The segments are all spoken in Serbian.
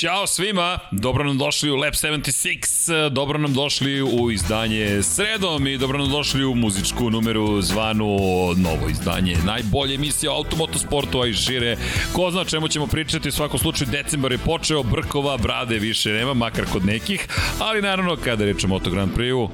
Ćao svima, dobro nam došli u Lab 76, dobro nam došli u izdanje sredom i dobro nam došli u muzičku numeru zvanu novo izdanje. Najbolje emisija o automotosportu, a i šire. Ko zna čemu ćemo pričati, u svakom slučaju decembar je počeo, brkova, brade više nema, makar kod nekih, ali naravno kada rečemo Moto Grand Prix-u,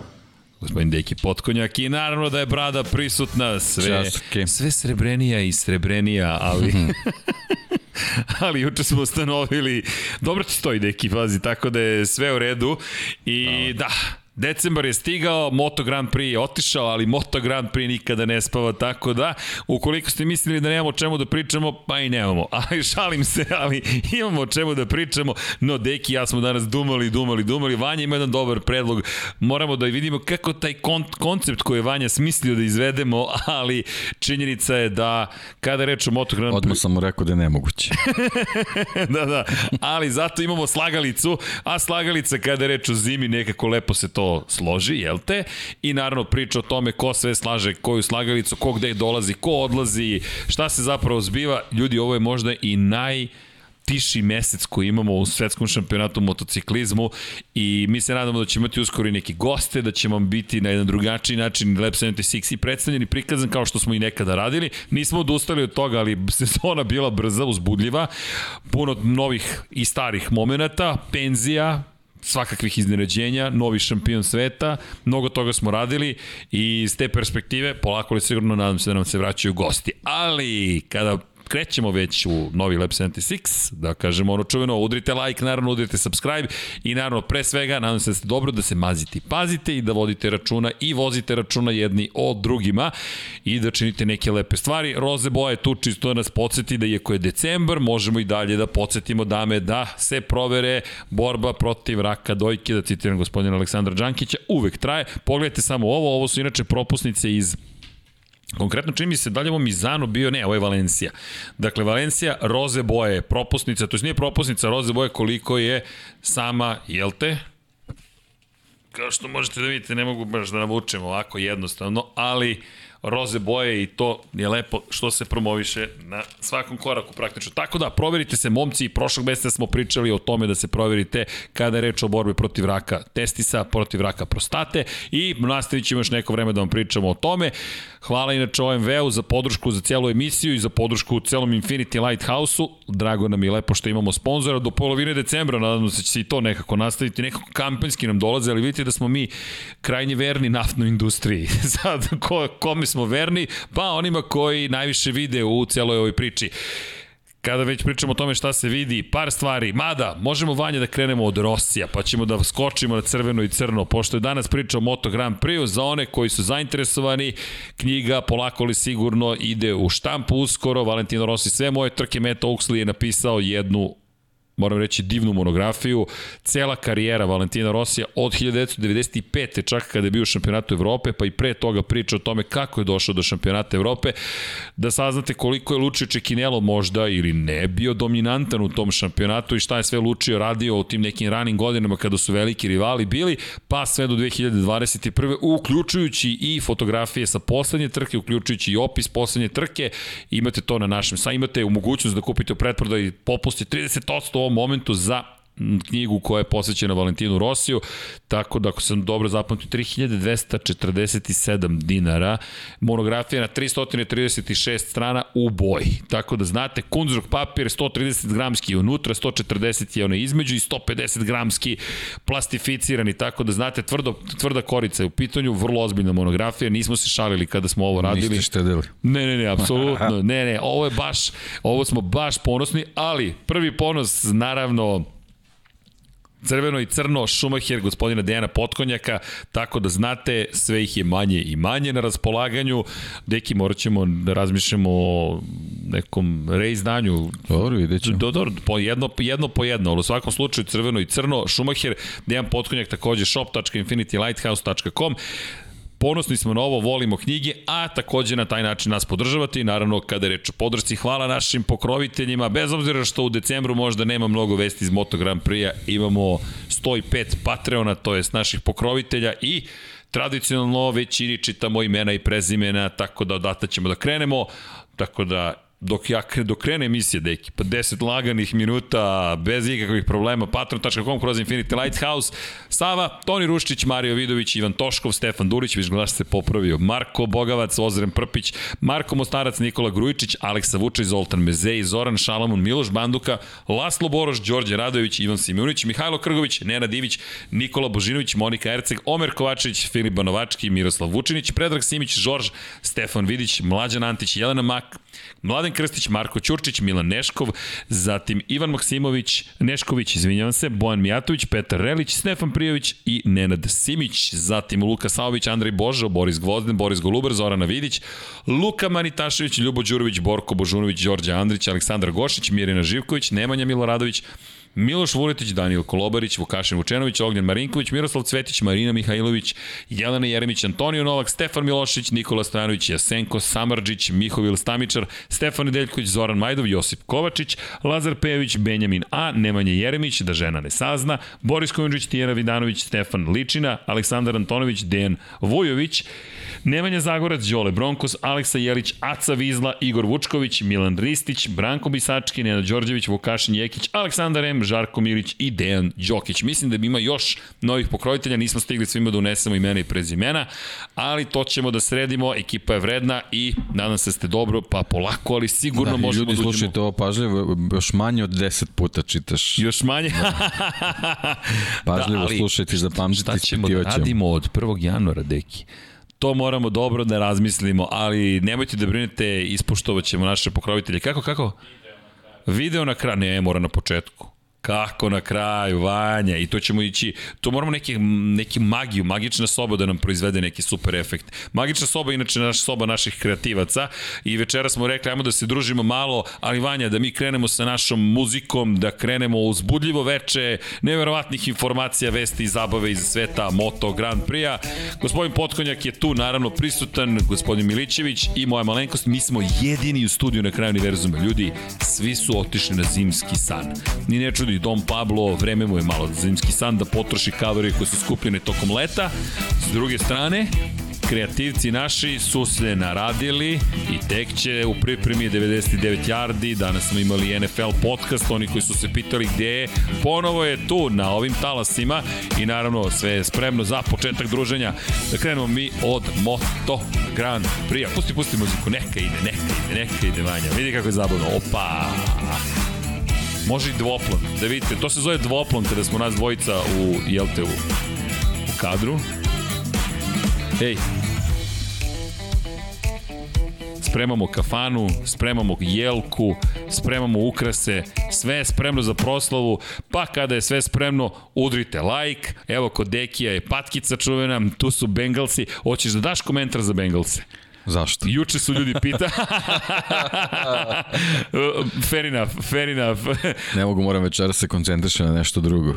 gospodin Deki Potkonjak i naravno da je brada prisutna sve, sve srebrenija i srebrenija, ali ali juče smo ustanovili, dobro ti stoji deki, pazi, tako da je sve u redu. I da, Decembar je stigao, Moto Grand Prix je otišao, ali Moto Grand Prix nikada ne spava, tako da, ukoliko ste mislili da nemamo o čemu da pričamo, pa i nemamo. Ali šalim se, ali imamo o čemu da pričamo, no Deki ja smo danas dumali, dumali, dumali. Vanja ima jedan dobar predlog, moramo da vidimo kako taj kon koncept koji je Vanja smislio da izvedemo, ali činjenica je da kada reč o Moto Grand Prix... Odmah sam mu rekao da je nemoguće. da, da, ali zato imamo slagalicu, a slagalica kada reč o zimi nekako lepo se to složi, jel te? I naravno priča o tome ko sve slaže koju slagalicu, ko gde dolazi, ko odlazi, šta se zapravo zbiva. Ljudi, ovo je možda i naj tiši mesec koji imamo u svetskom šampionatu u motociklizmu i mi se nadamo da ćemo imati uskoro i neki goste, da ćemo biti na jedan drugačiji način Lab 76 i predstavljen i prikazan kao što smo i nekada radili. Nismo odustali od toga, ali sezona bila brza, uzbudljiva, puno novih i starih momenta, penzija, svakakvih iznenađenja, novi šampion sveta, mnogo toga smo radili i iz te perspektive polako li sigurno nadam se da nam se vraćaju gosti. Ali kada krećemo već u novi Lab 76, da kažemo ono čuveno, udrite like, naravno udrite subscribe i naravno pre svega, nadam se da ste dobro da se mazite i pazite i da vodite računa i vozite računa jedni o drugima i da činite neke lepe stvari. Roze boje tu čisto da nas podsjeti da iako je decembar, možemo i dalje da podsjetimo dame da se provere borba protiv raka dojke, da citiram gospodina Aleksandra Đankića, uvek traje. Pogledajte samo ovo, ovo su inače propusnice iz Konkretno čini mi se dalje ovo Mizano bio, ne, ovo je Valencija. Dakle, Valencija, roze boje, propusnica, to je nije propusnica, roze boje koliko je sama, jel te? Kao što možete da vidite, ne mogu baš da navučem ovako jednostavno, ali roze boje i to je lepo što se promoviše na svakom koraku praktično. Tako da, proverite se, momci, prošlog meseca smo pričali o tome da se proverite kada je reč o borbi protiv raka testisa, protiv raka prostate i nastavit ćemo još neko vreme da vam pričamo o tome. Hvala inače OMV-u za podršku za cijelu emisiju i za podršku u celom Infinity Lighthouse-u. Drago nam je lepo što imamo sponzora do polovine decembra, nadam se da će se i to nekako nastaviti. Nekako kampanjski nam dolaze, ali vidite da smo mi krajnje verni naftnoj industriji. Sad, ko, kome smo verni? Pa onima koji najviše vide u celoj ovoj priči. Kada već pričamo o tome šta se vidi, par stvari, mada možemo vanje da krenemo od Rosija, pa ćemo da skočimo na crveno i crno, pošto je danas priča o Moto Grand Prix, za one koji su zainteresovani, knjiga polako li sigurno ide u štampu uskoro, Valentino Rossi sve moje trke Meta Oxley je napisao jednu moram reći, divnu monografiju. Cela karijera Valentina Rosija od 1995. čak kada je bio u šampionatu Evrope, pa i pre toga priča o tome kako je došao do šampionata Evrope, da saznate koliko je Lučio Čekinelo možda ili ne bio dominantan u tom šampionatu i šta je sve Lučio radio u tim nekim ranim godinama kada su veliki rivali bili, pa sve do 2021. uključujući i fotografije sa poslednje trke, uključujući i opis poslednje trke, imate to na našem sajtu, imate u mogućnost da kupite u pretprodaju popusti 30% u ovom momentu za knjigu koja je posvećena Valentinu Rosiju, tako da ako sam dobro zapamtio, 3247 dinara, monografija na 336 strana u boji. Tako da znate, kunzruk papir 130 gramski unutra, 140 je ono između i 150 gramski plastificirani, tako da znate, tvrdo, tvrda korica je u pitanju, vrlo ozbiljna monografija, nismo se šalili kada smo ovo radili. Niste štedili. Ne, ne, ne, apsolutno, ne, ne, ovo je baš, ovo smo baš ponosni, ali prvi ponos, naravno, crveno i crno Šumacher gospodina Dejana Potkonjaka, tako da znate, sve ih je manje i manje na raspolaganju. Deki, morat ćemo da razmišljamo o nekom reizdanju. Dobro, vidjet ćemo. Do, dobro, po jedno, jedno po jedno, ali u svakom slučaju crveno i crno, Šumacher, Dejan Potkonjak takođe shop.infinitylighthouse.com ponosni smo na ovo, volimo knjige, a takođe na taj način nas podržavate i naravno kada je reč o podršci, hvala našim pokroviteljima, bez obzira što u decembru možda nema mnogo vesti iz Moto Grand Prix-a, imamo 105 Patreona, to jest naših pokrovitelja i tradicionalno većini čitamo imena i prezimena, tako da odatak ćemo da krenemo, tako da dok, ja, dok krene emisija, deki, pa 10 laganih minuta, bez ikakvih problema, patron.com kroz Infinity Lighthouse, Sava, Toni Ruščić, Mario Vidović, Ivan Toškov, Stefan Durić, viš glas se popravio, Marko Bogavac, Ozren Prpić, Marko Mostarac, Nikola Grujičić, Aleksa Vučić, Zoltan Mezej, Zoran Šalamun, Miloš Banduka, Laslo Boroš, Đorđe Radović, Ivan Simunić, Mihajlo Krgović, Nena Divić, Nikola Božinović, Monika Erceg, Omer Kovačević, Filip Banovački, Miroslav Vučinić, Predrag Simić, Žorž, Stefan Vidić, Mlađan Antić, Jelena Mak, Mladen Krstić, Marko Ćurčić, Milan Neškov, zatim Ivan Maksimović, Nešković, izvinjavam se, Bojan Mijatović, Petar Relić, Stefan Prijović i Nenad Simić, zatim Luka Saović, Andrej Božo, Boris Gvozden, Boris Golubar, Zorana Vidić, Luka Manitašević, Ljubo Đurović, Borko Božunović, Đorđe Andrić, Aleksandar Gošić, Mirina Živković, Nemanja Miloradović, Miloš Vuletić, Daniel Kolobarić, Vukašin Vučenović, Ognjen Marinković, Miroslav Cvetić, Marina Mihajlović, Jelena Jeremić, Antonio Novak, Stefan Milošić, Nikola Stojanović, Jasenko Samarđić, Mihovil Stamičar, Stefan Nedeljković, Zoran Majdov, Josip Kovačić, Lazar Pejović, Benjamin A, Nemanja Jeremić, da žena ne sazna, Boris Kovinđić, Tijera Vidanović, Stefan Ličina, Aleksandar Antonović, Dejan Vujović, Nemanja Zagorac, Đole Bronkos, Aleksa Jelić, Aca Vizla, Igor Vučković, Milan Ristić, Branko Bisački, Nenad Đorđević, Vukašin Jekić, Aleksandar M, Žarko Milić i Dejan Đokić. Mislim da ima još novih pokrojitelja, nismo stigli svima da unesemo imena i prezimena, ali to ćemo da sredimo, ekipa je vredna i nadam se da ste dobro, pa polako, ali sigurno da, možemo ljudi, da Ljudi, slušajte ovo pažljivo, još manje od 10 puta čitaš. Još manje? Da. pažljivo da, ali, slušajte, zapamtite, šta ćemo da radimo od 1. januara, deki? to moramo dobro da razmislimo, ali nemojte da brinete, ispoštovat ćemo naše pokrovitelje. Kako, kako? Video na kraju, ne, mora na početku. Kako na kraju, Vanja, i to ćemo ići, to moramo neki, neki magiju, magična soba da nam proizvede neki super efekt. Magična soba, inače, naša soba naših kreativaca i večera smo rekli, ajmo da se družimo malo, ali Vanja, da mi krenemo sa našom muzikom, da krenemo uzbudljivo veče, neverovatnih informacija, vesti i zabave iz sveta Moto Grand Prix-a. Gospodin Potkonjak je tu, naravno, prisutan, gospodin Milićević i moja malenkost, mi smo jedini u studiju na kraju univerzuma. Ljudi, svi su otišli na zimski san. Ni ne čudi i Dom Pablo, vreme mu je malo zimski san da potroši kalorije koje su skupljene tokom leta. S druge strane, kreativci naši su se naradili i tek će u pripremi 99 yardi, danas smo imali NFL podcast, oni koji su se pitali gde je, ponovo je tu na ovim talasima i naravno sve je spremno za početak druženja. Da krenemo mi od Moto Grand Prix. Pusti, pusti muziku, neka ide, neka ide, neka ide Vanja. Vidi kako je zabavno. Opa! Može i dvoplon. Da vidite, to se zove dvoplon kada smo nas dvojica u, jel te, u, u kadru. Ej, spremamo kafanu, spremamo jelku, spremamo ukrase, sve je spremno za proslavu, pa kada je sve spremno, udrite like, evo kod Dekija je patkica čuvena, tu su Bengalsi, hoćeš da daš komentar za Bengalse? Zašto? Juče su ljudi pita. fair enough, fair enough. ne mogu, moram večera se koncentrišati na nešto drugo.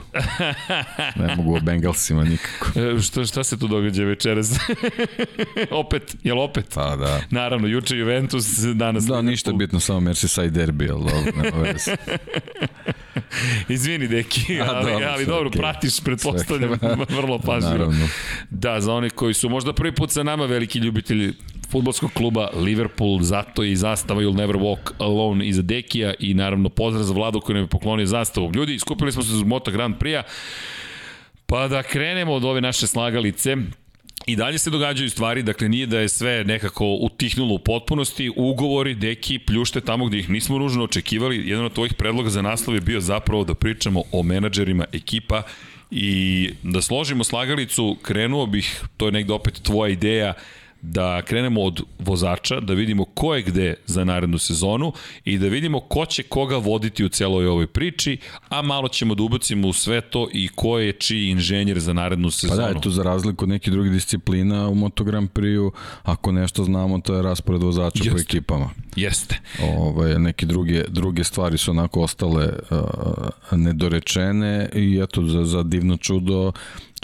Ne mogu o Bengalsima nikako. E, šta, šta se tu događa večeras? opet, jel opet? Pa da. Naravno, juče Juventus, danas... Da, ništa bitno, samo Merseyside derby, ali dobro, nema veze. Izvini, deki, A, ali, dobro, ali dobro, okay. pratiš, pretpostavljam, vrlo pažljivo. Naravno. Da, za one koji su možda prvi put sa nama veliki ljubitelji futbolskog kluba Liverpool, zato i zastava You'll Never Walk Alone iza Dekija i naravno pozdrav za Vladu koji nam je poklonio zastavu. Ljudi, iskupili smo se za Moto Grand Prix-a, pa da krenemo od ove naše slagalice. I dalje se događaju stvari, dakle nije da je sve nekako utihnulo u potpunosti, ugovori, deki, pljušte tamo gde ih nismo ružno očekivali. Jedan od tvojih predloga za naslov je bio zapravo da pričamo o menadžerima ekipa i da složimo slagalicu, krenuo bih, to je negde opet tvoja ideja, da krenemo od vozača, da vidimo ko je gde za narednu sezonu i da vidimo ko će koga voditi u celoj ovoj priči, a malo ćemo da ubacimo u sve to i ko je čiji inženjer za narednu sezonu. Pa da, eto, za razliku od nekih drugih disciplina u Moto Grand Prix-u, ako nešto znamo, to je raspored vozača Jeste. po ekipama. Jeste. Ove, ovaj, neke druge, druge stvari su onako ostale uh, nedorečene i eto, za, za divno čudo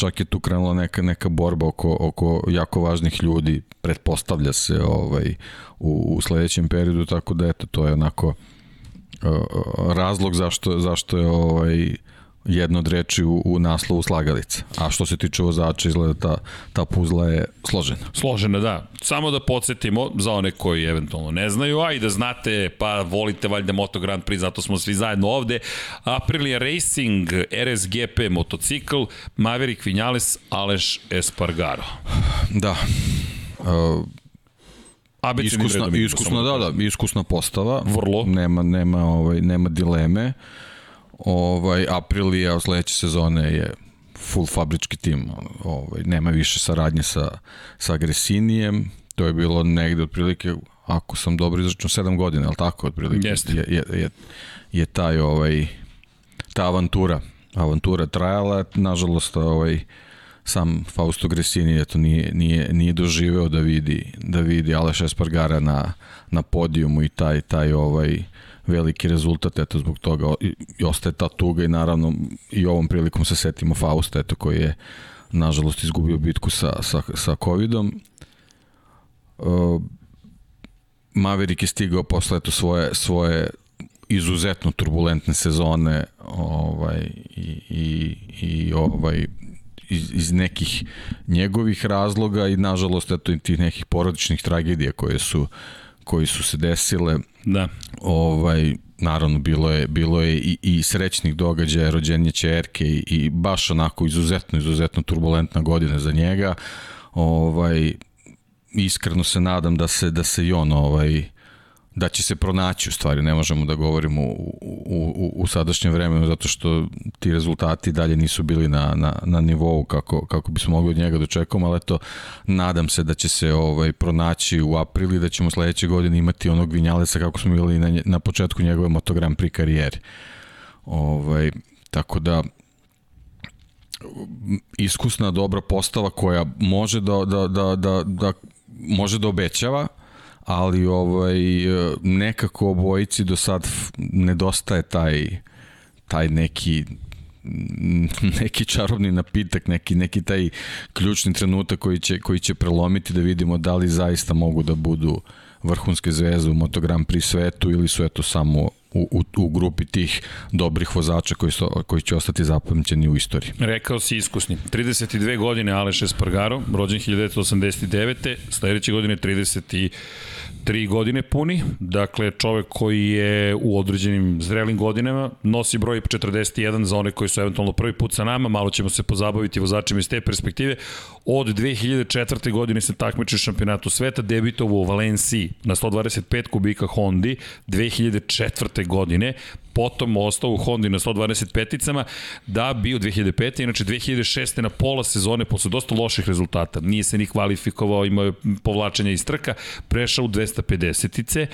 čak je tu krenula neka, neka borba oko, oko jako važnih ljudi, pretpostavlja se ovaj, u, u sledećem periodu, tako da eto, to je onako uh, razlog zašto, zašto je ovaj, jedna od reči u, u naslovu slagalica. A što se tiče vozača, izgleda ta, ta puzla je složena. Složena, da. Samo da podsjetimo za one koji eventualno ne znaju, a i da znate, pa volite valjda Moto Grand Prix, zato smo svi zajedno ovde. Aprilia Racing, RSGP motocikl, Maverick Vinales, Aleš Espargaro. Da. Uh, iskusna, iskusna, da, da, iskusna postava. Vrlo. Nema, nema, ovaj, nema dileme. Uh, Ovaj, Aprilia od sledeće sezone je full fabrički tim, ovaj, nema više saradnje sa, sa Gresinijem, to je bilo negde otprilike, ako sam dobro izračunao, 7 godina, ali tako otprilike? Jeste. je, je, je, je taj, ovaj, ta avantura, avantura trajala, nažalost, ovaj, sam Fausto Gresini eto nije nije nije doživeo da vidi da vidi Aleš Espargara na na podijumu i taj taj ovaj veliki rezultat, eto zbog toga i, ostaje ta tuga i naravno i ovom prilikom se setimo Fausta, eto koji je nažalost izgubio bitku sa, sa, sa COVID-om. Uh, Maverick je stigao posle eto svoje, svoje izuzetno turbulentne sezone ovaj, i, i, i ovaj, iz, iz nekih njegovih razloga i nažalost eto i tih nekih porodičnih tragedija koje su koji su se desile. Da. Ovaj, naravno bilo je bilo je i, i srećnih događaja rođenje ćerke i, i baš onako izuzetno izuzetno turbulentna godina za njega. Ovaj iskreno se nadam da se da se i on ovaj da će se pronaći u stvari, ne možemo da govorimo u, u, u, u sadašnjem vremenu zato što ti rezultati dalje nisu bili na, na, na nivou kako, kako bismo mogli od njega da očekujemo, ali eto, nadam se da će se ovaj pronaći u aprili da ćemo sledeće godine imati onog Vinjalesa kako smo bili na, na početku njegove motogram pri karijeri. Ovaj, tako da iskusna, dobra postava koja može da, da, da, da, da može da obećava, ali ovaj nekako obojici do sad nedostaje taj taj neki neki čarobni napitak, neki, neki taj ključni trenutak koji će, koji će prelomiti da vidimo da li zaista mogu da budu vrhunske zvezde u Moto Grand Prix svetu ili su eto samo u, u, u grupi tih dobrih vozača koji, su, koji će ostati zapamćeni u istoriji. Rekao si iskusni. 32 godine Aleš Espargaro, rođen 1989. Sledeće godine 30 tri godine puni, dakle čovek koji je u određenim zrelim godinama, nosi broj 41 za one koji su eventualno prvi put sa nama, malo ćemo se pozabaviti vozačima iz te perspektive. Od 2004. godine se takmiči u šampionatu sveta, debitovo u Valenciji na 125 kubika Hondi 2004. godine, potom ostao u Hondi na 125-icama, da bi u 2005. inače 2006. na pola sezone, posle dosta loših rezultata, nije se ni kvalifikovao, imao je povlačenja iz trka, prešao u 250-ice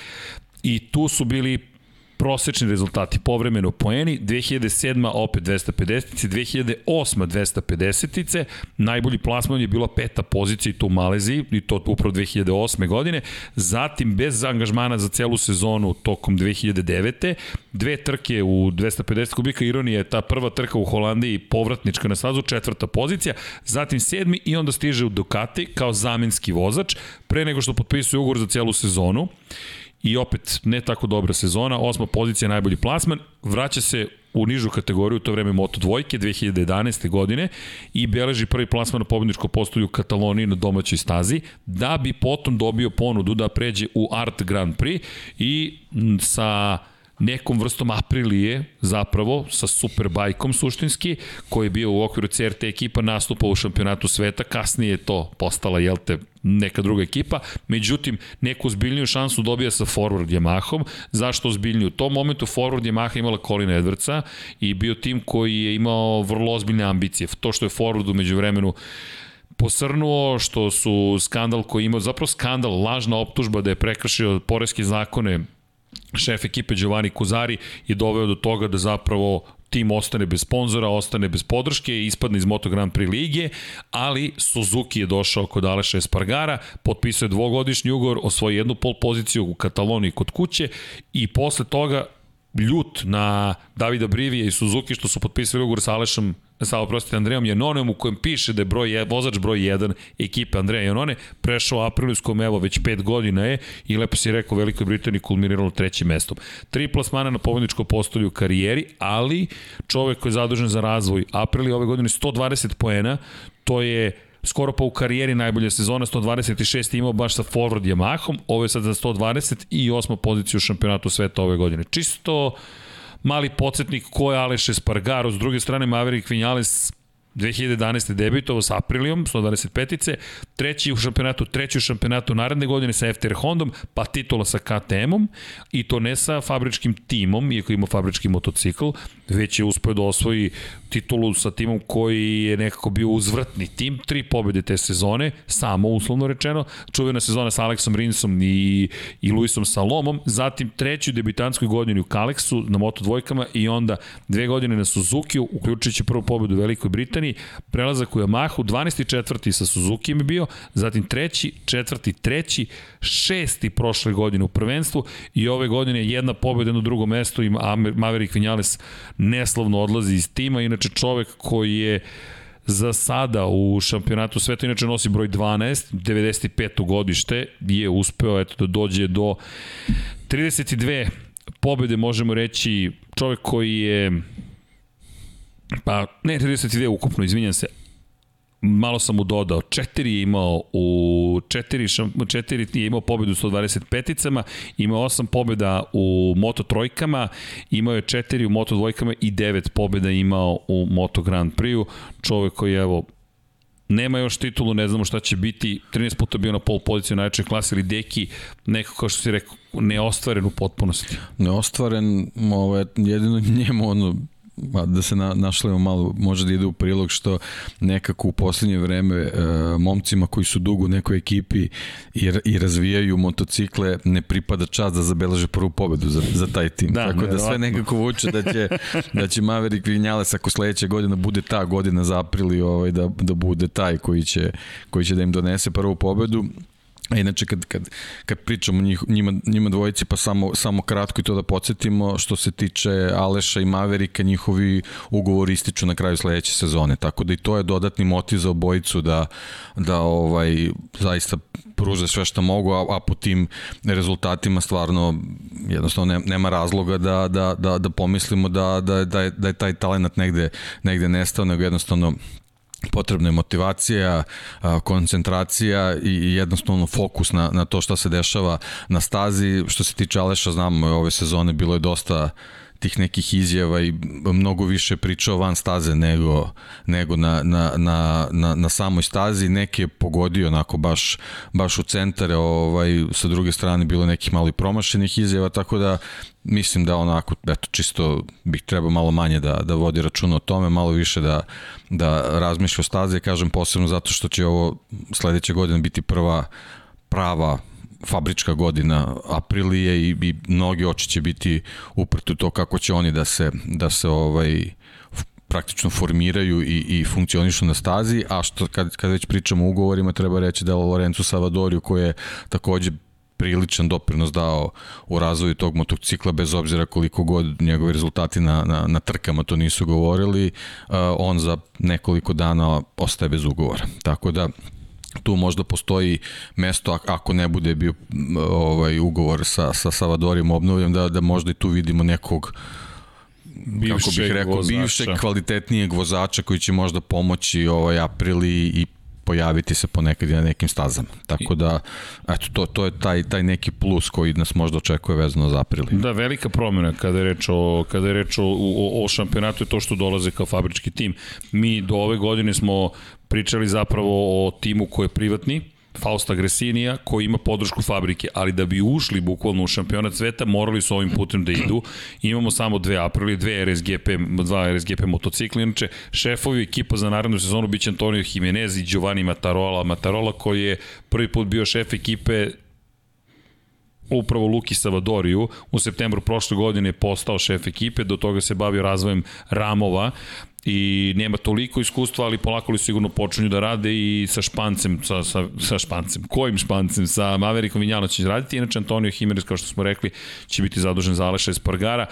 i tu su bili prosečni rezultati povremeno poeni, 2007. opet 250-ice, 2008. 250-ice, najbolji plasman je bila peta pozicija i to u Maleziji, i to upravo 2008. godine, zatim bez angažmana za celu sezonu tokom 2009. Dve trke u 250 kubika, ironija je ta prva trka u Holandiji povratnička na stazu, četvrta pozicija, zatim sedmi i onda stiže u Ducati kao zamenski vozač, pre nego što potpisuje ugovor za celu sezonu i opet ne tako dobra sezona, osma pozicija najbolji plasman, vraća se u nižu kategoriju, to vreme Moto dvojke 2011. godine i beleži prvi plasman na pobedničko postolju u Kataloniji na domaćoj stazi, da bi potom dobio ponudu da pređe u Art Grand Prix i sa nekom vrstom Aprilije, zapravo, sa Superbajkom suštinski, koji je bio u okviru CRT ekipa, nastupao u šampionatu sveta, kasnije je to postala, jel te, neka druga ekipa, međutim, neku zbiljniju šansu dobija sa Forward Yamahom. Zašto zbiljniju? U tom momentu Forward Yamaha imala Colina Edwardsa i bio tim koji je imao vrlo ozbiljne ambicije. To što je Forward umeđu vremenu posrnuo, što su skandal koji imao, zapravo skandal, lažna optužba da je prekršio poreske zakone šef ekipe Giovanni Kuzari je doveo do toga da zapravo tim ostane bez sponzora, ostane bez podrške i ispadne iz Moto Grand Prix lige, ali Suzuki je došao kod Aleša Espargara, potpisao je dvogodišnji ugovor, osvoji jednu pol poziciju u Kataloniji kod kuće i posle toga ljut na Davida Brivija i Suzuki što su potpisali ugovor sa Alešom sa oprostite Andrejom Janonem u kojem piše da je broj, vozač broj 1 ekipe Andreja Janone prešao aprilijskom evo već 5 godina je i lepo si rekao Velikoj Britaniji kulminiralo trećim mestom. Tri plasmana na pobedničko postolju u karijeri, ali čovek koji je zadužen za razvoj Aprilije ove godine 120 poena, to je skoro pa u karijeri najbolja sezona, 126 imao baš sa Forward Yamahom, ovo je sad za 120 i osma poziciju u šampionatu sveta ove godine. Čisto mali podsjetnik ko je Aleš Espargaro, s druge strane Maverick Vinales 2011. debitovo sa Aprilijom, 125-ice, treći u šampionatu, treći u šampionatu naredne godine sa FTR Hondom, pa titula sa KTM-om i to ne sa fabričkim timom, iako ima fabrički motocikl, već je uspio da osvoji titulu sa timom koji je nekako bio uzvrtni tim, tri pobjede te sezone, samo uslovno rečeno, čuvena sezona sa Aleksom Rinsom i, i Luisom Salomom, zatim treću debitanskoj godini u Kalexu na Moto dvojkama i onda dve godine na Suzuki, uključujući prvu pobedu u Velikoj Britaniji, prelazak u Yamahu, 12. i četvrti sa Suzuki je bio, zatim treći, četvrti, treći, šesti prošle godine u prvenstvu i ove godine jedna pobeda na drugom mestu i Maverick Vinales neslovno odlazi iz tima, inače čovek koji je za sada u šampionatu sveta inače nosi broj 12, 95. godište, je uspeo eto, da dođe do 32 pobede, možemo reći, čovek koji je pa ne 32 ukupno, izvinjam se, malo sam mu dodao, četiri je imao u četiri, četiri je imao pobedu u 125-icama, imao osam pobeda u Moto trojkama, imao je četiri u Moto dvojkama i devet pobeda imao u Moto Grand Prix-u. Čovek koji je, evo, nema još titulu, ne znamo šta će biti, 13 puta bio na pol poziciju na najčešće klasi ili deki, neko kao što si rekao, neostvaren u potpunosti. Neostvaren, ovo je jedino njemu ono, da se na, našlemo malo, može da ide u prilog što nekako u poslednje vreme e, momcima koji su dugo u nekoj ekipi i, i razvijaju motocikle ne pripada čast da zabeleže prvu pobedu za, za taj tim. Da, Tako da sve nekako vuče da će, da će Maverick Vinales ako sledeća godina bude ta godina za april i ovaj, da, da bude taj koji će, koji će da im donese prvu pobedu A inače, kad, kad, kad pričamo njih, njima, njima dvojici, pa samo, samo kratko i to da podsjetimo, što se tiče Aleša i Maverika, njihovi ugovori ističu na kraju sledeće sezone, tako da i to je dodatni motiv za obojicu da, da ovaj, zaista pruže sve što mogu, a, a po tim rezultatima stvarno jednostavno ne, nema razloga da, da, da, da pomislimo da, da, da, je, da je taj talent negde, negde nestao, nego jednostavno potrebna je motivacija, koncentracija i jednostavno fokus na, na to šta se dešava na stazi. Što se tiče Aleša, znamo, ove sezone bilo je dosta tih nekih izjava i mnogo više pričao van staze nego, nego na, na, na, na, na samoj stazi. Neki je pogodio onako baš, baš u centar, ovaj, sa druge strane bilo nekih malo promašenih izjava, tako da mislim da onako, eto, čisto bih trebao malo manje da, da vodi računa o tome, malo više da, da razmišlja o stazi, kažem posebno zato što će ovo sledeće godine biti prva prava fabrička godina Aprilije i, i mnogi oči će biti uprto to kako će oni da se, da se ovaj, praktično formiraju i, i funkcionišu na stazi, a što kad, kad već pričamo o ugovorima treba reći da je Lorenzo Savadoriju koji je takođe priličan doprinos dao u razvoju tog motocikla, bez obzira koliko god njegovi rezultati na, na, na trkama to nisu govorili, on za nekoliko dana ostaje bez ugovora. Tako da tu možda postoji mesto ako ne bude bio ovaj ugovor sa sa Savadorim obnovljen da da možda i tu vidimo nekog bivšeg kako bih rekao vozača. bivšeg kvalitetnijeg vozača koji će možda pomoći ovaj Aprili i pojaviti se ponekad i na nekim stazama. Tako da, eto, to, to je taj, taj neki plus koji nas možda očekuje vezano za aprili. Da, velika promjena kada je reč o, kada je reč o, o, o šampionatu je to što dolaze kao fabrički tim. Mi do ove godine smo pričali zapravo o timu koji je privatni, Fausta Gresinija koji ima podršku fabrike, ali da bi ušli bukvalno u šampionat sveta morali su ovim putem da idu. Imamo samo dve Aprili, dve RSGP, dva RSGP motocikli, inače šefovi ekipa za narednu sezonu biće Antonio Jimenez i Giovanni Matarola. Matarola koji je prvi put bio šef ekipe upravo Luki Savadoriju. U septembru prošle godine je postao šef ekipe, do toga se bavio razvojem ramova i nema toliko iskustva, ali polako li sigurno počinju da rade i sa špancem, sa, sa, sa špancem, kojim špancem, sa Maverikom Vinjano će raditi, inače Antonio Jimenez, kao što smo rekli, će biti zadužen za Aleša Espargara,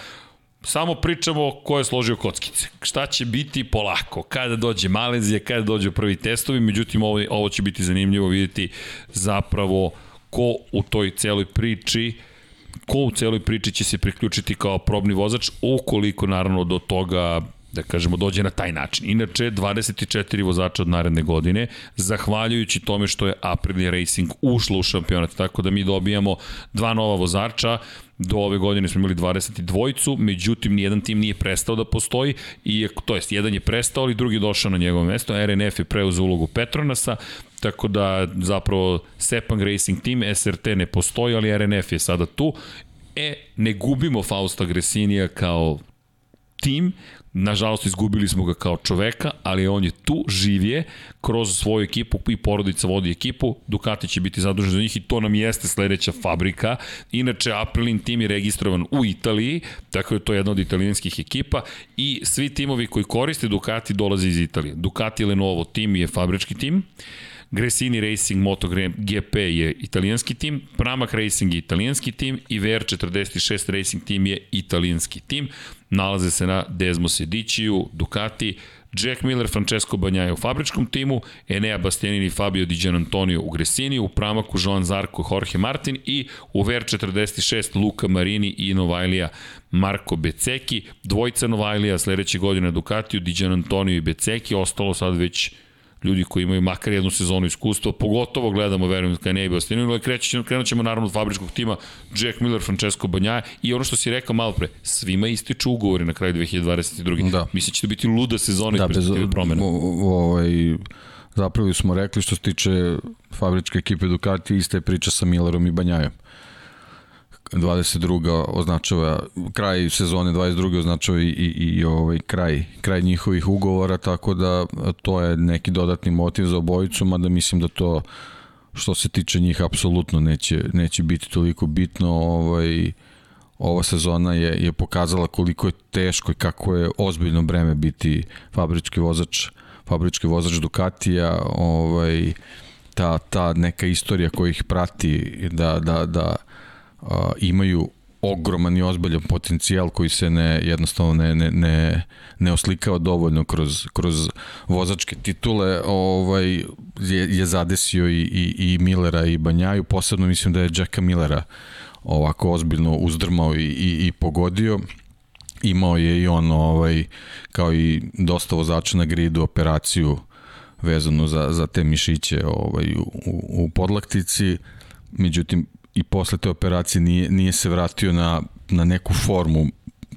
samo pričamo ko je složio kockice. Šta će biti polako, kada dođe Malezija, kada dođe prvi testovi, međutim ovo, ovo će biti zanimljivo vidjeti zapravo ko u toj celoj priči ko u celoj priči će se priključiti kao probni vozač, ukoliko naravno do toga da kažemo, dođe na taj način. Inače, 24 vozača od naredne godine, zahvaljujući tome što je Aprilia Racing ušlo u šampionat, tako da mi dobijamo dva nova vozača, do ove godine smo imali 22-icu, međutim nijedan tim nije prestao da postoji, i, to jest jedan je prestao, ali drugi je došao na njegovo mesto, RNF je preuzeo ulogu Petronasa, tako da zapravo Sepang Racing Team, SRT ne postoji, ali RNF je sada tu. E, ne gubimo Fausta Gresinija kao tim, Nažalost, izgubili smo ga kao čoveka, ali on je tu, živje, kroz svoju ekipu i porodica vodi ekipu. Ducati će biti zadužen za njih i to nam jeste sledeća fabrika. Inače, Aprilin tim je registrovan u Italiji, tako je to jedna od italijanskih ekipa i svi timovi koji koriste Ducati dolaze iz Italije. Ducati Lenovo tim je fabrički tim. Gresini Racing Moto GP je italijanski tim, Pramac Racing je italijanski tim i VR46 Racing tim je italijanski tim. Nalaze se na Desmo Sediciju, Ducati, Jack Miller, Francesco Banjaja u fabričkom timu, Enea Bastianini Fabio Di Gianantonio u Gresini, u Pramaku Joan Zarko Jorge Martin i u VR46 Luka Marini i Novajlija Marko Beceki. Dvojica Novajlija sledeće godine Ducatiju, Di Gianantonio i Beceki, ostalo sad već ljudi koji imaju makar jednu sezonu iskustva, pogotovo gledamo, verujem, kada ne Bastinu, ali krećemo, krenut ćemo naravno od fabričkog tima Jack Miller, Francesco Banjaja i ono što si rekao malo pre, svima ističu ugovori na kraju 2022. Da. Mislim će da biti luda sezona da, bez promena. Ovaj, zapravo smo rekli što se tiče fabričke ekipe Ducati, ista je priča sa Millerom i Banjajom. 22. označava kraj sezone 22. označava i, i, i ovaj kraj, kraj njihovih ugovora, tako da to je neki dodatni motiv za obojicu, mada mislim da to što se tiče njih apsolutno neće, neće biti toliko bitno ovaj, ova sezona je, je pokazala koliko je teško i kako je ozbiljno breme biti fabrički vozač fabrički vozač Ducatija ovaj, ta, ta neka istorija koja ih prati da, da, da a, imaju ogroman i ozbiljan potencijal koji se ne jednostavno ne, ne, ne, ne oslikao dovoljno kroz, kroz vozačke titule ovaj, je, je zadesio i, i, i Millera i Banjaju. Posebno mislim da je Jacka Millera ovako ozbiljno uzdrmao i, i, i pogodio. Imao je i on ovaj, kao i dosta vozača na gridu operaciju vezanu za, za te mišiće ovaj, u, u podlaktici. Međutim i posle te operacije nije, nije se vratio na, na neku formu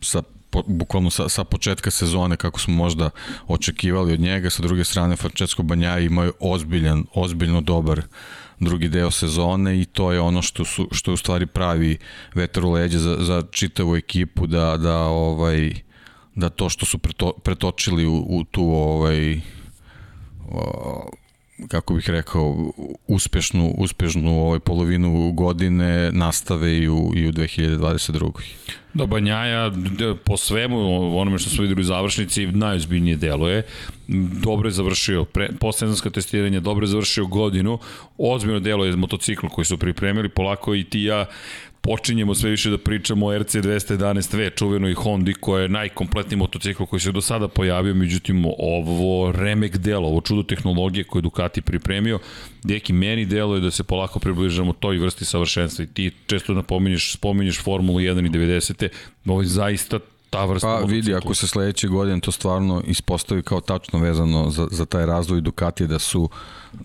sa po, bukvalno sa, sa početka sezone kako smo možda očekivali od njega, sa druge strane Francesco Banjaja imao je ozbiljan, ozbiljno dobar drugi deo sezone i to je ono što su što u stvari pravi vetar u za, za čitavu ekipu da da ovaj da to što su preto, pretočili u, u tu ovaj kako bih rekao, uspešnu, uspešnu ovaj polovinu godine nastave i u, i u 2022. Da, Banjaja po svemu onome što smo videli u završnici najozbiljnije deluje. Dobro je završio pre, poslednjanska testiranja, dobro je završio godinu. Ozbiljno delo je motocikl koji su pripremili, polako i ti ja počinjemo sve više da pričamo o RC211V, čuvenoj Hondi, koja je najkompletniji motocikl koji se do sada pojavio, međutim ovo remek delo, ovo čudo tehnologije koje Ducati pripremio, deki meni delo je da se polako približamo toj vrsti savršenstva i ti često napominješ, spominješ Formulu 1 i 90. Ovo je zaista ta vrsta Pa vidi, ako se sledeće godine to stvarno ispostavi kao tačno vezano za, za taj razvoj Ducati da su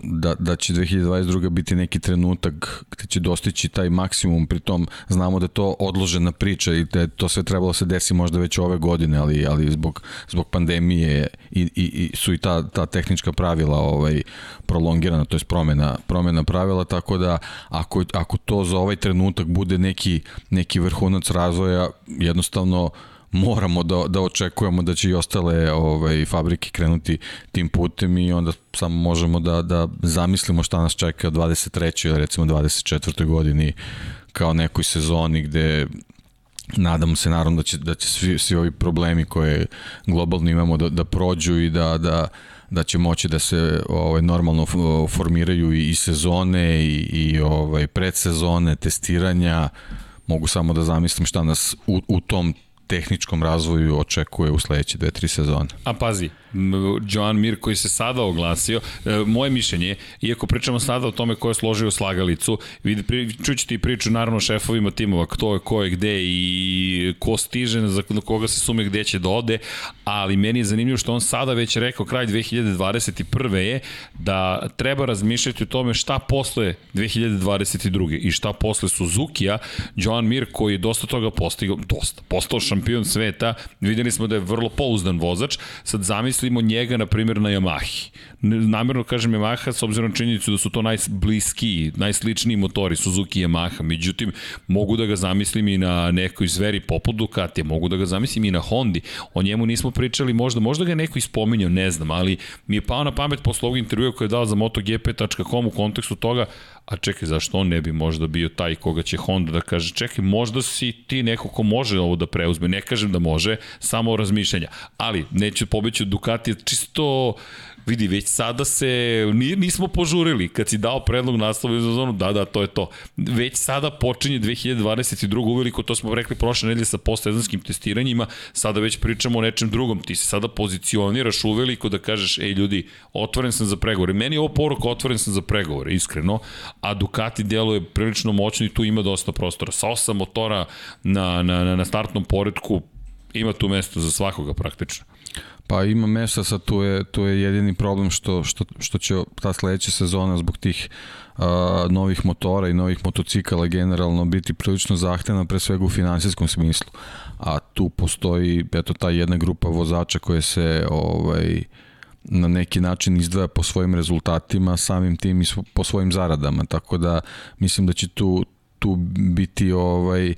da, da će 2022. biti neki trenutak gde će dostići taj maksimum, pritom znamo da je to odložena priča i da to sve trebalo da se desi možda već ove godine, ali, ali zbog, zbog pandemije i, i, i su i ta, ta tehnička pravila ovaj, prolongirana, to je promena, promena pravila, tako da ako, ako to za ovaj trenutak bude neki, neki vrhunac razvoja, jednostavno moramo da, da očekujemo da će i ostale ovaj, fabrike krenuti tim putem i onda samo možemo da, da zamislimo šta nas čeka 23. ili recimo 24. godini kao nekoj sezoni gde nadamo se naravno da će, da će svi, svi ovi problemi koje globalno imamo da, da prođu i da, da, da će moći da se ovaj normalno formiraju i, i sezone i, i ovaj predsezone, testiranja. Mogu samo da zamislim šta nas u, u tom tehničkom razvoju očekuje u sledeće dve, tri sezone. A pazi, Joan Mir koji se sada oglasio, e, moje mišljenje, iako pričamo sada o tome ko je složio slagalicu, vidi, čućete i priču naravno šefovima timova, kto je, ko je gde i ko stiže, za koga se sume gde će da ode, ali meni je zanimljivo što on sada već rekao kraj 2021. je da treba razmišljati o tome šta posle 2022. i šta posle Suzuki-a, Joan Mir koji je dosta toga postigao, dosta, postao šampion sveta, videli smo da je vrlo pouzdan vozač, sad zamislimo njega, na primjer, na Yamahi. Namerno kažem Yamaha, s obzirom na činjenicu da su to najbliskiji, najsličniji motori Suzuki i Yamaha, međutim, mogu da ga zamislim i na nekoj zveri poput Ducati, mogu da ga zamislim i na Hondi. O njemu nismo pričali, možda, možda ga neko ispominjao, ne znam, ali mi je pao na pamet posle ovog intervjua koje je dao za MotoGP.com u kontekstu toga, a čekaj, zašto on ne bi možda bio taj koga će Honda da kaže, čekaj, možda si ti neko ko može ovo da preuzme, ne kažem da može, samo razmišljanja, ali neću pobeći od Ducati, čisto vidi, već sada se, nismo požurili, kad si dao predlog naslova za zonu, da, da, to je to. Već sada počinje 2022. uveliko, to smo rekli prošle nedelje sa postsezanskim testiranjima, sada već pričamo o nečem drugom, ti se sada pozicioniraš uveliko da kažeš, ej ljudi, otvoren sam za pregovore. Meni je ovo poruka, otvoren sam za pregovore, iskreno, a Ducati deluje prilično moćno i tu ima dosta prostora. Sa osam motora na, na, na startnom poredku, ima tu mesto za svakoga praktično. Pa ima mesta, sad tu je, tu je jedini problem što, što, što će ta sledeća sezona zbog tih a, novih motora i novih motocikala generalno biti prilično zahtevna pre svega u finansijskom smislu. A tu postoji eto ta jedna grupa vozača koje se ovaj na neki način izdvaja po svojim rezultatima, samim tim i po svojim zaradama, tako da mislim da će tu tu biti ovaj uh,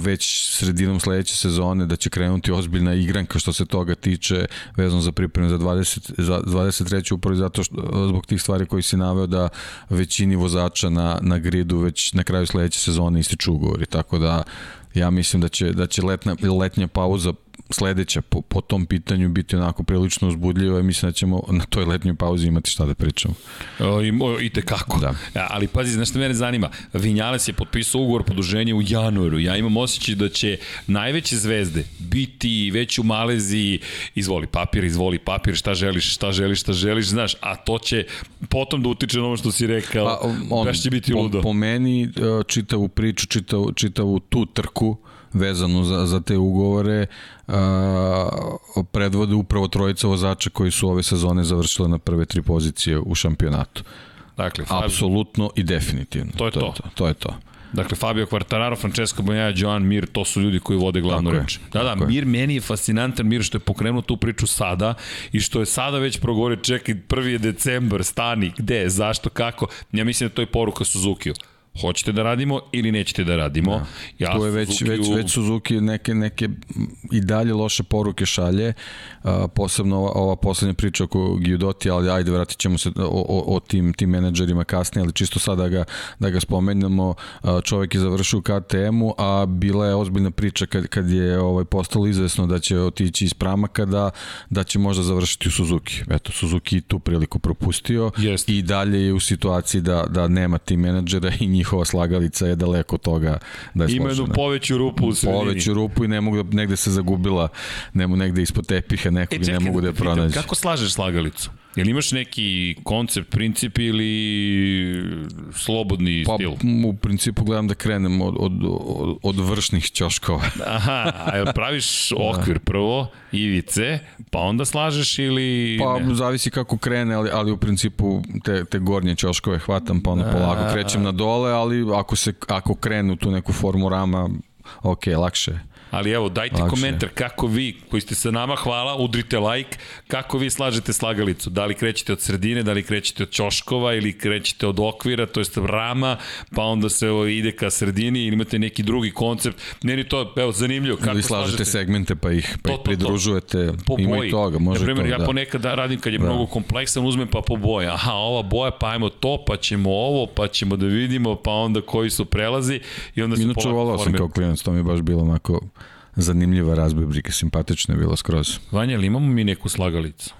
već sredinom sledeće sezone da će krenuti ozbiljna igranka što se toga tiče vezano za pripreme za 20 za 23. upravo zato što zbog tih stvari koji si naveo da većini vozača na na gridu već na kraju sledeće sezone ističu ugovori tako da ja mislim da će da će letna letnja pauza sledeća po, po tom pitanju biti onako prilično uzbudljiva i mislim da ćemo na toj letnjoj pauzi imati šta da pričamo. O, i, o, i tekako. Da. Ali pazi, znaš što mene zanima? Vinjales je potpisao ugovor produženje u januaru. Ja imam osjećaj da će najveće zvezde biti već u Maleziji izvoli papir, izvoli papir, šta želiš, šta želiš, šta želiš, znaš, a to će potom da utiče na ovo što si rekao, pa, on, da će biti po, ludo. Po meni e, čitavu priču, čitavu, čitavu tu trku vezanu za, za te ugovore a, predvode upravo trojica vozača koji su ove sezone završile na prve tri pozicije u šampionatu. Dakle, Fabio... Apsolutno i definitivno. To je to. To je to. to, je to. Dakle, Fabio Quartararo, Francesco Bagnaia, Joan Mir, to su ljudi koji vode glavnu Tako reč. Da, da, Mir je. meni je fascinantan, Mir što je pokrenuo tu priču sada i što je sada već progovorio, čekaj, prvi je decembar, stani, gde, zašto, kako. Ja mislim da to je poruka Suzuki-u hoćete da radimo ili nećete da radimo. Da. Ja, tu je već, Suzuki već, već Suzuki neke, neke i dalje loše poruke šalje, a, posebno ova, ova poslednja priča oko Giudoti, ali ajde vratit ćemo se o, o, o tim, tim menadžerima kasnije, ali čisto sad da ga, da ga spomenemo, a, čovek je završio KTM-u, a bila je ozbiljna priča kad, kad je ovaj, postalo izvesno da će otići iz Pramaka, da, da će možda završiti u Suzuki. Eto, Suzuki tu priliku propustio Jest. i dalje je u situaciji da, da nema tim menadžera i njih njihova slagalica je daleko toga da je Ima jednu poveću rupu u sredini. Poveću rupu i ne mogu da, negde se zagubila, ne mogu negde ispod tepiha nekog e, čekaj, ne mogu da je pronađe. Kako slažeš slagalicu? Jel imaš neki koncept, princip ili slobodni pa, stil? U principu gledam da krenem od, od, od, od vršnih ćoškova. Aha, a praviš okvir prvo, ivice, pa onda slažeš ili... Pa ne? zavisi kako krene, ali, ali u principu te, te gornje ćoškove hvatam, pa onda polako krećem na dole, ali ako, se, ako krenu tu neku formu rama, ok, lakše je. Ali evo, dajte Lakše. komentar kako vi, koji ste sa nama, hvala, udrite like, kako vi slažete slagalicu. Da li krećete od sredine, da li krećete od ćoškova ili krećete od okvira, to jest rama, pa onda se evo, ide ka sredini ili imate neki drugi koncept. Meni to, evo, zanimljivo. Kako ili slažete slažete segmente pa ih, pa ih pridružujete. To, to. Ima i toga, može Na primjer, to, ja da. ponekad da radim kad je da. mnogo kompleksan, uzmem pa po boja. Aha, ova boja, pa ajmo to, pa ćemo ovo, pa ćemo da vidimo, pa onda koji su prelazi i onda se Inače, volao sam kao klijent, to mi je baš bilo onako zanimljiva razbibrika, simpatična je bila skroz. Vanja, ali imamo mi neku slagalicu?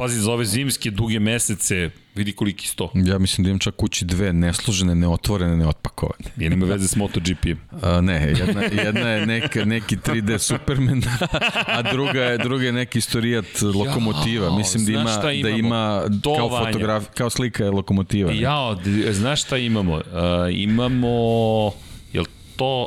pazi, za ove zimske duge mesece, vidi koliki sto. Ja mislim da imam čak kući dve neslužene, neotvorene, neotpakovane. Jer ima veze s MotoGP. A, ne, jedna, jedna je neka, neki 3D Superman, a druga je, druga je neki istorijat lokomotiva. Jao, Mislim da ima, da ima To, kao, Vanja. fotograf, kao slika je lokomotiva. ne? Jao, znaš šta imamo? Uh, imamo, jel to,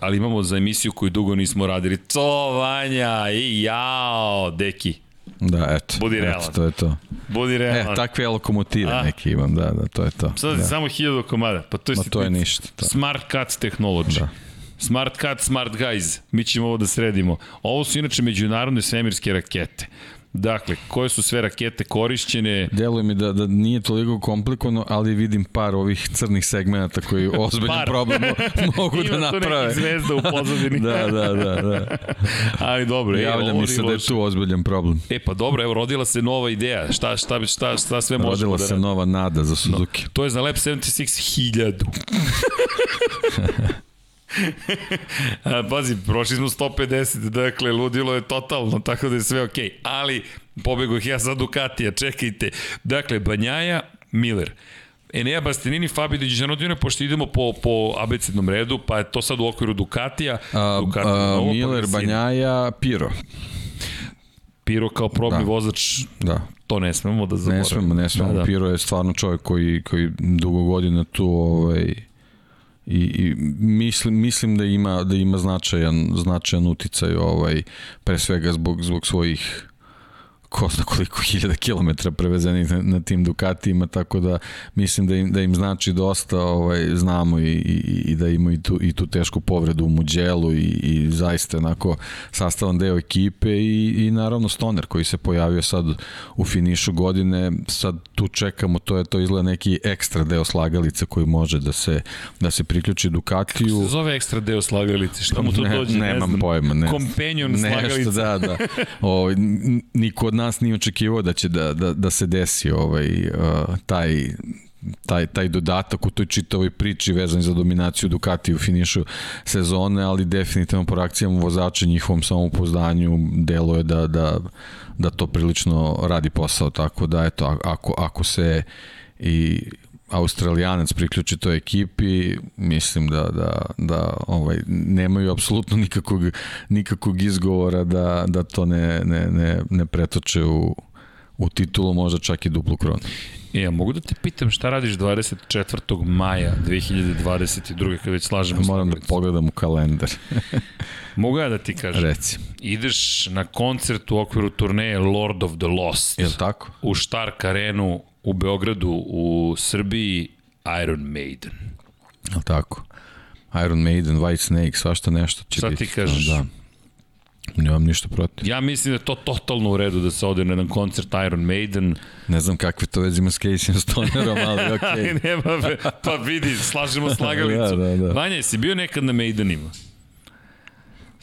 ali imamo za emisiju koju dugo nismo radili. To, Vanja, i jao, deki. Da, eto. Budi eto, realan. to je to. Budi E, realan. takve lokomotive A? neke imam, da, da, to je to. Sad da. samo hiljadu komada. Pa to je, Ma to je ništa. To. Smart Cut Technology. Da. Smart Cut, Smart Guys. Mi ćemo ovo da sredimo. Ovo su inače međunarodne svemirske rakete. Dakle, koje su sve rakete korišćene? Deluje mi da, da nije toliko komplikovano, ali vidim par ovih crnih segmenata koji ozbiljan Par. problem mo- mogu da Ima tu naprave. zvezda u pozadini. Da, da, da, da. Ali dobro, e, Javlja mi se da je tu ozbiljan problem. E pa dobro, evo rodila se nova ideja. Šta šta šta šta sve možemo Rodila da se radimo? nova nada za Suzuki. To je za Lab 76 1000. Pazi, prošli smo 150, dakle, ludilo je totalno, tako da je sve okej. Okay. Ali, pobego ja za Ducatija, čekajte. Dakle, Banjaja, Miller. Enea Bastianini, Fabio Di Gianodino, pošto idemo po, po abecednom redu, pa je to sad u okviru Ducatija. A, Ducati, a, novo, Miller, pa Banjaja, Piro. Piro kao probni Da. vozač, Da. to ne smemo da zaboravimo. Ne smemo, ne smemo. Da, da. Piro je stvarno čovjek koji, koji dugo godina tu ovaj, i, i mislim, mislim da ima da ima značajan značajan uticaj ovaj pre svega zbog zbog svojih ko zna koliko hiljada kilometara prevezenih na, na tim Ducatijima, tako da mislim da im, da im znači dosta, ovaj, znamo i, i, i da imaju i tu, i tu tešku povredu u Muđelu i, i zaista onako sastavan deo ekipe i, i naravno Stoner koji se pojavio sad u finišu godine, sad tu čekamo, to je to izgleda neki ekstra deo slagalice koji može da se, da se priključi Ducatiju. Se zove ekstra deo slagalice, šta mu to ne, dođe, ne, nemam znam. pojma, ne. Companion Nešto, slagalica. da, da. Ovaj n- niko od nas nije očekivao da će da, da, da se desi ovaj uh, taj taj, taj dodatak u toj čitavoj priči vezan za dominaciju Ducati u finišu sezone, ali definitivno po reakcijama vozača njihovom samopouzdanju delo je da, da, da to prilično radi posao, tako da eto, ako, ako se i Australijanac priključi toj ekipi, mislim da, da, da ovaj, nemaju apsolutno nikakvog, nikakvog izgovora da, da to ne, ne, ne, ne pretoče u, u titulu, možda čak i duplu kronu. E, a mogu da te pitam šta radiš 24. maja 2022. kad već slažemo Moram da pogledam u kalendar. Mogu ja da ti kažem? Reci. Ideš na koncert u okviru turneje Lord of the Lost. Je tako? U Štark arenu u Beogradu, u Srbiji, Iron Maiden. Je li tako? Iron Maiden, White Snake, svašta nešto će Šta biti. ti kažeš? Da. Nemam ništa protiv. Ja mislim da je to totalno u redu da se ode na jedan koncert Iron Maiden. Ne znam kakve to veze ima s Casey Stonerom, ali okej. Okay. Nema, pa vidi, slažemo slagalicu. Da, da, da. Vanja, jesi bio nekad na Maidenima?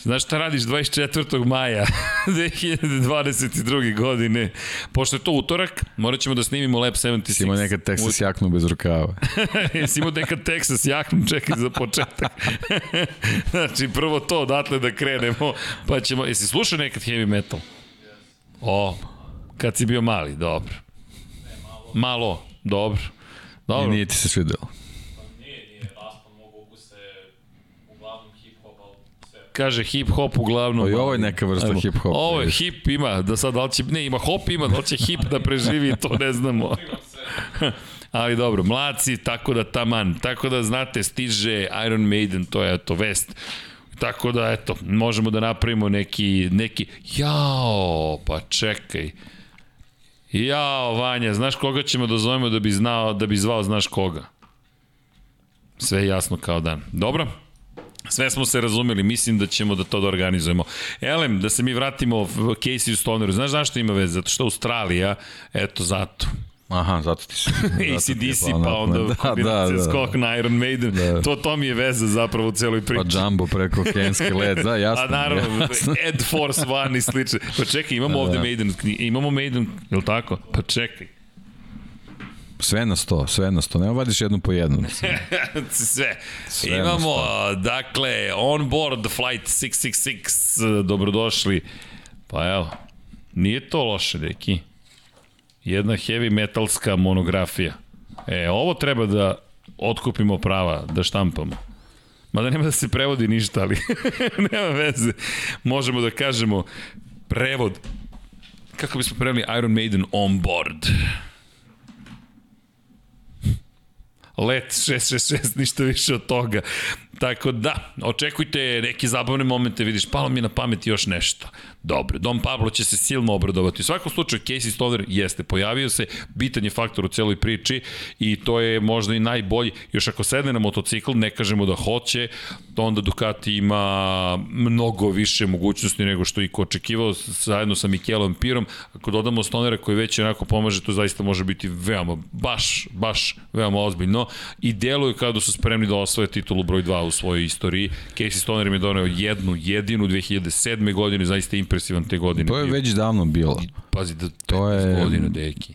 Znaš šta radiš 24. maja 2022. godine? Pošto je to utorak, morat ćemo da snimimo Lab 76. Si imao nekad Texas jaknu bez rukava. Jesi imao nekad Texas jaknu, čekaj za početak. znači, prvo to, odatle da krenemo, pa ćemo... Jesi slušao nekad heavy metal? O, kad si bio mali, dobro. Malo, dobro. I Dobro. nije ti se svidelo. Nije, nije raspon mog ukusa je uglavnom hip-hop, ali sve. Kaže hip hop uglavnom. Pa i ovo je neka vrsta Ajmo. hip-hopa, Ovo je hip ima, da sad da li će, ne ima hop ima, da li će hip da preživi, to ne znamo. Ali dobro, mlaci, tako da taman, tako da znate, stiže Iron Maiden, to je to vest. Tako da, eto, možemo da napravimo neki, neki, jao, pa čekaj. Jao, Vanja, znaš koga ćemo da zovemo da bi znao, da bi zvao znaš koga? Sve jasno kao dan. Dobro? Sve smo se razumeli, mislim da ćemo da to da organizujemo. Elem, da se mi vratimo Casey Stoneru. Znaš zašto ima veze? Zato što Australija, eto zato. Aha, zato ti se... ACDC, pa onda da, da, da. skok na Iron Maiden. Da. To, to mi je veza zapravo u celoj Pa priči. Jumbo preko Kenske led, da, jasno. A naravno, jasno. Ed Force One i slično. Pa čekaj, imamo ovde Da. Maiden, imamo Maiden, je li tako? Pa čekaj. Sve na sto, sve na sto. Nemo vadiš jednu po jednu. Sve. Sve Imamo, dakle, on board flight 666, dobrodošli. Pa evo, nije to loše, deki. Jedna heavy metalska monografija. E, ovo treba da otkupimo prava, da štampamo. Mada nema da se prevodi ništa, ali nema veze. Možemo da kažemo prevod. Kako bismo preveli Iron Maiden on board? Let 666, ništa više od toga. Tako da, očekujte neke zabavne momente, vidiš, palo mi na pamet još nešto. Dobro, Dom Pablo će se silno obradovati. U svakom slučaju, Casey Stoner jeste pojavio se, bitan je faktor u celoj priči i to je možda i najbolji. Još ako sedne na motocikl, ne kažemo da hoće, onda Ducati ima mnogo više mogućnosti nego što i ko očekivao zajedno sa Mikelom Pirom. Ako dodamo Stonera koji već onako pomaže, to zaista može biti veoma, baš, baš veoma ozbiljno i deluju kao da su spremni da osvoje titulu broj 2 u svojoj istoriji. Casey Stoner im je doneo jednu, jedinu 2007. godine, zaista impresivan te godine. To je već davno bilo. Pazi, da, To je- godina, deki.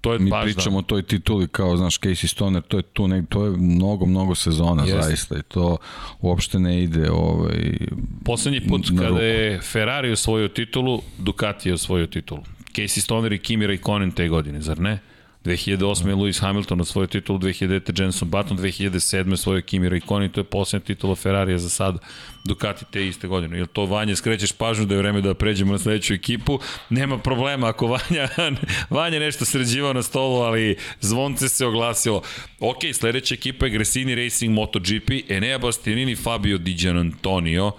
To je Mi baš pričamo o toj tituli kao, znaš, Casey Stoner, to je tu nek, to je mnogo, mnogo sezona Jeste. zaista i to uopšte ne ide ovaj, Poslednji put kada ruku. je Ferrari osvojio titulu, Ducati je osvojio titulu. Casey Stoner i Kimi Raikkonen te godine, zar ne? 2008. je Lewis Hamilton osvojio titulu, 2009. Jenson Button, 2007. osvojio Kimi Raikkonen, to je poslednja titula Ferrarija za sad, Ducati te iste godine. Jel to Vanja, skrećeš pažnju da je vreme da pređemo na sledeću ekipu? Nema problema ako Vanja, Vanja nešto sređivao na stolu, ali zvonce se oglasilo. Ok, sledeća ekipa je Gresini Racing MotoGP, Enea Bastianini, Fabio Di Gianantonio,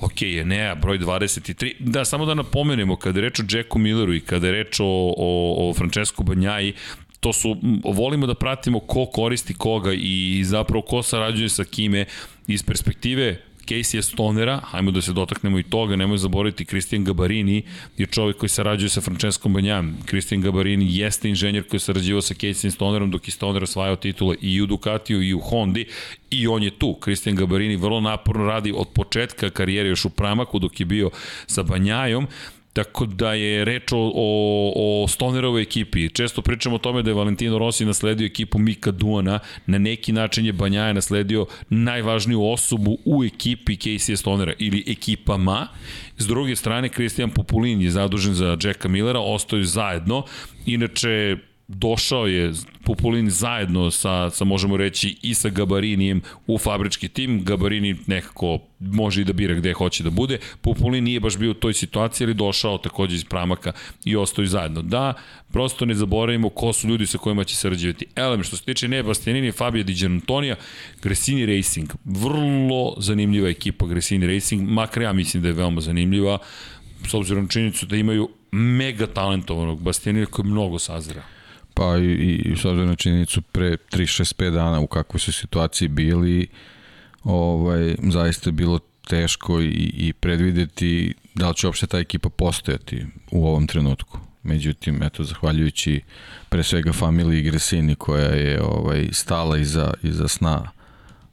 Ok, Enea, broj 23. Da, samo da napomenemo, kada je reč o Jacku Milleru i kada je reč o, o, o Francesco Banjaji, to su, volimo da pratimo ko koristi koga i zapravo ko sarađuje sa kime iz perspektive Casey Stonera, hajmo da se dotaknemo i toga, nemoj zaboraviti, Christian Gabarini je čovjek koji sarađuje sa Francesco Banjam. Christian Gabarini jeste inženjer koji je sarađivao sa Casey Stonerom dok je Stoner osvajao titule i u Ducatiju i u Hondi i on je tu. Christian Gabarini vrlo naporno radi od početka karijere još u Pramaku dok je bio sa Banjajom Tako da je reč o, o, o Stonerovoj ekipi. Često pričamo o tome da je Valentino Rossi nasledio ekipu Mika Duana. Na neki način je Banjaja nasledio najvažniju osobu u ekipi Casey Stonera ili ekipama. S druge strane, Christian Populin je zadužen za Jacka Millera, ostaju zajedno. Inače, došao je Populin zajedno sa, sa možemo reći i sa Gabarinijem u fabrički tim. Gabarini nekako može i da bira gde hoće da bude. Populin nije baš bio u toj situaciji, ali došao takođe iz Pramaka i ostaju zajedno. Da, prosto ne zaboravimo ko su ljudi sa kojima će sarađivati. Elem, što se tiče ne Bastianini, Fabio Di Gianantonija, Gresini Racing, vrlo zanimljiva ekipa Gresini Racing, makar ja mislim da je veoma zanimljiva, s obzirom na činjenicu da imaju mega talentovanog Bastianina koji mnogo sazira. Pa i, i s obzirom na činjenicu pre 3-6-5 dana u kakvoj su situaciji bili, ovaj, zaista je bilo teško i, i predvideti da li će uopšte ta ekipa postojati u ovom trenutku. Međutim, eto, zahvaljujući pre svega familiji Gresini koja je ovaj, stala iza, iza sna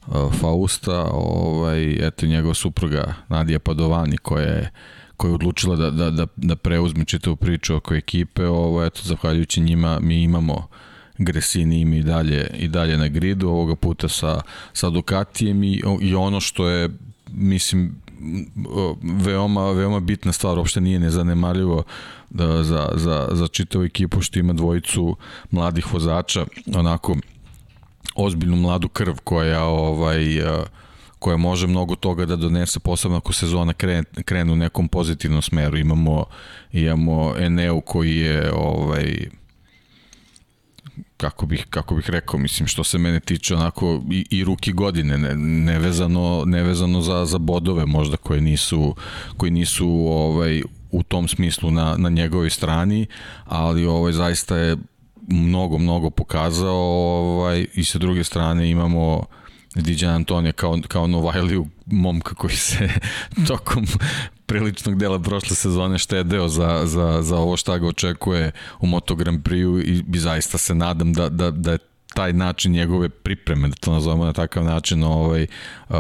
uh, Fausta, ovaj, eto njegova supruga Nadija Padovani koja je koja je odlučila da, da, da, da preuzme čitavu priču oko ekipe, ovo, eto, zahvaljujući njima mi imamo Gresini im i dalje, i dalje na gridu, ovoga puta sa, sa Ducatijem i, i ono što je, mislim, veoma, veoma bitna stvar, uopšte nije nezanemarljivo da, za, za, za čitavu ekipu što ima dvojicu mladih vozača, onako ozbiljnu mladu krv koja ovaj uh, koja može mnogo toga da donese, posebno ako sezona krene, krene u nekom pozitivnom smeru. Imamo, imamo Eneu koji je ovaj, kako bih, kako bih rekao, mislim, što se mene tiče onako i, i ruki godine, ne, nevezano, nevezano za, za bodove možda koje nisu, koji nisu ovaj, u tom smislu na, na njegovoj strani, ali ovaj, zaista je mnogo, mnogo pokazao ovaj, i sa druge strane imamo Diđan Antonija kao, kao Novajliju momka koji se tokom priličnog dela prošle sezone štedeo za, za, za ovo šta ga očekuje u Moto Grand Prix i, i zaista se nadam da, da, da je taj način njegove pripreme, da to nazovemo na takav način, ovaj, uh,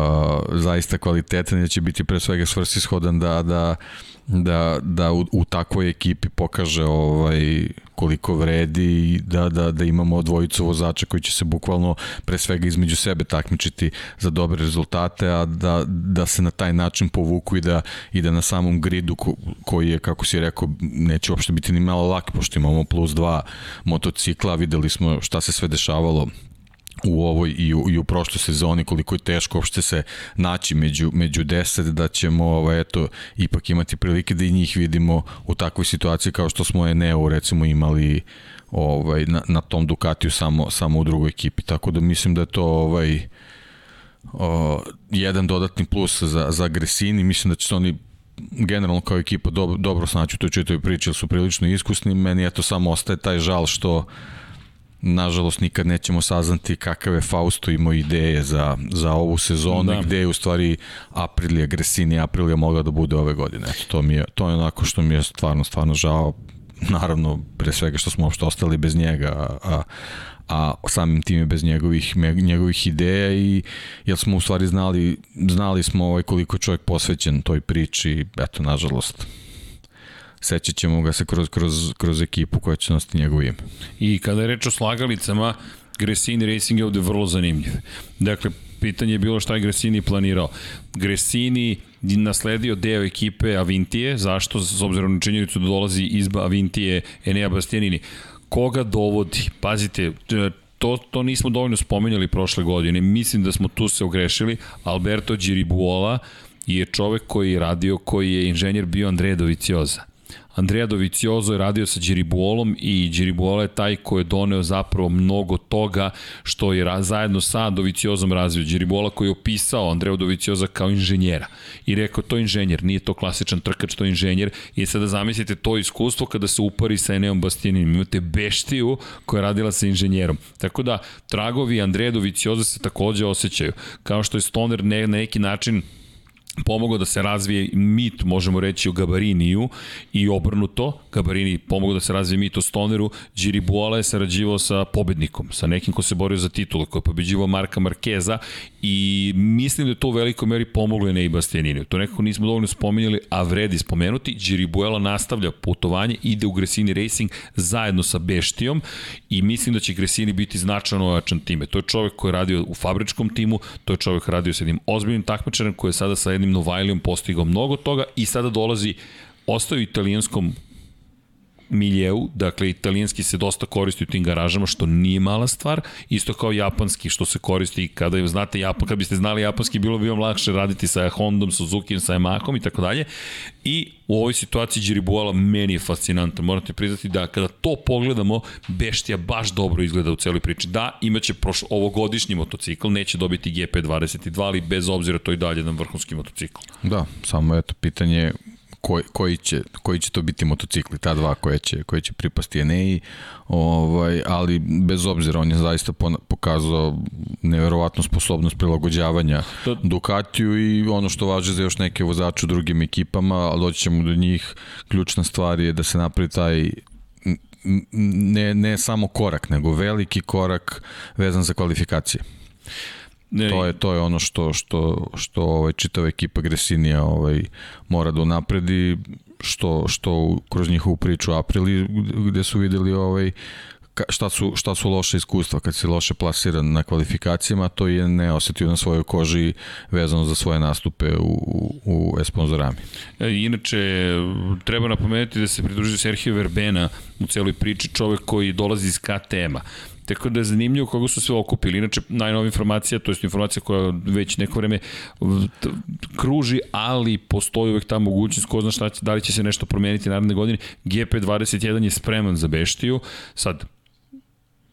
zaista kvalitetan i da će biti pre svega svrsishodan da, da, da, da u, u takvoj ekipi pokaže ovaj koliko vredi i da, da, da imamo dvojicu vozača koji će se bukvalno pre svega između sebe takmičiti za dobre rezultate, a da, da se na taj način povuku i da, i da na samom gridu ko, koji je, kako si rekao, neće uopšte biti ni malo lak, pošto imamo plus dva motocikla, videli smo šta se sve dešavalo u ovoj i u, i u prošloj sezoni koliko je teško uopšte se naći među, među deset da ćemo ovaj, eto, ipak imati prilike da i njih vidimo u takvoj situaciji kao što smo Eneo recimo imali ovaj, na, na tom Ducatiju samo, samo u drugoj ekipi. Tako da mislim da je to ovaj, o, jedan dodatni plus za, za Gresini. Mislim da će se oni generalno kao ekipa dobro, dobro snaći u toj čitoj priči, su prilično iskusni. Meni eto samo ostaje taj žal što nažalost nikad nećemo saznati kakav je Fausto imao ideje za, za ovu sezonu da. gde je u stvari Aprilija, Gresini Aprilija mogla da bude ove godine. Eto, to, mi je, to je onako što mi je stvarno, stvarno žao. Naravno, pre svega što smo uopšte ostali bez njega, a, a samim tim je bez njegovih, njegovih ideja i jer smo u stvari znali, znali smo ovaj koliko je čovjek posvećen toj priči, eto, nažalost, sećat ćemo ga se kroz, kroz, kroz ekipu koja će nositi njegov ime. I kada je reč o slagalicama, Gresini Racing je ovde vrlo zanimljiv. Dakle, pitanje je bilo šta je Gresini planirao. Gresini nasledio deo ekipe Avintije, zašto? S obzirom na činjenicu da dolazi izba Avintije Enea Bastianini. Koga dovodi? Pazite, to, to nismo dovoljno spomenjali prošle godine. Mislim da smo tu se ogrešili. Alberto Giribuola je čovek koji je radio, koji je inženjer bio Andreja Dovicioza Andrea Doviciozo je radio sa Điribuolom i Điribuola je taj ko je doneo zapravo mnogo toga što je zajedno sa Doviciozom razvio. Điribuola koji je opisao Andrea Dovicioza kao inženjera i rekao to je inženjer, nije to klasičan trkač, to je inženjer i sada zamislite to iskustvo kada se upari sa Eneom Bastianinim. Imate beštiju koja je radila sa inženjerom. Tako da tragovi Andrea Dovicioza se takođe osjećaju. Kao što je Stoner ne, na neki način pomogao da se razvije mit, možemo reći, o Gabariniju i obrnuto. Gabarini pomogao da se razvije mit o Stoneru. Giri Buala je sarađivao sa pobednikom, sa nekim ko se borio za titulu, ko je pobeđivao Marka Markeza i mislim da je to u velikoj meri pomoglo i Bastianini. To nekako nismo dovoljno spominjali, a vredi spomenuti. Giri Buela nastavlja putovanje, ide u Gresini Racing zajedno sa Beštijom i mislim da će Gresini biti značajno ojačan time. To je čovek koji je radio u fabričkom timu, to je čovek koji je radio sa jednim ozbiljnim takmičarem koji je sada sa jednim Novajlijom postigao mnogo toga i sada dolazi ostaju italijanskom miljeu, dakle italijanski se dosta koristi u tim garažama, što nije mala stvar, isto kao japanski što se koristi kada znate Japan, kad biste znali japanski, bilo bi vam lakše raditi sa Hondom, Suzuki, sa Yamahom i tako dalje. I u ovoj situaciji Džiribuala meni je fascinantan. Morate priznati da kada to pogledamo, Beštija baš dobro izgleda u celoj priči. Da, imaće proš, ovogodišnji motocikl, neće dobiti GP22, ali bez obzira to i dalje jedan vrhunski motocikl. Da, samo eto pitanje koji, koji, će, koji će to biti motocikli, ta dva koje će, koje će pripasti Enei, ovaj, ali bez obzira on je zaista pokazao neverovatnu sposobnost prilagođavanja to... Ducatiju i ono što važe za još neke vozače u drugim ekipama, ali doći ćemo do njih, ključna stvar je da se napravi taj ne, ne samo korak, nego veliki korak vezan za kvalifikacije. Ne, to je to je ono što što što ovaj čitava ekipa Gresinija ovaj mora da napredi što što kroz njihovu priču Aprili gde su videli ovaj šta su, šta su loše iskustva kad se loše plasiran na kvalifikacijama, to je ne osetio na svojoj koži vezano za svoje nastupe u, u, u Esponzorami. E, inače, treba napomenuti da se pridružio Sergio Verbena u celoj priči, čovek koji dolazi iz KTM-a. Tako da je zanimljivo koga su sve okupili. Inače, najnova informacija, to je informacija koja već neko vreme kruži, ali postoji uvek ta mogućnost, ko zna šta će, da li će se nešto promeniti naredne godine. GP21 je spreman za Beštiju. Sad,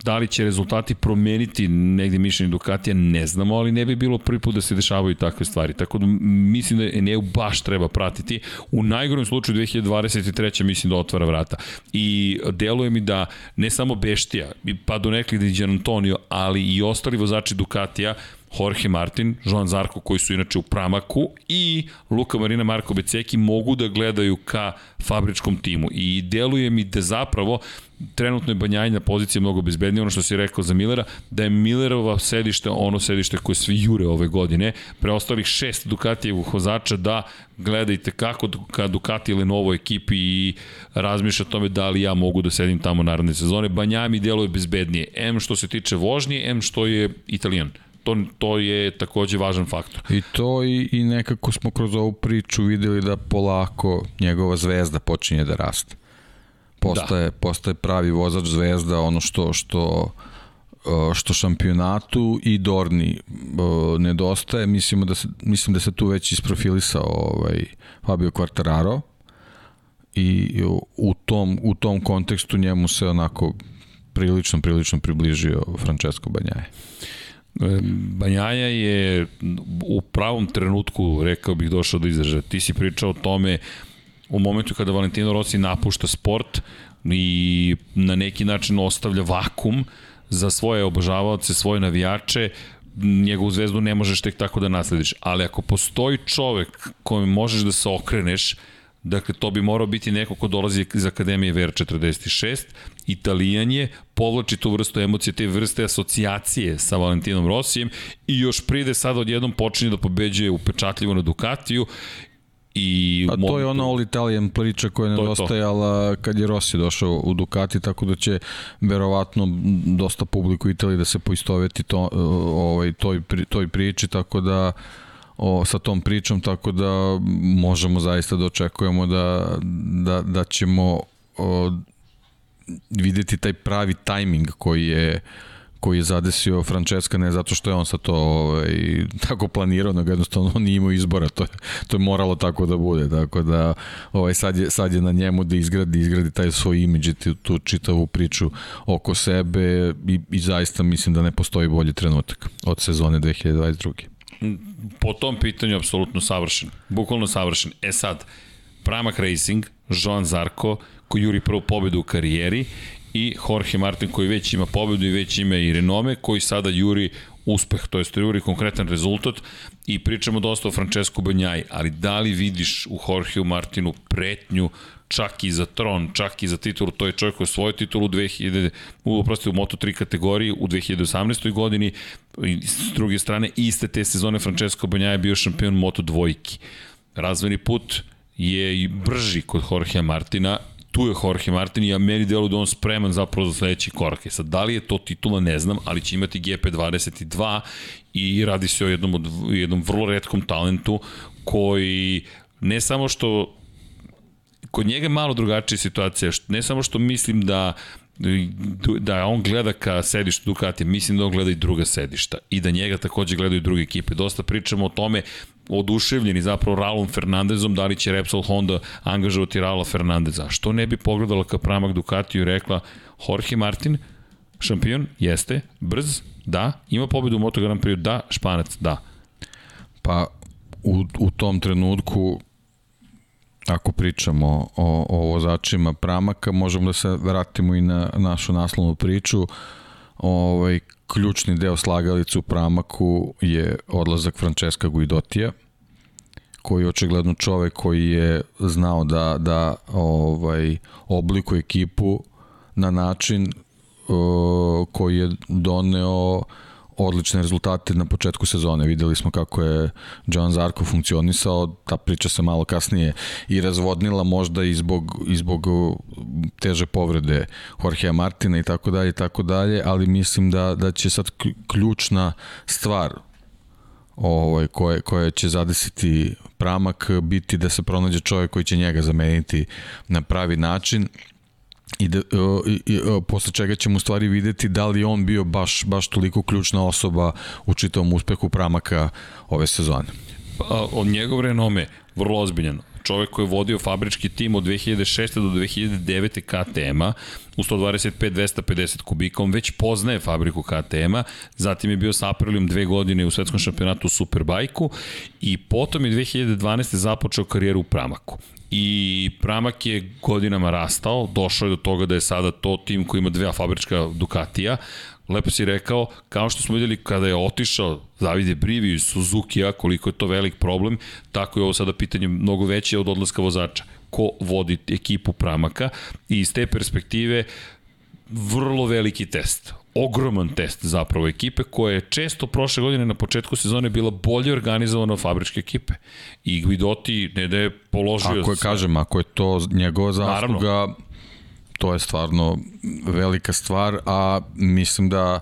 Da li će rezultati promeniti negde mišljenje Ducatija, ne znamo, ali ne bi bilo prvi put da se dešavaju takve stvari. Tako da mislim da Eneu baš treba pratiti. U najgorom slučaju 2023. mislim da otvara vrata. I deluje mi da ne samo Beštija, pa do nekli Diđan Antonio, ali i ostali vozači Ducatija Jorge Martin, Joan Zarko koji su inače u Pramaku i Luka Marina Marko Beceki mogu da gledaju ka fabričkom timu i deluje mi da zapravo trenutno je Banjajna pozicija mnogo bezbednija, ono što si rekao za Millera, da je Millerova sedište ono sedište koje svi jure ove godine, preostalih šest Ducatijevog vozača da gledajte kako ka Ducati ili novo ekipi i razmišlja o tome da li ja mogu da sedim tamo naredne sezone. Banjaja mi deluje bezbednije, M što se tiče vožnje, M što je Italijan to, to je takođe važan faktor. I to i, i nekako smo kroz ovu priču videli da polako njegova zvezda počinje da raste postaje, da. postaje pravi vozač zvezda, ono što, što uh, što šampionatu i Dorni uh, nedostaje, mislimo da se, mislim da se tu već isprofilisao ovaj, Fabio Quartararo i u tom, u tom kontekstu njemu se onako prilično, prilično približio Francesco Banjaje. Banjaja je u pravom trenutku, rekao bih, došao do izražaja. Ti si pričao o tome u momentu kada Valentino Rossi napušta sport i na neki način ostavlja vakum za svoje obožavaoce, svoje navijače, njegovu zvezdu ne možeš tek tako da naslediš. Ali ako postoji čovek kojem možeš da se okreneš, Dakle, to bi morao biti neko ko dolazi iz Akademije VR46, Italijan je, povlači tu vrstu emocije, te vrste asocijacije sa Valentinom Rosijem i još pride sad odjednom počinje da pobeđuje upečatljivo na Ducatiju I A to je ona All Italian priča koja je nedostajala kad je Rossi došao u Ducati, tako da će verovatno dosta publiku Italije da se poistoveti to, ovaj, toj, toj priči, tako da o, sa tom pričom, tako da možemo zaista da očekujemo da, da, da ćemo o, videti taj pravi tajming koji je koji je zadesio Francesca ne zato što je on sa to ovaj, tako planirao, nego jednostavno on nije imao izbora, to je, to je moralo tako da bude, tako da ovaj, sad, je, sad je na njemu da izgradi, izgradi taj svoj imidž i tu čitavu priču oko sebe i, i zaista mislim da ne postoji bolji trenutak od sezone 2022. Po tom pitanju apsolutno savršen, bukvalno savršen. E sad, Pramak Racing, Joan Zarko, koji juri prvu pobedu u karijeri i Jorge Martin koji već ima pobedu i već ima i renome, koji sada juri uspeh, to je juri konkretan rezultat i pričamo dosta o Francesco Banjaj, ali da li vidiš u Jorgeu Martinu pretnju čak i za tron, čak i za titulu, to je čovjek koji je svoju titulu u 2000, u, u Moto3 kategoriji u 2018. godini, s druge strane, iste te sezone Francesco Banjaj je bio šampion Moto dvojki. Razvojni put je i brži kod Jorgea Martina tu je Jorge Martin i ja meni delu da on spreman zapravo za sledeći korak. E sad, da li je to titula, ne znam, ali će imati GP22 i radi se o jednom, od, jednom vrlo redkom talentu koji ne samo što kod njega je malo drugačija situacija, ne samo što mislim da da on gleda ka sedištu Ducati, mislim da on gleda i druga sedišta i da njega takođe gledaju druge ekipe. Dosta pričamo o tome oduševljeni zapravo Raulom Fernandezom, da li će Repsol Honda angažovati Raula Fernandeza. Što ne bi pogledala ka pramak Ducatiju i rekla Jorge Martin, šampion, jeste, brz, da, ima pobedu u Moto Grand Prix, da, španac, da. Pa u, u tom trenutku ako pričamo o, o vozačima pramaka, možemo da se vratimo i na našu naslovnu priču. Ovaj, ključni deo slagalice u pramaku je odlazak Francesca Guidotija, koji je očigledno čovek koji je znao da, da ovaj, oblikuje ekipu na način uh, koji je doneo odlične rezultate na početku sezone. Videli smo kako je John Zarko funkcionisao, ta priča se malo kasnije i razvodnila možda i zbog, i zbog teže povrede Jorgea Martina i tako dalje i tako dalje, ali mislim da, da će sad ključna stvar ovaj, koje, koje će zadesiti pramak biti da se pronađe čovjek koji će njega zameniti na pravi način i, da, i, i, posle čega ćemo u stvari videti da li on bio baš, baš toliko ključna osoba u čitavom uspehu Pramaka ove sezone. Pa, od njegov renome, vrlo ozbiljan. Čovek koji je vodio fabrički tim od 2006. do 2009. KTM-a u 125-250 kubika, on već poznaje fabriku KTM-a, zatim je bio sa Aprilijom dve godine u svetskom šampionatu u Superbajku i potom je 2012. započeo karijeru u Pramaku i Pramak je godinama rastao, došao je do toga da je sada to tim koji ima dve fabrička Ducatija, lepo si rekao, kao što smo videli kada je otišao Davide Brivi iz Suzuki-a, koliko je to velik problem, tako je ovo sada pitanje mnogo veće od odlaska vozača. Ko vodi ekipu Pramaka? I iz te perspektive vrlo veliki test ogroman test zapravo ekipe koja je često prošle godine na početku sezone bila bolje organizovana od fabričke ekipe. I Guidoti ne da je položio... Ako je, sve. kažem, ako je to njegova zasluga, Naravno. to je stvarno velika stvar, a mislim da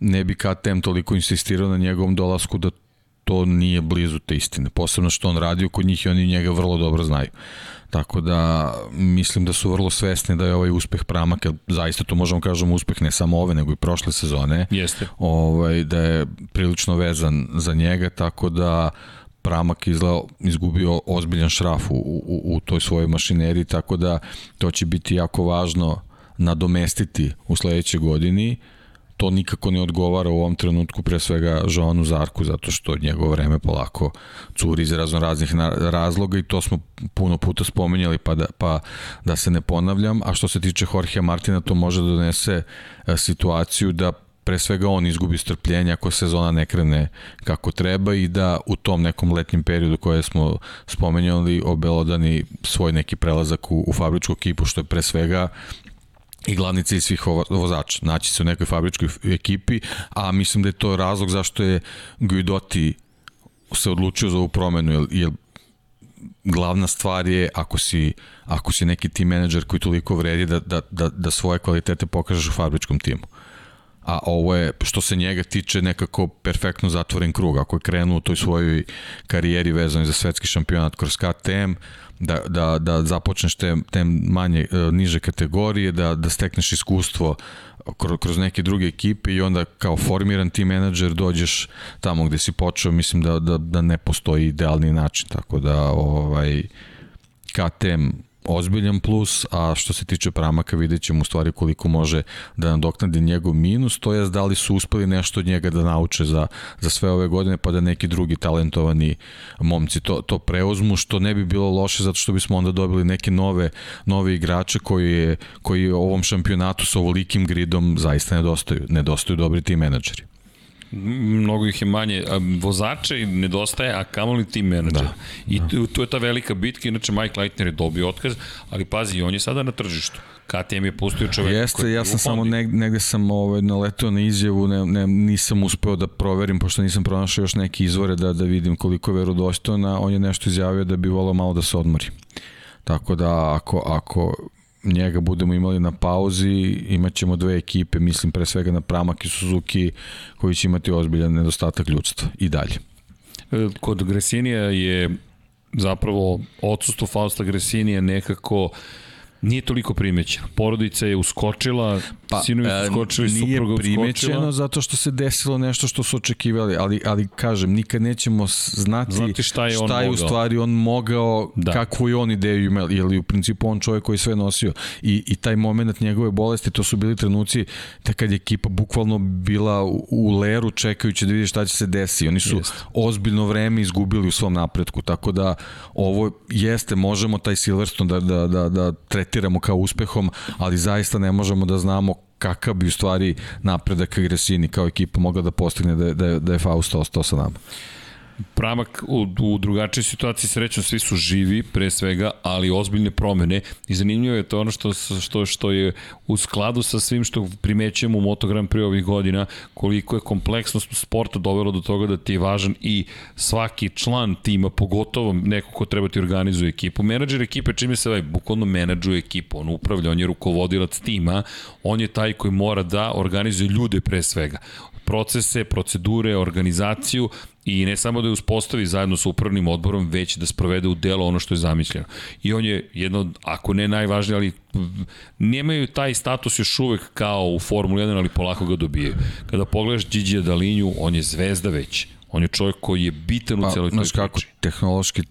ne bi KTM toliko insistirao na njegovom dolasku da to nije blizu te istine. Posebno što on radio kod njih i oni njega vrlo dobro znaju. Tako da mislim da su vrlo svesni da je ovaj uspeh Pramak, zaista to možemo kažemo uspeh ne samo ove, nego i prošle sezone. Jeste. Ovaj, da je prilično vezan za njega, tako da Pramak izgleda izgubio ozbiljan šraf u, u, u toj svojoj mašineriji, tako da to će biti jako važno nadomestiti u sledećoj godini. Uh, to nikako ne odgovara u ovom trenutku pre svega Joanu Zarku zato što njegovo vreme polako curi iz razno raznih razloga i to smo puno puta spomenjali pa da, pa da se ne ponavljam. A što se tiče Jorge Martina to može da donese e, situaciju da pre svega on izgubi strpljenje ako sezona ne krene kako treba i da u tom nekom letnjem periodu koje smo spomenjali obelodani svoj neki prelazak u, u fabričku ekipu što je pre svega i glavni cilj svih vozača, naći se u nekoj fabričkoj ekipi, a mislim da je to razlog zašto je Guidotti se odlučio za ovu promenu, jer, jer glavna stvar je ako si, ako si neki tim menadžer koji toliko vredi da, da, da, da svoje kvalitete pokažeš u fabričkom timu. A ovo je, što se njega tiče, nekako perfektno zatvoren krug. Ako je krenuo u toj svojoj karijeri vezanoj za svetski šampionat kroz KTM, da, da, da započneš te, te manje, e, niže kategorije, da, da stekneš iskustvo kroz, neke druge ekipe i onda kao formiran ti menadžer dođeš tamo gde si počeo, mislim da, da, da ne postoji idealni način, tako da ovaj, KTM ozbiljan plus, a što se tiče Pramaka vidjet ćemo u stvari koliko može da nadoknadi njegov minus, to je da li su uspeli nešto od njega da nauče za, za sve ove godine, pa da neki drugi talentovani momci to, to preuzmu, što ne bi bilo loše zato što bismo onda dobili neke nove, nove igrače koji, je, koji ovom šampionatu sa ovolikim gridom zaista nedostaju. Nedostaju dobri ti menadžeri mnogo ih je manje, a vozače nedostaje, a kamoli tim menadžer. Da, I da. Tu, tu je ta velika bitka, inače Mike Leitner je dobio otkaz, ali pazi, on je sada na tržištu. KTM je pustio čoveka Jeste, ja sam samo negde, negde sam ovaj, naletio na izjavu, ne, ne, nisam uspeo da proverim, pošto nisam pronašao još neke izvore da, da vidim koliko je verodostojna, on je nešto izjavio da bi volao malo da se odmori. Tako da ako, ako njega budemo imali na pauzi, imat ćemo dve ekipe, mislim pre svega na Pramak i Suzuki, koji će imati ozbiljan nedostatak ljudstva i dalje. E, kod Gresinija je zapravo odsustvo Fausta Gresinija nekako uh, nije toliko primećeno. Porodica je uskočila, pa, sinovi su e, uskočili, supruga uskočila. Nije primećeno zato što se desilo nešto što su očekivali, ali, ali kažem, nikad nećemo znati, znati šta je, šta je u stvari on mogao, da. kakvu je on ideju imao, jer u principu on čovjek koji sve nosio. I, i taj moment njegove bolesti, to su bili trenuci da kad je ekipa bukvalno bila u, u leru čekajući da vidi šta će se desiti. Oni su Jest. ozbiljno vreme izgubili u svom napretku, tako da ovo jeste, možemo taj Silverstone da, da, da, da tretiramo kao uspehom, ali zaista ne možemo da znamo kakav bi u stvari napredak Gresini kao ekipa mogla da postigne da, da, da je Faust ostao sa nama. Pramak u, u drugačijoj situaciji srećno svi su živi pre svega, ali ozbiljne promene. I zanimljivo je to ono što, što, što je u skladu sa svim što primećujemo u Moto Grand Prix ovih godina, koliko je kompleksnost sporta dovelo do toga da ti je važan i svaki član tima, pogotovo neko ko treba ti organizuje ekipu. Menadžer ekipe čime se ovaj bukvalno menadžuje ekipu, on upravlja, on je rukovodilac tima, on je taj koji mora da organizuje ljude pre svega procese, procedure, organizaciju i ne samo da je uspostavi zajedno sa upravnim odborom, već da sprovede u delo ono što je zamišljeno. I on je jedno, ako ne najvažnije, ali nemaju taj status još uvek kao u Formuli 1, ali polako ga dobijaju. Kada pogledaš Gigi Dalinju, on je zvezda već. On je čovjek koji je bitan u pa, celoj toj priči. kako, tehnološki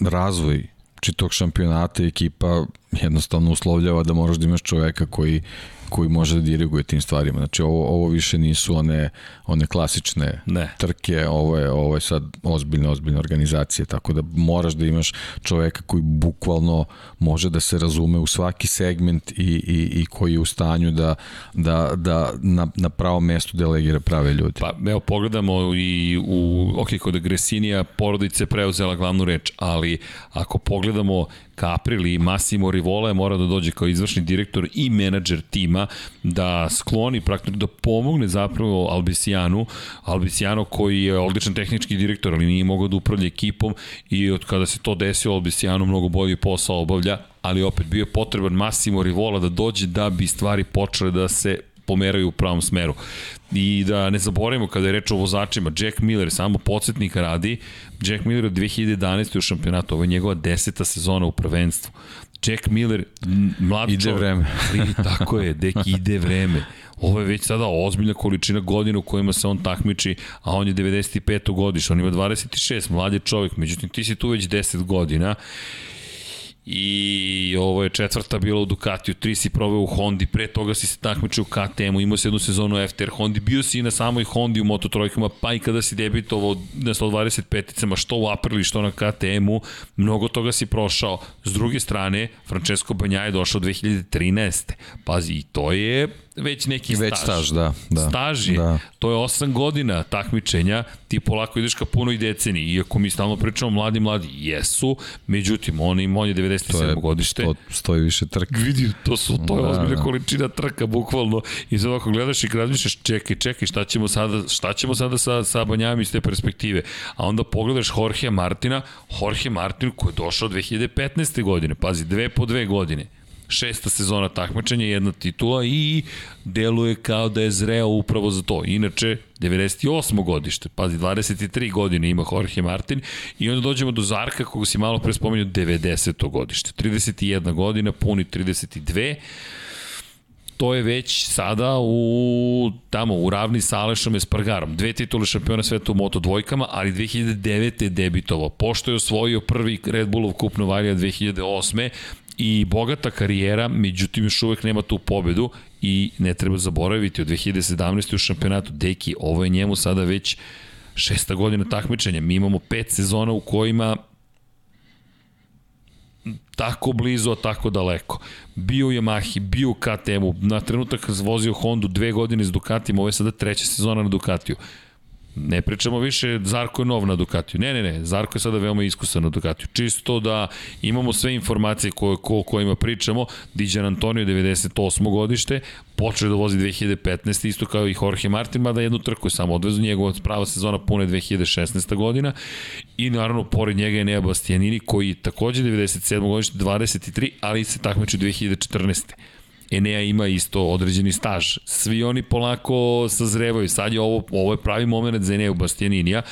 razvoj čitog šampionata ekipa jednostavno uslovljava da moraš da imaš čoveka koji koji može da diriguje tim stvarima. Znači ovo, ovo više nisu one, one klasične Ne. trke, ovo je, ovo je sad ozbiljna, ozbiljna organizacija, tako da moraš da imaš čoveka koji bukvalno može da se razume u svaki segment i, i, i koji je u stanju da, da, da na, na pravom mestu delegira prave ljude. Pa evo pogledamo i u, ok, kod Gresinija porodice preuzela glavnu reč, ali ako pogledamo Kapril i Massimo Rivola je mora da dođe kao izvršni direktor i menadžer tima da skloni praktično da pomogne zapravo Albisijanu, Albisijano koji je odličan tehnički direktor, ali nije mogao da upravlja ekipom i od kada se to desilo Albisijano mnogo bolji posao obavlja, ali opet bio je potreban Massimo Rivola da dođe da bi stvari počele da se pomeraju u pravom smeru. I da ne zaboravimo kada je reč o vozačima, Jack Miller, samo podsjetnik radi, Jack Miller od 2011. u šampionatu, ovo je njegova deseta sezona u prvenstvu. Jack Miller, mlad Ide čovjek. vreme. Ali tako je, dek ide vreme. Ovo je već sada ozbiljna količina godina u kojima se on takmiči, a on je 95. godiš, on ima 26, mlad je čovjek, međutim ti si tu već 10 godina i ovo je četvrta bila u Ducatiju, tri si proveo u Hondi, pre toga si se takmičio u KTM-u, imao si jednu sezonu FTR Hondi, bio si i na samoj Hondi u Moto trojkama, pa i kada si debitovao na 125-icama, što u Aprili, što na KTM-u, mnogo toga si prošao. S druge strane, Francesco Banja je došao 2013. Pazi, i to je već neki Već staž, da, da. Staž je, Da. to je 8 godina takmičenja, ti polako ideš ka punoj deceni, iako mi stalno pričamo mladi, mladi, jesu, međutim, on, im, on je 97. To je, godište. to stoji više trk. Vidi, to su to je Da, ozbiljna da. količina trka bukvalno. I sad ako gledaš i razmišljaš, čekaj, čekaj, šta ćemo sada, šta ćemo sada sa sa Banjama iz te perspektive? A onda pogledaš Jorge Martina, Jorge Martin koji je došao 2015. godine, pazi, dve po dve godine šesta sezona takmičenja, jedna titula i deluje kao da je zreo upravo za to. Inače, 98. godište, pazi, 23 godine ima Jorge Martin i onda dođemo do Zarka koga si malo pre spomenuo 90. godište. 31 godina, puni 32 to je već sada u tamo u ravni sa Alešom Espargarom. Dve titule šampiona sveta u Moto dvojkama, ali 2009. je debitovao. Pošto je osvojio prvi Red Bullov kup Novalija 2008 i bogata karijera, međutim još uvek nema tu pobedu i ne treba zaboraviti od 2017. u šampionatu Deki, ovo je njemu sada već šesta godina takmičenja. Mi imamo pet sezona u kojima tako blizu, a tako daleko. Bio u Yamahi, bio KTM-u, na trenutak vozio Hondu dve godine s Ducatijem, ovo je sada treća sezona na Ducatiju. Ne pričamo više Zarko je nov na Ducatiju. Ne, ne, ne, Zarko je sada veoma iskusan na Ducatiju. Čisto da imamo sve informacije koje, ko, kojima pričamo. Diđan Antonio 98. godište, počeo da vozi 2015. isto kao i Jorge Martin, mada jednu trku je samo odvezu, njegova prava sezona pune 2016. godina i naravno pored njega je Nea Bastianini koji takođe 97. godište 23, ali se takmeče 2014. Enea ima isto određeni staž. Svi oni polako sazrevaju. Sad je ovo, ovo je pravi moment za Eneu Bastianinija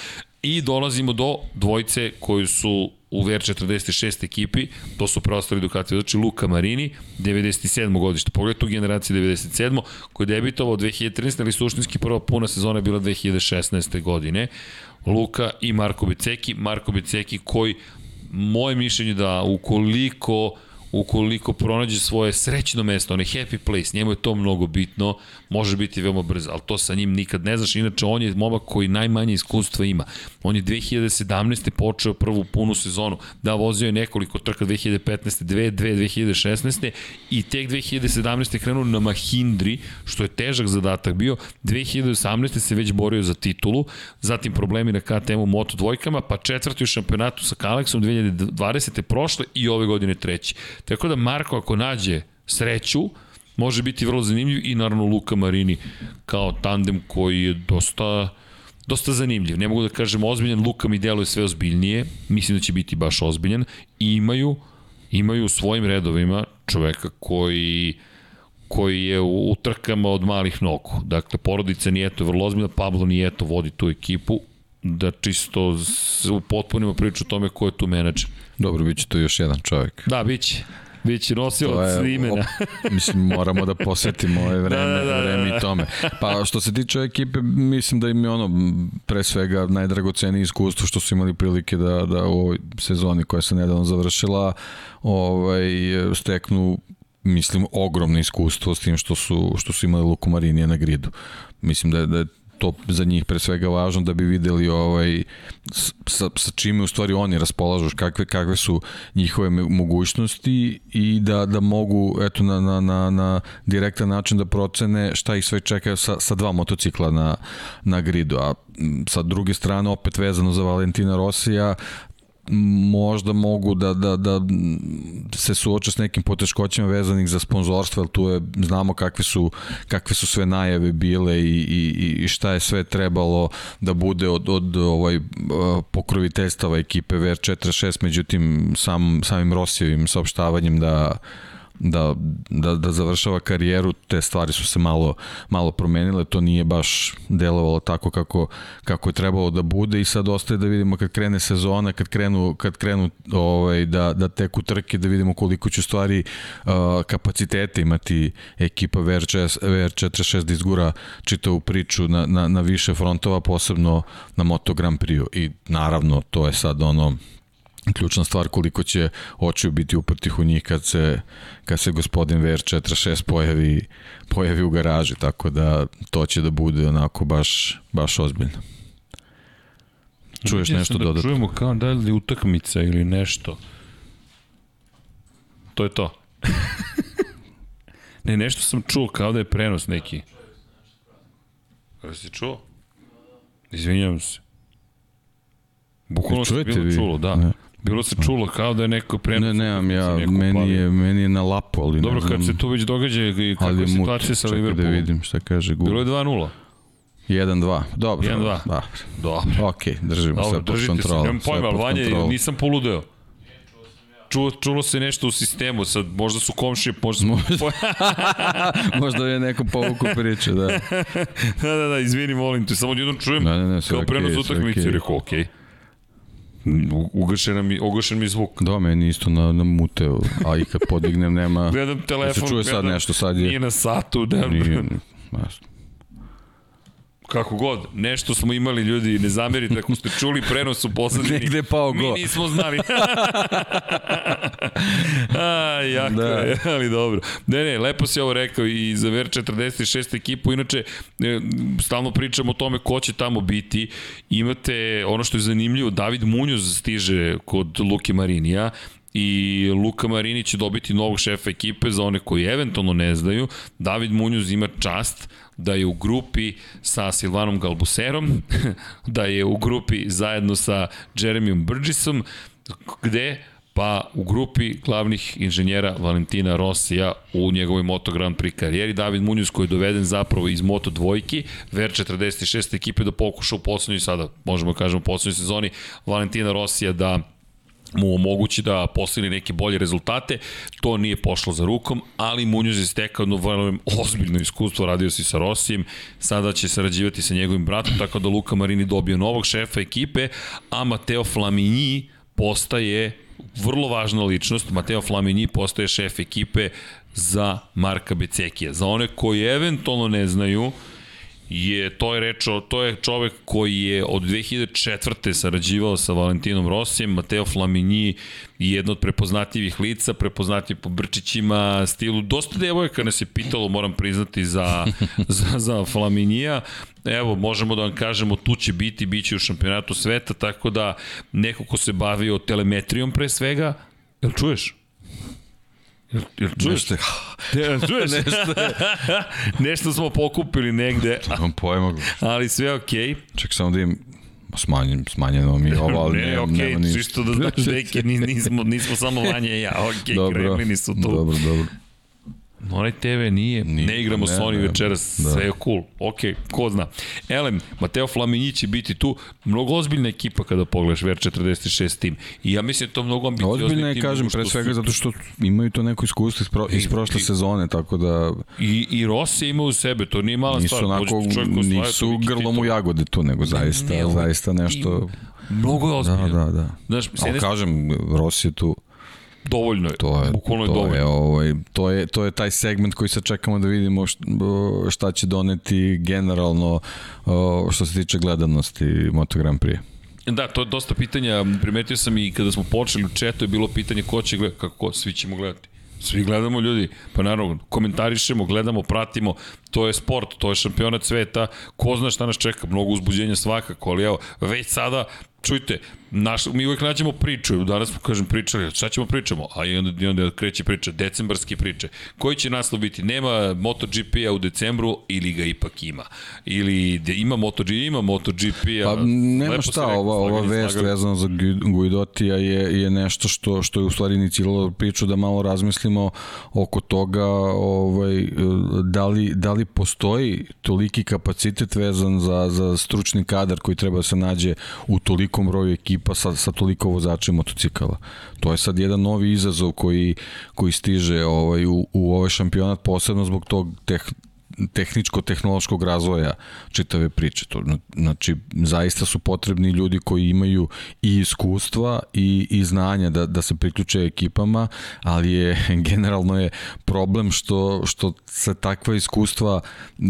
i dolazimo do dvojce koji su u VR46 ekipi, to su preostali Ducati vozači Luka Marini, 97. godište. Pogledaj tu generaciju 97. koji je debitovao 2013. ali suštinski prva puna sezona je bila 2016. godine. Luka i Marko Beceki. Marko Beceki koji, moje mišljenje da ukoliko ukoliko pronađe svoje srećno mesto, onaj happy place, njemu je to mnogo bitno, može biti veoma brzo, ali to sa njim nikad ne znaš, inače on je momak koji najmanje iskustva ima. On je 2017. počeo prvu punu sezonu, da vozio je nekoliko trka 2015. 2, 2, 2016. i tek 2017. krenuo na Mahindri, što je težak zadatak bio, 2018. se već borio za titulu, zatim problemi na KTM-u Moto dvojkama, pa četvrti u šampionatu sa Kalexom 2020. prošle i ove godine treći. Tako da Marko ako nađe sreću, može biti vrlo zanimljiv i naravno Luka Marini kao tandem koji je dosta dosta zanimljiv. Ne mogu da kažem ozbiljan, Luka mi deluje sve ozbiljnije, mislim da će biti baš ozbiljan i imaju imaju u svojim redovima čoveka koji koji je u, u trkama od malih nogu. Dakle, porodica Nijeto je vrlo ozbiljna, Pablo Nijeto vodi tu ekipu, da čisto upotpunimo priču o tome ko je tu menadžer. Dobro, bit će to još jedan čovjek. Da, bit će. To nosilac je, imena. op- mislim, moramo da posvetimo ove vreme, Da, da, da, vreme da. i tome. Pa što se tiče ekipe, mislim da im je ono, pre svega, najdragocenije iskustvo što su imali prilike da, da u ovoj sezoni koja se nedavno završila, ovaj, steknu mislim ogromno iskustvo s tim što su što su imali Luku Marinije na gridu. Mislim da je, da je to za njih pre svega važno da bi videli ovaj sa, sa čime u stvari oni raspolažu, kakve kakve su njihove mogućnosti i da da mogu eto na na na na direktan način da procene šta ih sve čeka sa sa dva motocikla na na gridu. A sa druge strane opet vezano za Valentina Rosija možda mogu da, da, da se suoče s nekim poteškoćama vezanih za sponzorstvo, jer tu je, znamo kakve su, kakve su sve najave bile i, i, i šta je sve trebalo da bude od, od ovaj, uh, pokroviteljstava ekipe VR46, međutim sam, samim Rosijevim saopštavanjem da da, da, da završava karijeru, te stvari su se malo, malo promenile, to nije baš delovalo tako kako, kako je trebalo da bude i sad ostaje da vidimo kad krene sezona, kad krenu, kad krenu ovaj, da, da teku trke, da vidimo koliko će stvari uh, kapacitete imati ekipa VR46, VR46 da izgura čitavu priču na, na, na više frontova, posebno na Moto Grand Prix i naravno to je sad ono ključna stvar koliko će očiju biti uprtih u njih kad se, kad se gospodin VR46 pojavi, pojavi u garaži, tako da to će da bude onako baš, baš ozbiljno. Čuješ nešto da dodatno? Čujemo kao da li utakmica ili nešto. To je to. ne, nešto sam čuo kao da je prenos neki. Kada si čuo? Izvinjam se. Bukvalno se bilo vi? čulo, da. Ne. Bilo se čulo kao da je neko prenos. Ne, nemam ja, meni je, meni je na lapu, ali Dobro, ne znam. kad se tu već događa i kakva je situacija sa čekaj da Liverpoolom. vidim šta kaže Google. Bilo je 2-0. 1-2, dobro. 1:2. Da, Dobro. ok, držimo Dobro, sve pod držite se. kontrolom. Nemam pojma, ali Vanja, nisam poludeo. Čulo, čulo se nešto u sistemu, sad možda su komšije, možda. Možda. Možda je neko povuku priče, da. da, da, da, izvini, molim te, samo jednom čujem Ne, ne, ne, kao okej, prenos utakmice, okej. rekao, okej. U- Ugašen mi, ugašen mi zvuk. Da, meni isto na, na muteu, a i kad podignem nema... Gledam telefon, se čuje sad gledam, nešto, sad je- Nije na satu, da, Nije, jasno. Kako god, nešto smo imali ljudi, ne zamerite ako ste čuli prenos u poslednji. Negde je pao Mi go. nismo znali. A, jako Da. je, ali dobro. Ne, ne, lepo si ovo rekao i za VR 46 ekipu, inače e, stalno pričamo o tome ko će tamo biti. Imate ono što je zanimljivo, David Munjoz stiže kod Luke Marinija i Luka Marini će dobiti novog šefa ekipe za one koji eventualno ne znaju. David Munjoz ima čast da je u grupi sa Silvanom Galbuserom, da je u grupi zajedno sa Jeremijom Burgessom, gde pa u grupi glavnih inženjera Valentina Rosija u njegovoj Moto Grand Prix karijeri. David Munoz koji je doveden zapravo iz Moto dvojki, VR46 ekipe da pokuša u poslednjoj sada, možemo da kažemo u poslednjoj sezoni Valentina Rosija da mu omogući da postigne neke bolje rezultate. To nije pošlo za rukom, ali Munoz je stekao jedno vrlo ozbiljno iskustvo, radio si sa Rosijem, sada će sarađivati sa njegovim bratom, tako da Luka Marini dobio novog šefa ekipe, a Mateo Flamini postaje vrlo važna ličnost. Mateo Flamini postaje šef ekipe za Marka Becekija. Za one koji eventualno ne znaju, je to je reč to je čovek koji je od 2004. sarađivao sa Valentinom Rosijem, Mateo Flamini je jedno od prepoznatljivih lica, prepoznatljiv po brčićima, stilu, dosta devojaka nas je pitalo, moram priznati, za, za, za Flaminija, evo, možemo da vam kažemo, tu će biti, bit će u šampionatu sveta, tako da neko ko se bavio telemetrijom pre svega, jel čuješ? Jel, jel čuješ? Nešto je- Jel čuješ? Nešto, Nešto smo pokupili negde, Nemam pojma. ali sve okej. Ček samo da im smanjen, smanjeno mi je ovo, ali Ne, ne, okej, nema ništa. čisto da znaš, deke, ni- nismo, nismo samo Vanja i ja, okej, Dobro, kremlini su tu. dobro, dobro. Onaj TV nije, Nije, ne igramo ne, Sony ne, večeras, da. sve je cool, ok, ko zna. Elem, Mateo Flamini će biti tu, mnogo ozbiljna ekipa kada pogledaš VR46 tim. I ja mislim da je to mnogo ambiciozni je, tim kažem, nego što pre su- svega zato što imaju to neko iskustvo iz, pro, iz prošle i- sezone, tako da I, i Rossi ima u sebe, to nije mala nisu stvar. onako, koji osvaja nisu grlom u jagode tu, nego zaista, Ne, zaista nešto... Mnogo je Da, ozbiljno. da, da. Znaš, s Ali jedne kažem, Rossi je tu dovoljno je. To je, Bukvalno je to dovoljno. Je, ovaj, to, je, to je taj segment koji se čekamo da vidimo šta, će doneti generalno što se tiče gledanosti Moto Grand Prix. Da, to je dosta pitanja. Primetio sam i kada smo počeli u četu je bilo pitanje ko će gledati, kako svi ćemo gledati. Svi gledamo ljudi, pa naravno komentarišemo, gledamo, pratimo, to je sport, to je šampionat sveta, ko zna šta nas čeka, mnogo uzbuđenja svakako, ali evo, već sada, čujte, naš, mi uvek nađemo priču, danas smo, kažem, pričali, šta ćemo pričamo, a i onda, i onda kreće priča, decembarske priče. Koji će naslov biti? Nema MotoGP-a u decembru ili ga ipak ima? Ili ima MotoGP, ima MotoGP-a? Pa nema Lepo šta, rekao, ova, ova vest vezana za Gu- Guidotija je, je nešto što, što je u stvari iniciralo priču da malo razmislimo oko toga ovaj, da, li, da li postoji toliki kapacitet vezan za, za stručni kadar koji treba da se nađe u tolikom broju ekipa sa, sa toliko vozača motocikala. To je sad jedan novi izazov koji, koji stiže ovaj, u, u ovaj šampionat posebno zbog tog teh, tehničko-tehnološkog razvoja čitave priče. To, znači, zaista su potrebni ljudi koji imaju i iskustva i, i znanja da, da se priključe ekipama, ali je generalno je problem što, što se takva iskustva e,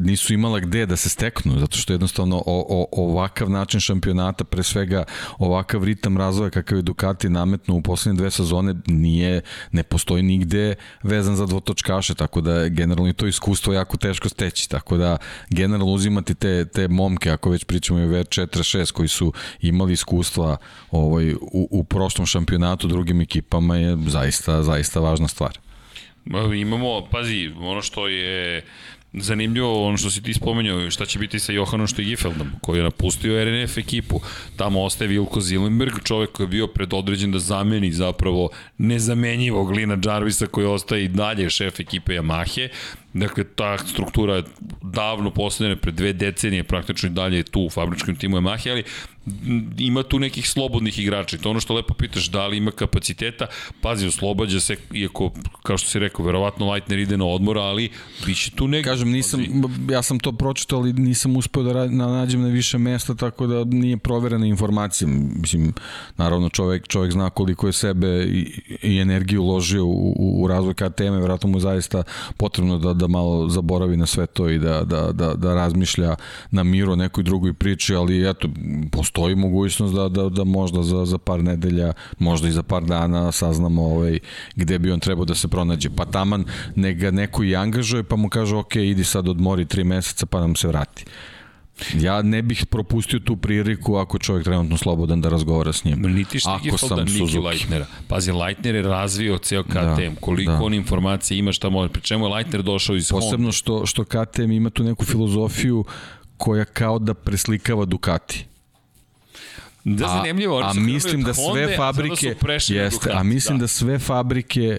nisu imala gde da se steknu, zato što jednostavno o, o, ovakav način šampionata, pre svega ovakav ritam razvoja kakav je Ducati nametno u poslednje dve sezone nije, ne postoji nigde vezan za dvotočkaše, tako da generalno to iskustvo jako teško steći, tako da generalno uzimati te, te momke, ako već pričamo i o VR46 koji su imali iskustva ovaj, u, u prošlom šampionatu drugim ekipama je zaista, zaista važna stvar. Ma, Imamo, pazi, ono što je zanimljivo, ono što si ti spomenuo, šta će biti sa Johanom Stegifeldom, koji je napustio RNF ekipu. Tamo ostaje Vilko Zilenberg, čovek koji je bio predodređen da zameni zapravo nezamenjivog Lina Jarvisa koji ostaje i dalje šef ekipe Yamahe. Dakle, ta struktura je davno postavljena pred dve decenije, praktično i dalje je tu u fabričkom timu Yamahe, ali ima tu nekih slobodnih igrača i to ono što lepo pitaš, da li ima kapaciteta, pazi, oslobađa se, iako, kao što si rekao, verovatno Leitner ide na odmor, ali biće tu neki... Kažem, nisam, ja sam to pročitao, ali nisam uspeo da nađem na više mesta, tako da nije proverena informacija. Mislim, naravno čovek, čovek zna koliko je sebe i, i energiju uložio u, u, u razvoj KTM, vjerojatno mu je zaista potrebno da, da malo zaboravi na sve to i da, da, da, da razmišlja na miru o nekoj drugoj priči, ali eto, postoji mogućnost da, da, da možda za, za par nedelja, možda i za par dana saznamo ovaj, gde bi on trebao da se pronađe. Pa taman ne ga neko i angažuje, pa mu kaže ok, idi sad odmori tri meseca pa nam se vrati. Ja ne bih propustio tu priliku ako čovjek trenutno slobodan da razgovara s njim. Niti Stegifelda, niti Suzuki. Leitnera. Pazi, Leitner je razvio ceo KTM, da, koliko da. on informacije ima šta može, pri čemu je Leitner došao iz Honda. Posebno što, što KTM ima tu neku filozofiju koja kao da preslikava Ducati. Da, zanimljivo. oni a su krenuli mislim da sve Honde, a sada fabrike jeste, a mislim da. da sve fabrike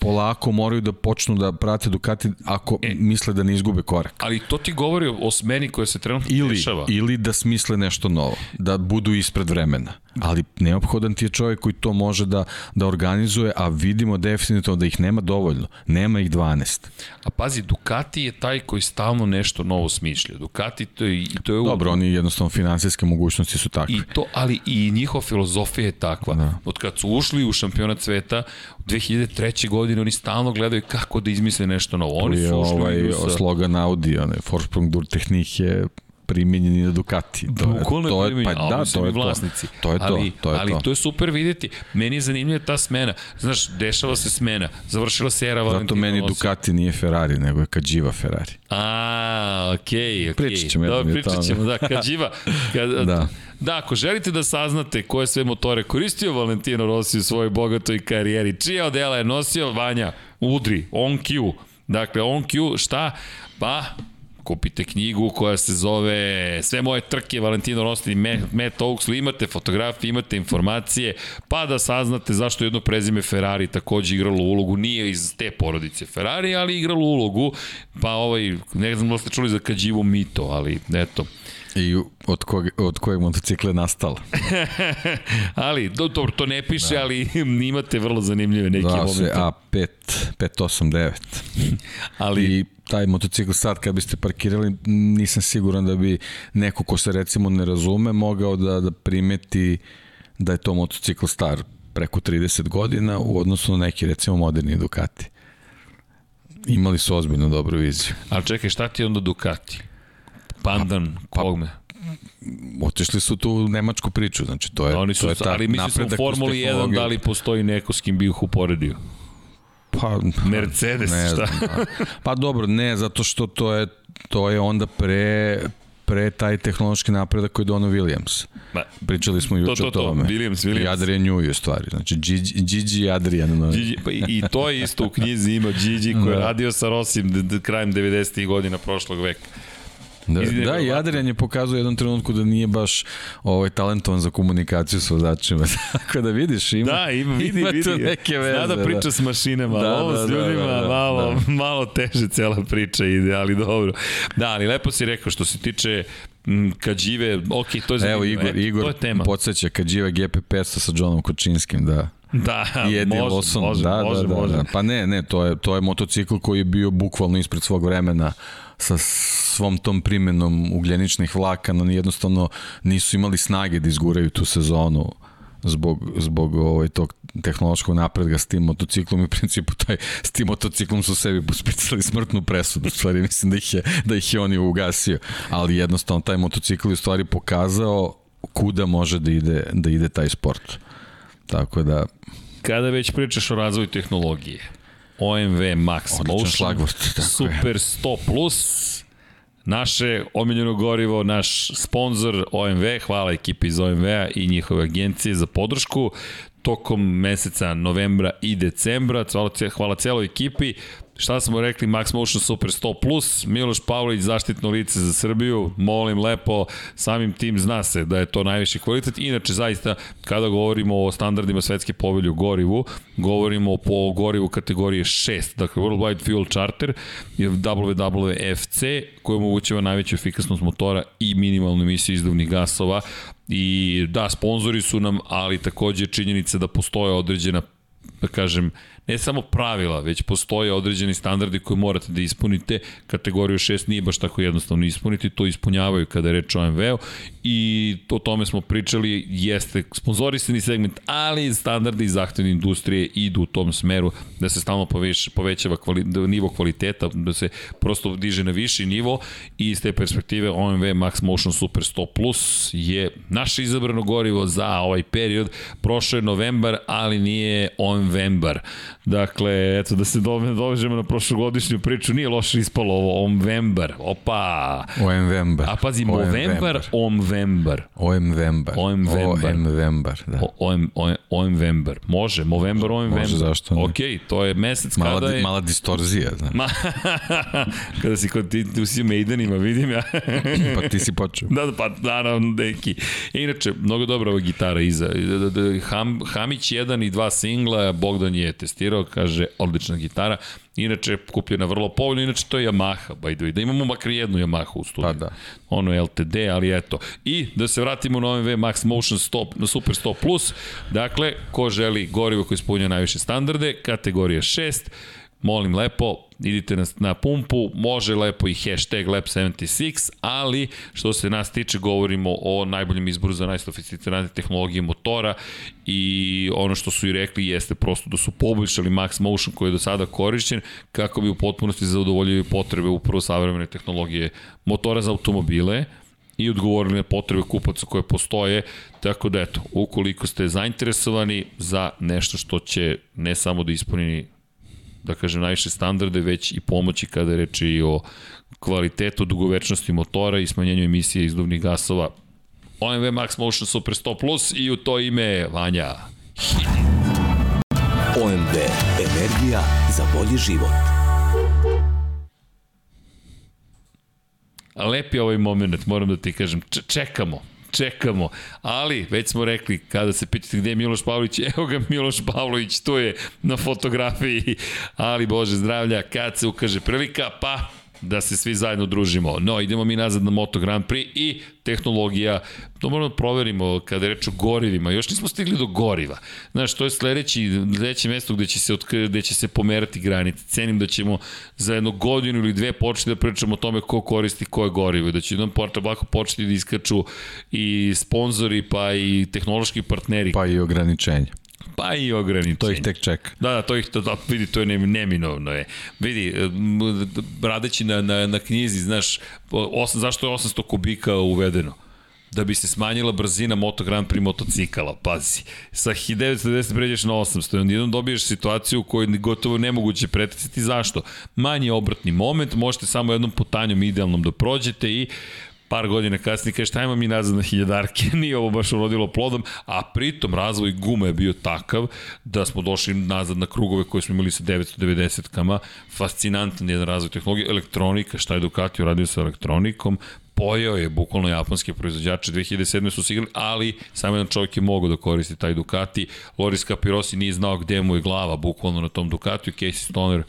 polako moraju da počnu da prate Ducati ako e, misle da ne izgube korak. Ali to ti govori o smeni koja se trenutno Ili, dešava. ili da smisle nešto novo, da budu ispred vremena. Ali neophodan ti je čovjek koji to može da, da organizuje, a vidimo definitivno da ih nema dovoljno. Nema ih 12. A pazi, Ducati je taj koji stalno nešto novo smišlja. Ducati to je, to je Dobro, oni jednostavno finansijske mogućnosti su takve. I to, ali i njihova filozofija je takva. Da. Od kad su ušli u šampionat sveta, u 2003. godine oni stalno gledaju kako da izmisle nešto novo. Oni je su ušli ovaj sa... slogan Audi, onaj Forsprung dur Technik primenjeni na Ducati. To, je, to je, pa da, to je vlasnici. to. To je to, ali, to je ali to. to je super videti. Meni je zanimljiva ta smena. Znaš, dešava se smena. Završila se era Valentina Zato meni Ducati nije Ferrari, nego je Kađiva Ferrari. A, okej, okay, okej. Okay. Pričat ćemo da, pričat ćemo, da, Kađiva. Kad, da. Da, ako želite da saznate koje sve motore koristio Valentino Rossi u svojoj bogatoj karijeri, čija odela je nosio Vanja, udri, on Q. Dakle, on Q, šta? Pa, kupite knjigu koja se zove Sve moje trke Valentino Rossi Matt Oaksley, imate fotografije, imate informacije, pa da saznate zašto jedno prezime Ferrari takođe igralo ulogu, nije iz te porodice Ferrari, ali igralo ulogu, pa ovaj, ne znam da ste čuli za Kađivu Mito, ali eto, I od, kog, od kojeg motocikla je nastala. ali, do, dobro, to ne piše, da. ali imate vrlo zanimljive neke da, momente. Da, se A5, 589. ali... I taj motocikl sad kad biste parkirali, nisam siguran da bi neko ko se recimo ne razume mogao da, da primeti da je to motocikl star preko 30 godina u odnosu na neki recimo moderni Ducati. Imali su ozbiljno dobru viziju. Ali čekaj, šta ti je onda Ducati? Pandan, pa, kog me? Otišli su tu nemačku priču, znači to je, Oni su, to je ta ali misli su u Formuli uz 1 tehnologiju. da li postoji neko s kim bi ih uporedio? Pa, Mercedes, ne šta? pa, pa dobro, ne, zato što to je, to je onda pre, pre taj tehnološki napredak koji je donao Williams. Ma, Pričali smo juče to, o to. tome. Williams, Williams. I Adrian Newey u stvari. Znači, Gigi, Gigi i Adrian. No. Gigi, pa i, i to je isto u knjizi ima Gigi koji je Da. radio sa Rosim krajem 90. godina prošlog veka. Da, da. Adrian je pokazao u jednom trenutku da nije baš ovaj talentovan za komunikaciju sa vozačima. Tako da vidiš, ima, Da, ima, vidi, ima vidi. neke veze. Zna da priča s mašinama, Da, da, ovo da, s da, ljudima da, da, malo, da. malo teže cela priča ide, ali dobro. Da, ali lepo si rekao što se tiče m, kad žive, ok, to je zanimljivo. Evo, Igor, Eto, Igor to je tema. podsjeća kad žive GP500 sa Johnom Kočinskim, da. Da, I Eddie može, Lawson, može, da, može, da, da, može. da. Pa ne, ne, to je, to je motocikl koji je bio bukvalno ispred svog vremena sa svom tom primenom ugljeničnih vlaka, no jednostavno nisu imali snage da izguraju tu sezonu zbog, zbog ovaj, tog tehnološkog napredga s tim motociklom i u principu taj, s tim motociklom su sebi pospicali smrtnu presudu, u stvari mislim da ih je, da ih je on i ugasio, ali jednostavno taj motocikl je u stvari pokazao kuda može da ide, da ide taj sport. Tako da, Kada već pričaš o razvoju tehnologije, OMV Max Motion, je. Super 100 Plus, naše omiljeno gorivo, naš sponsor OMV, hvala ekipi iz OMV-a i njihove agencije za podršku tokom meseca novembra i decembra. Hvala, hvala celoj ekipi. Šta smo rekli, Max Motion Super 100 Plus, Miloš Pavlović, zaštitno lice za Srbiju, molim lepo, samim tim zna se da je to najviši kvalitet. Inače, zaista, kada govorimo o standardima svetske povelje u gorivu, govorimo po gorivu kategorije 6, dakle World Wide Fuel Charter, WWFC, koji omogućava najveću efikasnost motora i minimalnu emisiju izduvnih gasova. I da, sponzori su nam, ali takođe je činjenica da postoje određena da kažem, ne samo pravila, već postoje određeni standardi koje morate da ispunite. Kategoriju 6 nije baš tako jednostavno ispuniti, to ispunjavaju kada je reč o MV-u i o tome smo pričali, jeste sponzorisani segment, ali standardi i zahtevne industrije idu u tom smeru da se stalno poveš, povećava kvali, da nivo kvaliteta, da se prosto diže na viši nivo i iz te perspektive OMV Max Motion Super 100 Plus je naše izabrano gorivo za ovaj period. Prošao je novembar, ali nije OMVembar. Dakle, eto, da se do- dovežemo na prošlogodišnju priču, nije loše ispalo ovo, OMVembar, opa! OMVembar. A pazi, Movembar, OMVembar. OMVembar. OMVembar. OMVembar, da. O- OM, OM, OMVembar. Može, Movembar, OMVembar. Može, zašto ne? Ok, to je mesec Mala, kada je... mala distorzija, znaš. Ma, kada si kod ti, tu si u Maidenima, vidim ja. Pa ti si počeo. Da, da, pa naravno, neki. Inače, mnogo dobra ova gitara iza. Da, da, da, Ham, Hamić jedan i dva singla, Bogdan je testirao, kaže, odlična gitara. Inače, kupljena vrlo povoljno, inače to je Yamaha, by the way. Da imamo makar jednu Yamaha u studiju. Pa da. Ono je LTD, ali eto. I da se vratimo na OMV Max Motion 100, na Super 100 Plus. Dakle, ko želi gorivo koje ispunja najviše standarde, kategorija 6, molim lepo, idite na, na pumpu, može lepo i hashtag lab76, ali što se nas tiče govorimo o najboljem izboru za najsofisticiranije tehnologije motora i ono što su i rekli jeste prosto da su poboljšali Max Motion koji je do sada korišćen kako bi u potpunosti zadovoljili potrebe upravo savremene tehnologije motora za automobile, i odgovorili na potrebe kupaca koje postoje, tako da eto, ukoliko ste zainteresovani za nešto što će ne samo da ispuni da kažem, najviše standarde, već i pomoći kada je reči i o kvalitetu, dugovečnosti motora i smanjenju emisije izduvnih gasova. OMV Max Motion Super 100 Plus i u to ime Vanja. OMV. Energija za bolji život. Lep je ovaj moment, moram da ti kažem. Č čekamo, čekamo, ali već smo rekli, kada se pitate gde je Miloš Pavlović, evo ga Miloš Pavlović, tu je na fotografiji, ali Bože zdravlja, kad se ukaže prilika, pa da se svi zajedno družimo. No, idemo mi nazad na Moto Grand Prix i tehnologija, to moramo da proverimo kada reč o gorivima, još nismo stigli do goriva. Znaš, to je sledeći, sledeće mesto gde će se, otkri, gde će se pomerati granice. Cenim da ćemo za jednu godinu ili dve početi da pričamo o tome ko koristi koje gorivo da će jedan porta ovako početi da iskaču i sponzori pa i tehnološki partneri Pa i ograničenja. Pa i ograničenje. To ih tek čeka. Da, da, to ih, to, vidi, to je ne- neminovno je. Vidi, radeći na, na, na knjizi, znaš, os, zašto je 800 kubika uvedeno? da bi se smanjila brzina Moto Grand Prix motocikala, pazi. Sa 1990 pređeš na 800 i onda jednom dobiješ situaciju u kojoj gotovo nemoguće preticati. Zašto? Manji obratni moment, možete samo jednom putanjom idealnom da prođete i par godina kasnije kaže šta imam mi nazad na hiljadarke, nije ovo baš urodilo plodom, a pritom razvoj gume je bio takav da smo došli nazad na krugove koje smo imali sa 990 kama, fascinantan jedan razvoj tehnologije, elektronika, šta je Ducati uradio sa elektronikom, pojeo je bukvalno japanske proizvođače. 2007. su se igrali, ali samo jedan čovjek je mogao da koristi taj Ducati. Loris Capirosi nije znao gde mu je glava bukvalno na tom Ducatiju, Casey Stoner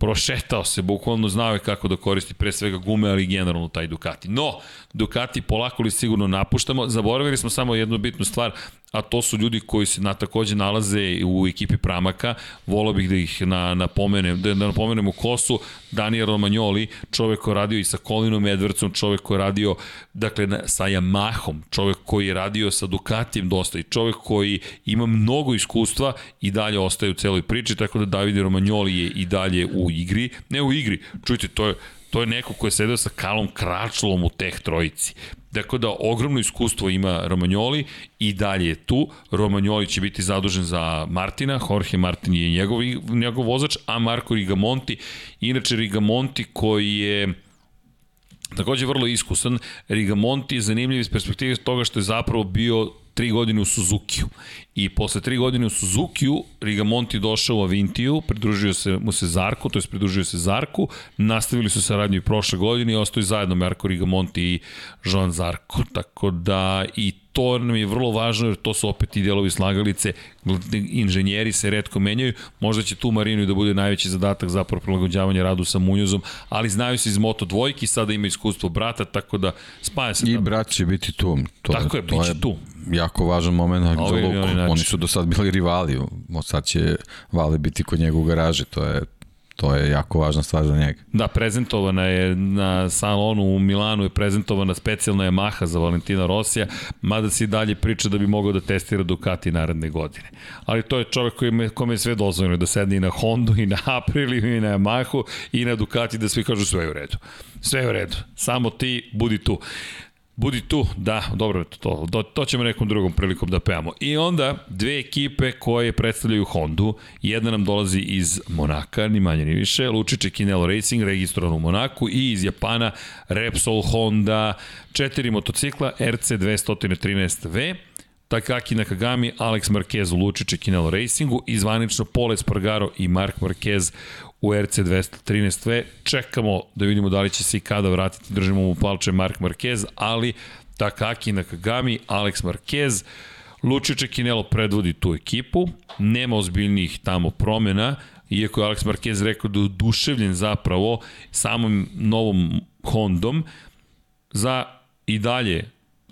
prošetao se, bukvalno znao je kako da koristi pre svega gume, ali generalno taj Ducati. No, Ducati polako li sigurno napuštamo, zaboravili smo samo jednu bitnu stvar, a to su ljudi koji se na takođe nalaze u ekipi Pramaka, volao bih da ih na, napomenem, da, da napomenem u kosu, Daniel Romagnoli, čovek koji je radio i sa Colinom Edwardsom, čovek koji je radio dakle, na, sa Yamahom, čovek koji je radio sa Ducatijem dosta i čovek koji ima mnogo iskustva i dalje ostaje u celoj priči, tako da David Romagnoli je i dalje u igri, ne u igri, čujte, to je to je neko ko je sedeo sa Kalom Kračlom u teh trojici. Dakle da ogromno iskustvo ima Romagnoli i dalje je tu. Romagnoli će biti zadužen za Martina, Jorge Martin je njegov, njegov vozač, a Marko Rigamonti, inače Rigamonti koji je takođe vrlo iskusan. Rigamonti je zanimljiv iz perspektive toga što je zapravo bio tri godine u Suzukiju. I posle tri godine u Suzukiju, Rigamonti došao u Avintiju, pridružio se mu se Zarku, to je pridružio se Zarku, nastavili su saradnju i prošle godine i ostaju zajedno Marko Rigamonti i Jean Zarko. Tako da i to nam je vrlo važno jer to su opet i delovi slagalice, inženjeri se redko menjaju, možda će tu Marinu da bude najveći zadatak za prilagođavanje radu sa Munjuzom, ali znaju se iz Moto dvojki, sada ima iskustvo brata, tako da spaja se. I tamo. brat će biti tu. To, Tako je, to biće tu. jako važan moment za Luku. način. Oni su do sad bili rivali, od sad će Vale biti kod njega u garaži, to je to je jako važna stvar za njega. Da, prezentovana je na salonu u Milanu je prezentovana specijalna Yamaha za Valentina Rosija, mada se i dalje priča da bi mogao da testira Ducati naredne godine. Ali to je čovek koji me, kome je sve dozvoljeno da sedne i na Hondu i na Aprilia i na Yamahu i na Ducati da svi kažu sve je u redu. Sve je u redu. Samo ti budi tu. Budi tu, da, dobro, to, to, to ćemo nekom drugom prilikom da pevamo. I onda dve ekipe koje predstavljaju Hondu, jedna nam dolazi iz Monaka, ni manje ni više, Lučiće Kinelo Racing, registrovan u Monaku, i iz Japana Repsol Honda, četiri motocikla RC 213V, Takaki Nakagami, Alex Marquez u Lučiće Kinelo Racingu i zvanično Pole Spargaro i Mark Marquez u RC 213V. Čekamo da vidimo da li će se i kada vratiti, držimo mu palče Mark Marquez, ali Takaki Nakagami, Alex Marquez, Lučiće Kinelo predvodi tu ekipu, nema ozbiljnijih tamo promena, iako je Alex Marquez rekao da je oduševljen zapravo samom novom Hondom, za i dalje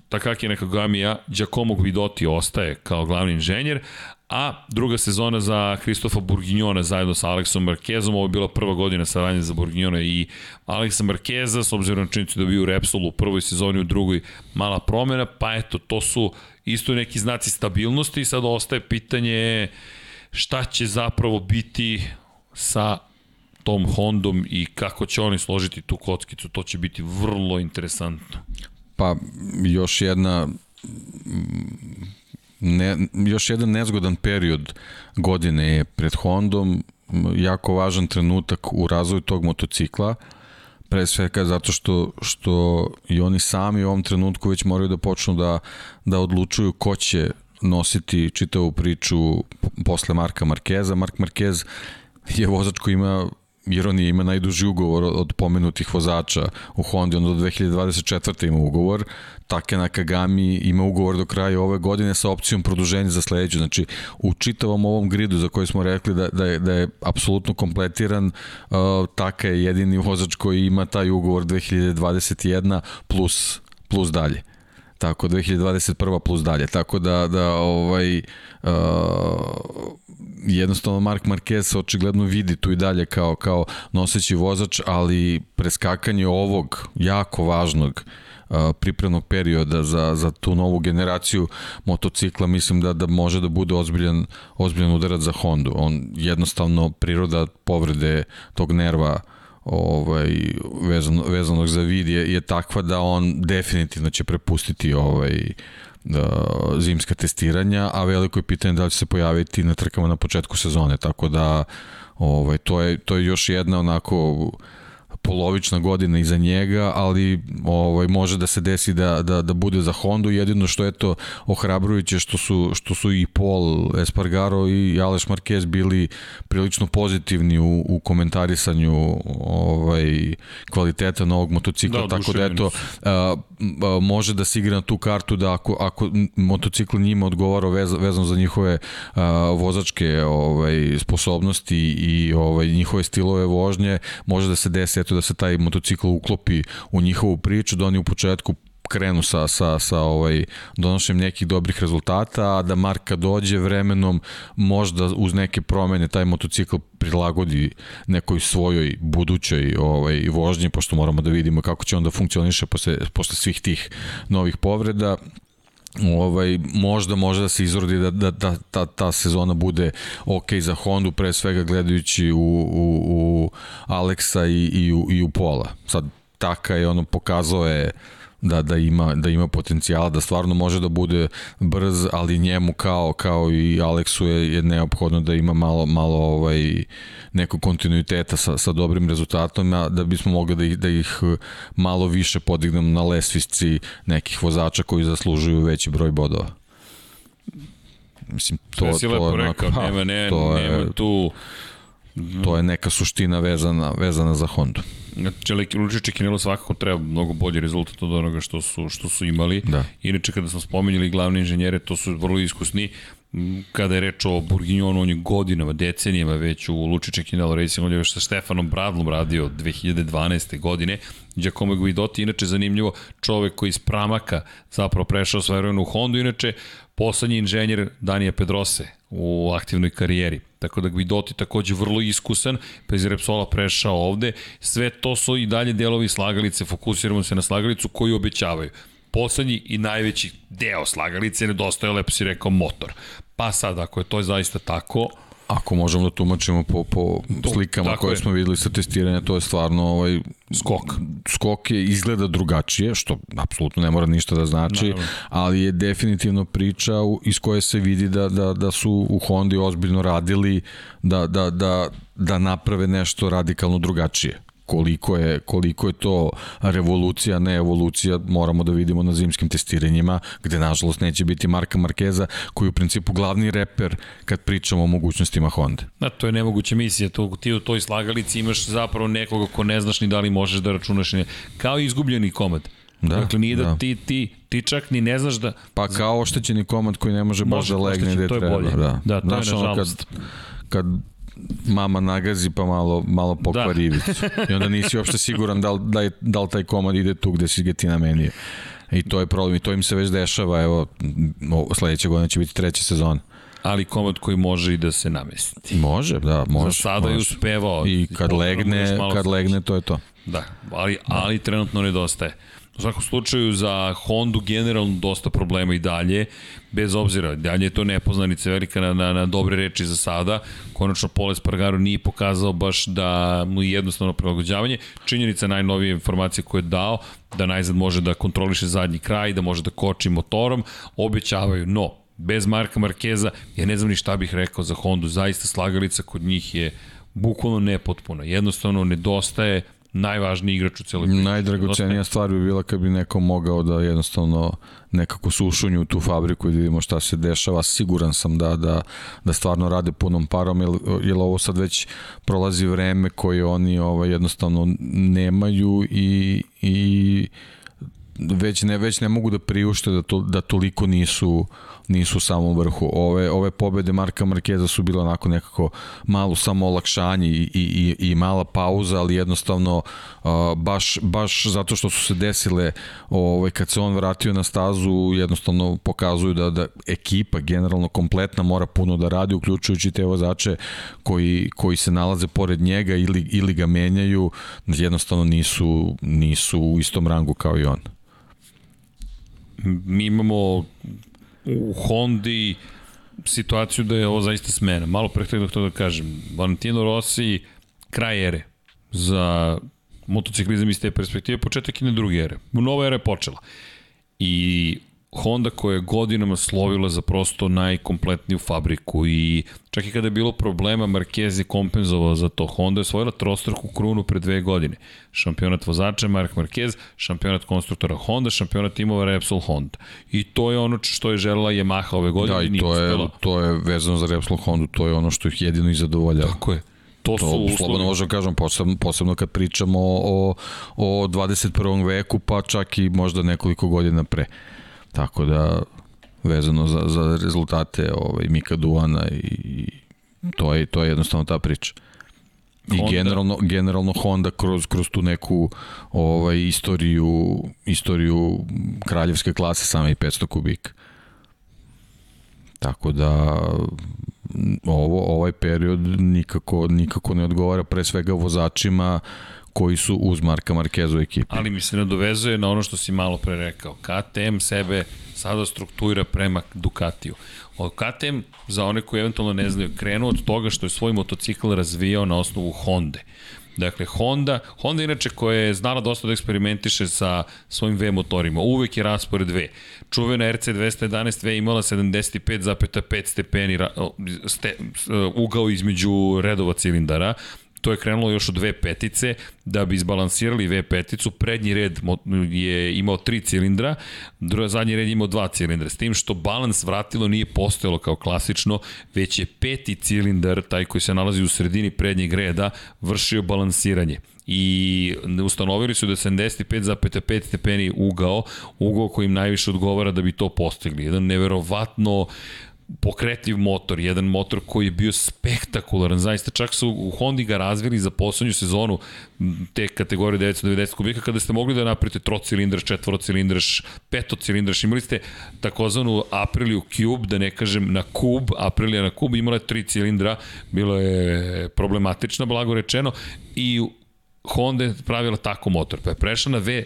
Takaki Nakagamija, Giacomo Guidotti ostaje kao glavni inženjer, a druga sezona za Kristofa Burginjona zajedno sa Aleksom Markezom, ovo je bila prva godina saradnje za Burginjona i Aleksa Markeza, s obzirom na činjenicu da bio u Repsolu u prvoj sezoni, u drugoj mala promena, pa eto, to su isto neki znaci stabilnosti. I sad ostaje pitanje šta će zapravo biti sa tom Hondom i kako će oni složiti tu kockicu, to će biti vrlo interesantno. Pa još jedna ne, još jedan nezgodan period godine je pred Hondom, jako važan trenutak u razvoju tog motocikla, pre svega zato što, što i oni sami u ovom trenutku već moraju da počnu da, da odlučuju ko će nositi čitavu priču posle Marka Markeza. Mark Marquez je vozač koji ima on ima najduži ugovor od pomenutih vozača u Hondi, on do 2024. ima ugovor, Take Nakagami ima ugovor do kraja ove godine sa opcijom produženja za sledeću, znači u čitavom ovom gridu za koji smo rekli da, da, je, da je apsolutno kompletiran, uh, Taka je jedini vozač koji ima taj ugovor 2021 plus, plus dalje. tako 2021. plus dalje, tako da, da ovaj, uh, jednostavno Mark Marquez očigledno vidi tu i dalje kao, kao noseći vozač, ali preskakanje ovog jako važnog pripremnog perioda za, za tu novu generaciju motocikla mislim da da može da bude ozbiljan, ozbiljan udarac za Hondu. On jednostavno priroda povrede tog nerva ovaj vezano vezanog za vid je, je takva da on definitivno će prepustiti ovaj zimska testiranja, a veliko je pitanje da li će se pojaviti na trkama na početku sezone, tako da ovaj, to, je, to je još jedna onako polovična godina iza njega, ali ovaj može da se desi da, da, da bude za Hondu, jedino što je to ohrabrujuće što su, što su i Paul Espargaro i Aleš Marquez bili prilično pozitivni u, u komentarisanju ovaj kvaliteta novog motocikla, da, tako da eto a, a, može da se igra na tu kartu da ako, ako motocikl njima odgovara vez, vezano za njihove a, vozačke ovaj sposobnosti i ovaj njihove stilove vožnje, može da se desi eto da se taj motocikl uklopi u njihovu priču, da oni u početku krenu sa, sa, sa ovaj, donošenjem nekih dobrih rezultata, a da Marka dođe vremenom možda uz neke promene taj motocikl prilagodi nekoj svojoj budućoj ovaj, vožnji, pošto moramo da vidimo kako će onda funkcioniše posle, posle svih tih novih povreda ovaj možda može da se izrodi da, da, da ta, ta sezona bude ok za Hondu pre svega gledajući u, u, u Aleksa i, i, u, i u Pola. Sad taka je ono pokazao je da, da, ima, da ima potencijala, da stvarno može da bude brz, ali njemu kao, kao i Aleksu je, je neophodno da ima malo, malo ovaj, nekog kontinuiteta sa, sa dobrim rezultatom, da bismo mogli da ih, da ih malo više podignemo na lesvisci nekih vozača koji zaslužuju veći broj bodova. Mislim, to, to, to je rekao, pa, nema, ne, to nema je, tu... To je neka suština vezana, vezana za Hondu. Lučiće Kinelo svakako treba mnogo bolji rezultat od onoga što su, što su imali. Da. Inače, kada smo spomenjali glavne inženjere, to su vrlo iskusni. Kada je reč o Burginjonu, on je godinama, decenijama već u Lučiće Kinelo Racing, on je još sa Stefanom Bradlom radio 2012. godine. Giacomo Guidotti, inače zanimljivo, čovek koji iz Pramaka zapravo prešao s u Hondu, inače poslednji inženjer Danija Pedrose u aktivnoj karijeri. Tako da Guidotti takođe vrlo iskusan, pa iz Repsola prešao ovde. Sve to su i dalje delovi slagalice, fokusiramo se na slagalicu koju obećavaju. Poslednji i najveći deo slagalice nedostaje, lepo si rekao, motor. Pa sad, ako je to zaista tako, Ako možemo da tumačimo po, po slikama koje je. smo videli sa testiranja, to je stvarno ovaj, skok. Skok je izgleda drugačije, što apsolutno ne mora ništa da znači, Naravno. ali je definitivno priča iz koje se vidi da, da, da su u Hondi ozbiljno radili da, da, da, da naprave nešto radikalno drugačije koliko je, koliko je to revolucija, ne evolucija, moramo da vidimo na zimskim testiranjima, gde nažalost neće biti Marka Markeza, koji je u principu glavni reper kad pričamo o mogućnostima Honda. Da, to je nemoguća misija, to, ti u toj slagalici imaš zapravo nekoga ko ne znaš ni da li možeš da računaš, ne, kao izgubljeni komad. Da, dakle, nije da, da ti, ti, ti čak ni ne znaš da... Pa kao oštećeni komad koji ne može, može baš da legne gde treba. Da, da to znaš, je nažalost. Kad, kad mama nagazi pa malo, malo pokvari da. I onda nisi uopšte siguran da li, da, je, da li taj komad ide tu gde si ga ti namenio. I to je problem i to im se već dešava, evo, sledeće godine će biti treća sezona ali komad koji može i da se namesti. Može, da, može. Za sada može. je uspevao. I kad legne, kad legne, to je to. Da, ali, ali trenutno nedostaje. U svakom slučaju za Hondu generalno dosta problema i dalje, bez obzira, dalje je to nepoznanica velika na, na, na dobre reči za sada. Konačno Pole Spargaro nije pokazao baš da mu je jednostavno prilagođavanje. Činjenica najnovije informacije koje je dao, da najzad može da kontroliše zadnji kraj, da može da koči motorom, obećavaju, no, bez Marka Markeza, ja ne znam ni šta bih rekao za Hondu, zaista slagalica kod njih je bukvalno nepotpuna. Jednostavno nedostaje najvažniji igrač u celoj priči. Najdragocenija stvar bi bila kad bi neko mogao da jednostavno nekako sušunju tu fabriku i da vidimo šta se dešava. Siguran sam da, da, da stvarno rade punom parom, jer, jer ovo sad već prolazi vreme koje oni ovaj, jednostavno nemaju i, i već ne već ne mogu da priušte da to da toliko nisu nisu u samom vrhu. Ove ove pobede Marka Markeza su bile onako nekako malo samo olakšanje i, i, i, i mala pauza, ali jednostavno uh, baš, baš zato što su se desile ovaj, kad se on vratio na stazu jednostavno pokazuju da, da ekipa generalno kompletna mora puno da radi uključujući te vozače koji, koji se nalaze pored njega ili, ili ga menjaju jednostavno nisu, nisu u istom rangu kao i on mi imamo u Hondi situaciju da je ovo zaista smena. Malo pre htio da kažem. Valentino Rossi, kraj ere za motociklizam iz te perspektive, početak i na druge ere. Nova era je počela. I Honda koja je godinama slovila za prosto najkompletniju fabriku i čak i kada je bilo problema Marquez je kompenzovao za to. Honda je osvojila trostruku krunu pre dve godine. Šampionat vozača Mark Marquez, šampionat konstruktora Honda, šampionat timova Repsol Honda. I to je ono što je želela Yamaha ove godine. Da, i to je, to je vezano za Repsol Honda, to je ono što ih jedino i zadovoljava. Tako je. To, to su uslovi. Slobodno možemo da kažem, posebno, posebno kad pričamo o, o 21. veku, pa čak i možda nekoliko godina pre. Tako da vezano za, za rezultate ovaj, Mika Duana i to je, to je jednostavno ta priča. I Honda. generalno, generalno Honda kroz, kroz tu neku ovaj, istoriju, istoriju kraljevske klase same i 500 kubika. Tako da ovo ovaj period nikako nikako ne odgovara pre svega vozačima koji su uz Marka Markeza u ekipi. Ali mi se nadovezuje na ono što si malo pre rekao. KTM sebe sada struktura prema Ducatiju. O KTM, za one koji eventualno ne znaju, krenuo od toga što je svoj motocikl razvijao na osnovu Honda. Dakle, Honda, Honda inače koja je znala dosta da eksperimentiše sa svojim V motorima, uvek je raspored V. Čuvena RC211 V imala 75,5 stepeni ste, ugao između redova cilindara, To je krenulo još od dve petice, da bi izbalansirali V peticu, prednji red je imao tri cilindra, zadnji red je imao dva cilindra, s tim što balans vratilo nije postojalo kao klasično, već je peti cilindar, taj koji se nalazi u sredini prednjeg reda, vršio balansiranje i ustanovili su da 75,5 stepeni ugao, ugao koji im najviše odgovara da bi to postigli. Jedan neverovatno pokretljiv motor, jedan motor koji je bio spektakularan, zaista čak su u Hondi ga razvili za poslednju sezonu te kategorije 990 kubika kada ste mogli da napravite trocilindraš, četvorocilindraš, petocilindraš, imali ste takozvanu Apriliju Cube, da ne kažem na kub, Aprilija na kub, imala je tri cilindra, bilo je problematično, blago rečeno, i Honda je pravila tako motor, pa je prešla na V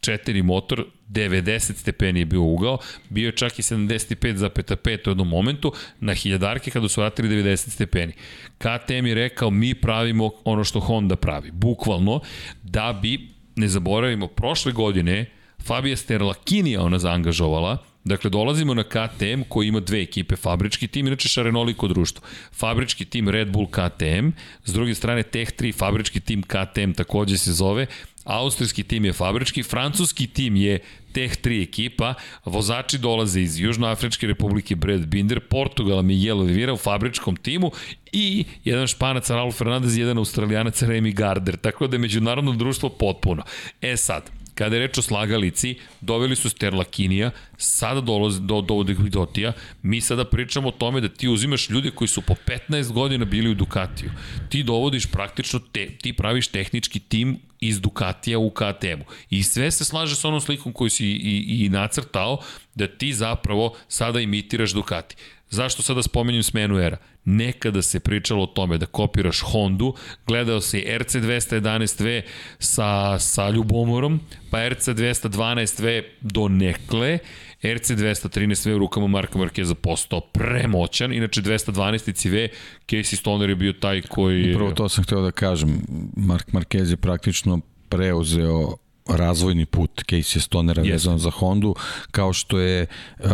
4 motor, 90 stepeni je bio ugao, bio je čak i 75,5 u jednom momentu, na hiljadarke kada su vratili 90 stepeni. KTM je rekao, mi pravimo ono što Honda pravi, bukvalno, da bi, ne zaboravimo, prošle godine Fabija Sterlakini ona zaangažovala, Dakle, dolazimo na KTM koji ima dve ekipe, fabrički tim, inače šarenoliko društvo. Fabrički tim Red Bull KTM, s druge strane Tech 3, fabrički tim KTM takođe se zove, Austrijski tim je fabrički, francuski tim je Teh 3 ekipa, vozači dolaze iz Južnoafričke republike Brad Binder, Portugala Miguel Oliveira u fabričkom timu i jedan španac Raul Fernandez i jedan australijanac Remy Gardner, tako da je međunarodno društvo potpuno. E sad, Kada je reč o slagalici, doveli su Sterlakinija, sada dolaze do, do Dotija, mi sada pričamo o tome da ti uzimaš ljude koji su po 15 godina bili u Ducatiju. Ti dovodiš praktično, te, ti praviš tehnički tim iz Ducatija u KTM-u. I sve se slaže sa onom slikom koju si i, i nacrtao, da ti zapravo sada imitiraš Ducati. Zašto sada spomenjem smenu era? Nekada se pričalo o tome da kopiraš Hondu, gledao si RC211V sa, sa ljubomorom, pa RC212V do nekle, RC213V u rukama Marka Markeza postao premoćan, inače 212 V, Casey Stoner je bio taj koji... Upravo to sam hteo da kažem, Mark Marquez je praktično preuzeo razvojni put Casey Stonera vezan za Hondu, kao što je uh,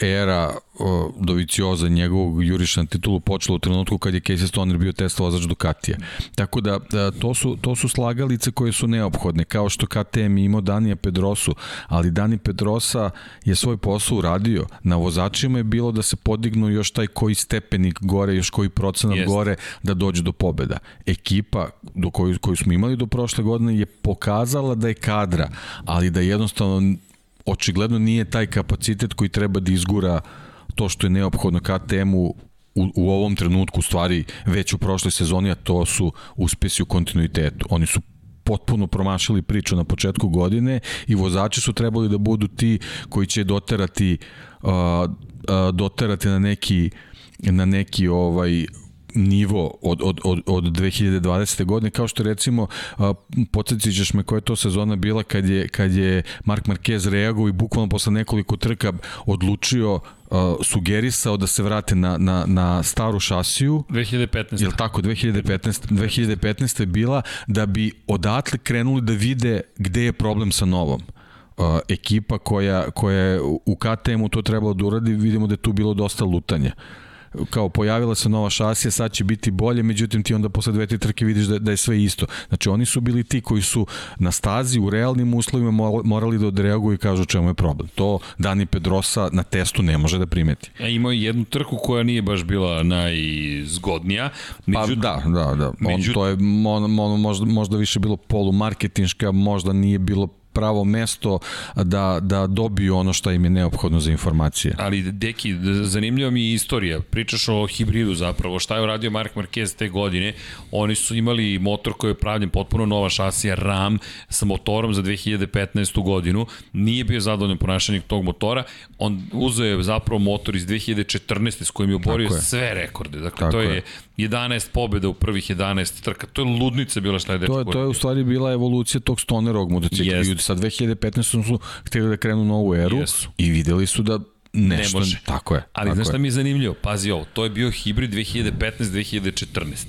era Dovicioza njegovog juriša na titulu počela u trenutku kad je Casey Stoner bio test vozač Ducatija. Tako da, da to, su, to su slagalice koje su neophodne, kao što KTM imao Danija Pedrosu, ali Dani Pedrosa je svoj posao uradio. Na vozačima je bilo da se podignu još taj koji stepenik gore, još koji procenat Jest. gore da dođe do pobeda. Ekipa do koju, koju smo imali do prošle godine je pokazala da je ka kadra, ali da jednostavno očigledno nije taj kapacitet koji treba da izgura to što je neophodno KTM-u u, u ovom trenutku, u stvari već u prošloj sezoni, a to su uspesi u kontinuitetu. Oni su potpuno promašili priču na početku godine i vozači su trebali da budu ti koji će doterati uh, uh, doterati na neki na neki ovaj nivo od, od, od, od 2020. godine, kao što recimo podsjetit ćeš me koja je to sezona bila kad je, kad je Mark Marquez reagovao i bukvalno posle nekoliko trka odlučio uh, sugerisao da se vrate na, na, na staru šasiju 2015. Jel tako, 2015, 2015. je bila da bi odatle krenuli da vide gde je problem sa novom uh, ekipa koja, koja je u KTM-u to trebalo da uradi, vidimo da je tu bilo dosta lutanja kao pojavila se nova šasija, sad će biti bolje, međutim ti onda posle dve, tri trke vidiš da, da je sve isto. Znači oni su bili ti koji su na stazi u realnim uslovima morali da odreaguju i kažu čemu je problem. To Dani Pedrosa na testu ne može da primeti. A imao je jednu trku koja nije baš bila najzgodnija. Međutim, pa da, da, da. On, to je on, on, možda, možda više bilo polumarketinška, možda nije bilo pravo mesto da, da dobiju ono što im je neophodno za informacije. Ali, Deki, zanimljiva mi je istorija. Pričaš o hibridu zapravo. Šta je uradio Mark Marquez te godine? Oni su imali motor koji je pravljen potpuno nova šasija RAM sa motorom za 2015. godinu. Nije bio zadovoljan ponašanjem tog motora. On uzeo je zapravo motor iz 2014. s kojim je oborio sve rekorde. Dakle, Tako to je, je 11 pobjeda u prvih 11 trka. To je ludnica bila šta je To je, to je u stvari bila evolucija tog stonerovog motocikla. Yes. Sa 2015. su htjeli da krenu novu eru yes. i videli su da nešto, ne može. tako je. Ali znaš šta mi je zanimljivo? Pazi ovo, to je bio hibrid 2015-2014.